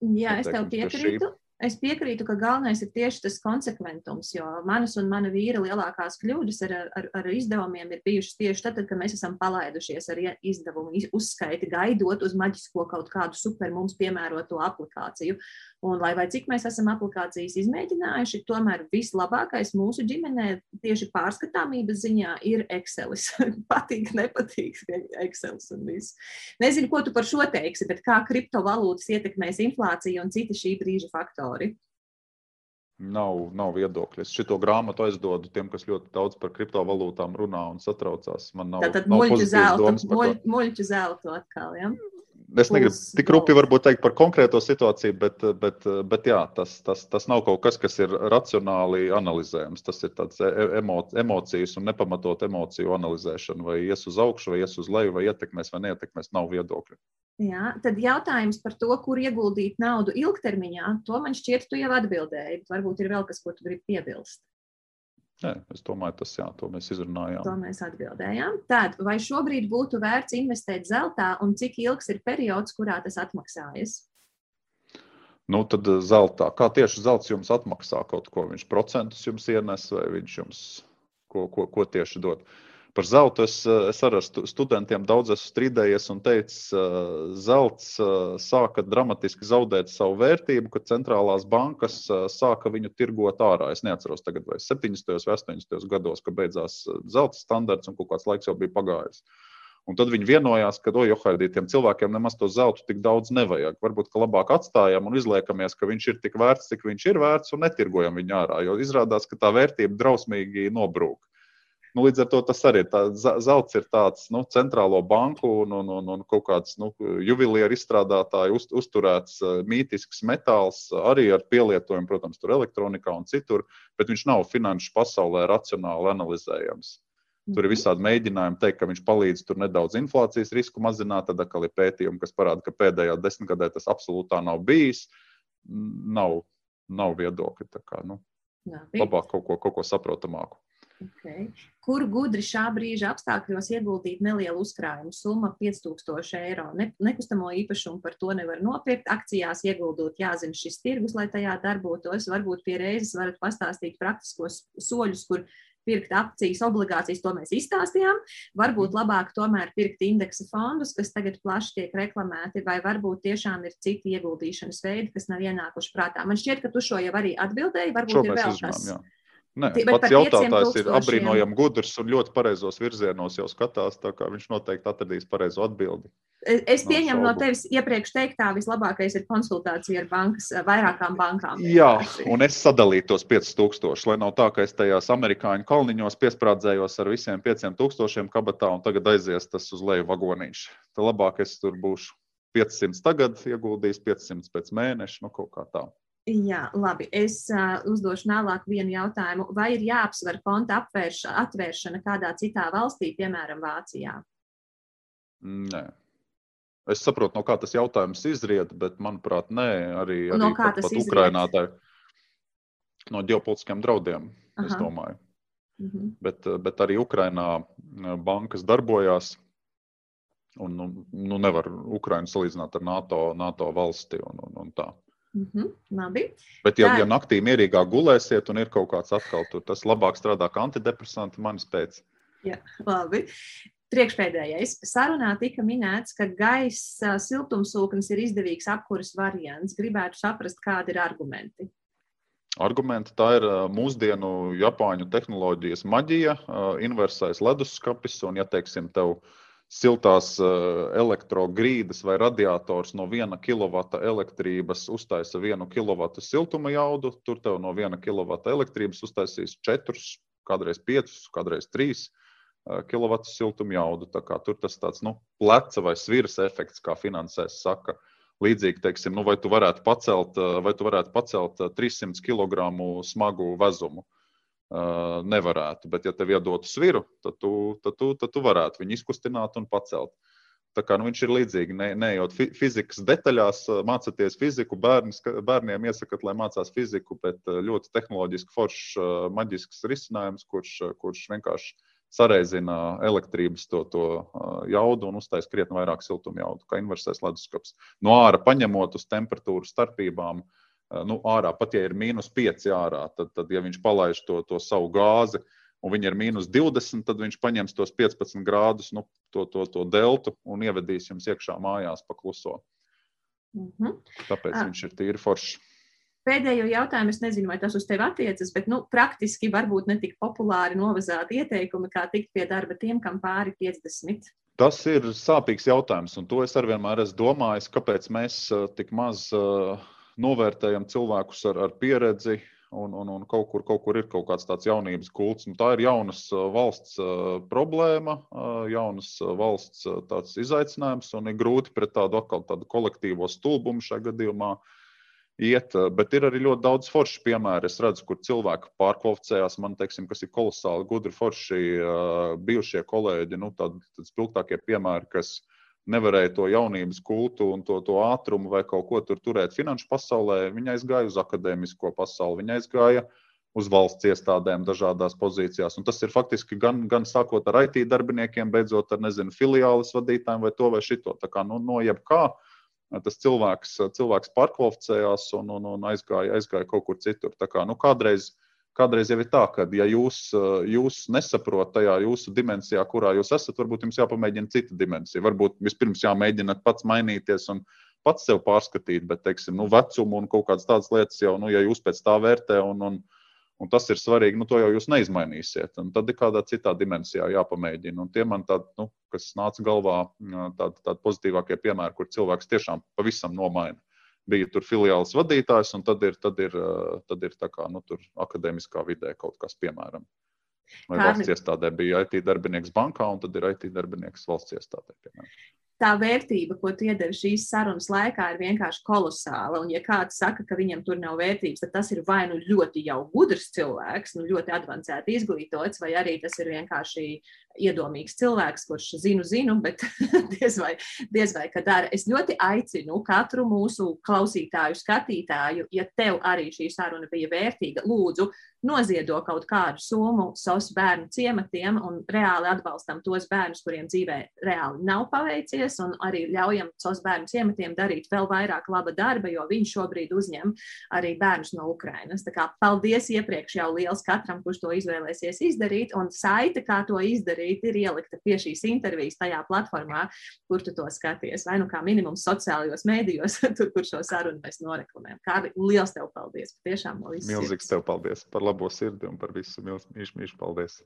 Jā, es tev piekrītu. Es piekrītu, ka galvenais ir tieši tas konsekventums, jo manas un mana vīra lielākās kļūdas ar, ar, ar izdevumiem ir bijušas tieši tad, kad mēs esam palaidušies ar izdevumu uzskaiti, gaidot uz maģisko kaut kādu super mums piemēroto aplikāciju. Un, lai vai cik mēs esam aplikācijas izmēģinājuši, tomēr vislabākais mūsu ģimenē tieši pārskatāmības ziņā ir Excel. <laughs> patīk, nepatīk Excel un viss. Nezinu, ko tu par šo teiksi, bet kā kriptovalūtas ietekmēs inflāciju un citi šī brīža faktori faktori? Nav, nav viedokļa. Es šo grāmatu aizdodu tiem, kas ļoti daudz par kriptovalūtām runā un satraucās. Man nav, Tātad nav muļķu zelta, muļ, muļķu zelta atkal. Ja? Es negribu tik rupi varbūt teikt par konkrēto situāciju, bet, bet, bet jā, tas, tas, tas nav kaut kas, kas ir racionāli analizējams. Tas ir tāds e, emo, emocijas un nepamatot emociju analizēšana. Vai ies uz augšu, vai ies uz leju, vai ietekmēs vai neietekmēs, nav viedokļa. Jā, tad jautājums par to, kur ieguldīt naudu ilgtermiņā, to man šķiet, tu jau atbildēji. Varbūt ir vēl kas, ko tu gribi piebilst. Nē, es domāju, tas jā, to mēs izrunājām. To mēs atbildējām. Tad, vai šobrīd būtu vērts investēt zeltā un cik ilgs ir periods, kurā tas atmaksājas? Nu, tad eh, zeltā. Kā tieši zelts jums atmaksā kaut ko? Viņš procentus jums ienes vai viņš jums ko, ko, ko tieši dod? Par zeltu es, es arī ar studentiem daudz esmu strīdējies un teicis, ka zelts sāka dramatiski zaudēt savu vērtību, kad centrālās bankas sāka viņu tirgot ārā. Es neatceros, tagad, vai 70. vai 80. gados, kad beidzās zelta standarts un kaut kāds laiks jau bija pagājis. Un tad viņi vienojās, ka, oi, Johaidī, tiem cilvēkiem nemaz to zeltu tik daudz nevajag. Varbūt, ka labāk atstājam un izliekamies, ka viņš ir tik vērts, cik viņš ir vērts, un netirgojam viņu ārā. Jo izrādās, ka tā vērtība drausmīgi nobrūk. Nu, līdz ar to tas arī ir. Zelts ir tāds nu, centrālo banku un, un, un, un kaut kāds nu, juvelieru izstrādātāju uz, uzturēts uh, mītisks metāls, arī ar pielietojumu, protams, tur elektronikā un citur, bet viņš nav finanšu pasaulē racionāli analizējams. Tur ir visādi mēģinājumi teikt, ka viņš palīdz tur nedaudz inflācijas risku mazināt. Tad atkal ir pētījumi, kas parāda, ka pēdējā desmitgadē tas absolūti nav bijis. Nav, nav viedokļi. Kā, nu, labāk kaut ko, kaut ko saprotamāku. Okay. Kur gudri šā brīža apstākļos ieguldīt nelielu uzkrājumu summu 5000 eiro? Ne, nekustamo īpašumu par to nevar nopirkt. Akcijās ieguldot, jāzina šis tirgus, lai tajā darbotos. Varbūt pie reizes varat pastāstīt praktiskos soļus, kur pirkt akcijas, obligācijas, to mēs izstāstījām. Varbūt labāk tomēr pirkt indeksa fondus, kas tagad plaši tiek reklamēti, vai varbūt tiešām ir citi ieguldīšanas veidi, kas nav ienākuši prātā. Man šķiet, ka tu šo jau arī atbildēji. Varbūt šo ir vēl kas. Jā. Nē, Tie, pats jautājums ir apbrīnojami gudrs un ļoti pareizos virzienos jau skatās. Viņš noteikti atradīs pareizo atbildi. Es pieņemu no, no tevis iepriekš teiktā, vislabākais ir konsultācija ar bankas, vairākām bankām. Jā, un es sadalīju tos 5000, lai nav tā, ka es tajās amerikāņu kalniņos piesprādzējos ar visiem 5000 kabatā un tagad aizies tas uz leju vagonīšu. Tad labāk es tur būšu 500 tagad, ieguldījis 500 pēc mēneša, nu kaut kā tā. Jā, labi. Es uh, uzdošu vēlāk vienu jautājumu. Vai ir jāapsver konta apvērš, atvēršana kādā citā valstī, piemēram, Vācijā? Nē. Es saprotu, no kā tas jautājums izriet, bet, manuprāt, nē, arī, arī no pat, pat Ukrainā tā ir no ģeopolitiskiem draudiem, Aha. es domāju. Mm -hmm. bet, bet arī Ukrainā bankas darbojās. Un, nu, nu nevar Ukraiņu salīdzināt ar NATO, NATO valsti un, un, un tā. Mm -hmm, labi. Bet, ja, ja naktī mierīgāk gulēsiet un ir kaut kāds atkal tur, tas labāk strādā kā antidepresanti manis pēc. Jā, labi. Priekšpēdējais. Sarunā tika minēts, ka gaisa siltumsūknis ir izdevīgs apkuras variants. Gribētu saprast, kādi ir argumenti. Argumenti tā ir mūsdienu Japāņu tehnoloģijas maģija, inversais leduskapis. Un, ja teiksim, tev ir siltās eh, elektrogrīdas vai radiators no 1 kW elektrības uztaisa 1 kW siltuma jaudu, tur tev no 1 kW elektrības uztaisīs 4, kādreiz 5, kādreiz 3 kW siltuma jaudu. Tur tas tāds nu, pleca vai sviras efekts, kā finansēs saka. Līdzīgi, teiksim, nu, vai tu varētu pacelt, vai tu varētu pacelt 300 kg smagu vezumu. Uh, uh, nevarētu. Bet, ja tev iedotu sviru, tad tu, tad, tu, tad tu varētu viņu izkustināt un pacelt. Tā kā nu, viņš ir līdzīgs, ne, neejot fizikas detaļās, mācāties fiziku. Bērnis, bērniem iesakāt, lai mācās fiziku, bet ļoti tehnoloģiski foršs, maģisks risinājums, kurš, kurš vienkārši sareizina elektrības to, to jaudu un uztaisīs krietni vairāk siltuma jaudu, kā inversēs leduskapis. No ārā paņemot uz temperatūru starpībām, uh, nu, ārā, pat ja ir mīnus 5 ārā, tad, tad ja viņš palaiž to, to savu gāzi un viņi ir mīnus 20, tad viņš paņems tos 15 grādus, nu, to, to, to deltu un ievedīs jums iekšā mājās pa kluso. Mm -hmm. Tāpēc ah. viņš ir tīri foršs. Pēdējo jautājumu es nezinu, vai tas uz tevi attiecas, bet nu, praktiski varbūt ne tik populāri novazāti ieteikumi, kā tikt pie darba tiem, kam pāri 50. Tas ir sāpīgs jautājums, un to es arī vienmēr esmu domājis, kāpēc mēs uh, tik maz uh, novērtējam cilvēkus ar, ar pieredzi, un, un, un kaut, kur, kaut kur ir kaut kāds tāds jaunības kults. Un tā ir jaunas valsts problēma, jaunas valsts izaicinājums, un ir grūti pret tādu atkal tādu kolektīvo stulbumu šajā gadījumā iet. Bet ir arī ļoti daudz foršu piemēru. Es redzu, kur cilvēki pārkvalificējās. Man, teiksim, kas ir kolosāli gudri, forši bijušie kolēģi, nu, tādi spilgtākie piemēri, kas nevarēja to jaunības kultu un to, to ātrumu vai kaut ko tur turēt finanšu pasaulē. Viņa aizgāja uz akadēmisko pasauli, viņa aizgāja uz valsts iestādēm dažādās pozīcijās. Un tas ir faktiski gan, gan sākot ar IT darbiniekiem, beidzot ar nezinu, filiāles vadītājiem vai to vai šito. Tā kā nu, no jebkā tas cilvēks, cilvēks pārkvalificējās un, un, un aizgāja, aizgāja kaut kur citur. Tā kā, nu, kādreiz kādreiz jau ir tā, ka, ja jūs, jūs nesaprotat tajā jūsu dimensijā, kurā jūs esat, varbūt jums jāpamēģina cita dimensija. Varbūt vispirms jāmēģina pats mainīties un pats sev pārskatīt, bet, teiksim, nu, vecumu un kaut kādas tādas lietas jau, nu, ja jūs pēc tā vērtē un, un, un tas ir svarīgi, nu, to jau jūs neizmainīsiet. Un tad ir kādā citā dimensijā jāpamēģina. Un tie man tādi, nu, kas nāca galvā, tādi, tādi pozitīvākie piemēri, kur cilvēks tiešām pavisam nomaina bija tur filiāls vadītājs, un tad ir, tad ir, tad ir kā, nu, akadēmiskā vidē kaut kas, piemēram. Vai valsts iestādē bija IT darbinieks bankā, un tad ir IT darbinieks valsts iestādē. Piemēram tā vērtība, ko tu iedari šīs sarunas laikā, ir vienkārši kolosāla. Un, ja kāds saka, ka viņam tur nav vērtības, tad tas ir vai nu ļoti jau gudrs cilvēks, nu ļoti avansēti izglītots, vai arī tas ir vienkārši iedomīgs cilvēks, kurš zinu, zinu, bet <laughs> diez vai, diez vai ka dara. Es ļoti aicinu katru mūsu klausītāju, skatītāju, ja tev arī šī saruna bija vērtīga, lūdzu, noziedo kaut kādu summu savus bērnu ciematiem un reāli atbalstam tos bērnus, kuriem dzīvē reāli nav paveicies, un arī ļaujam savus bērnu ciematiem darīt vēl vairāk laba darba, jo viņi šobrīd uzņem arī bērnus no Ukrainas. Tā kā paldies iepriekš jau liels katram, kurš to izvēlēsies izdarīt, un saite, kā to izdarīt, ir ielikta pie šīs intervijas tajā platformā, kur tu to skaties, vai nu kā minimums sociālajos mēdījos, <laughs> tur, kur šo sarunu mēs noreklamējam. Kā liels tev paldies! Patiešām no visas. Milzīgs tev paldies par labo sirdi un par visu mīļš, mīļš, paldies!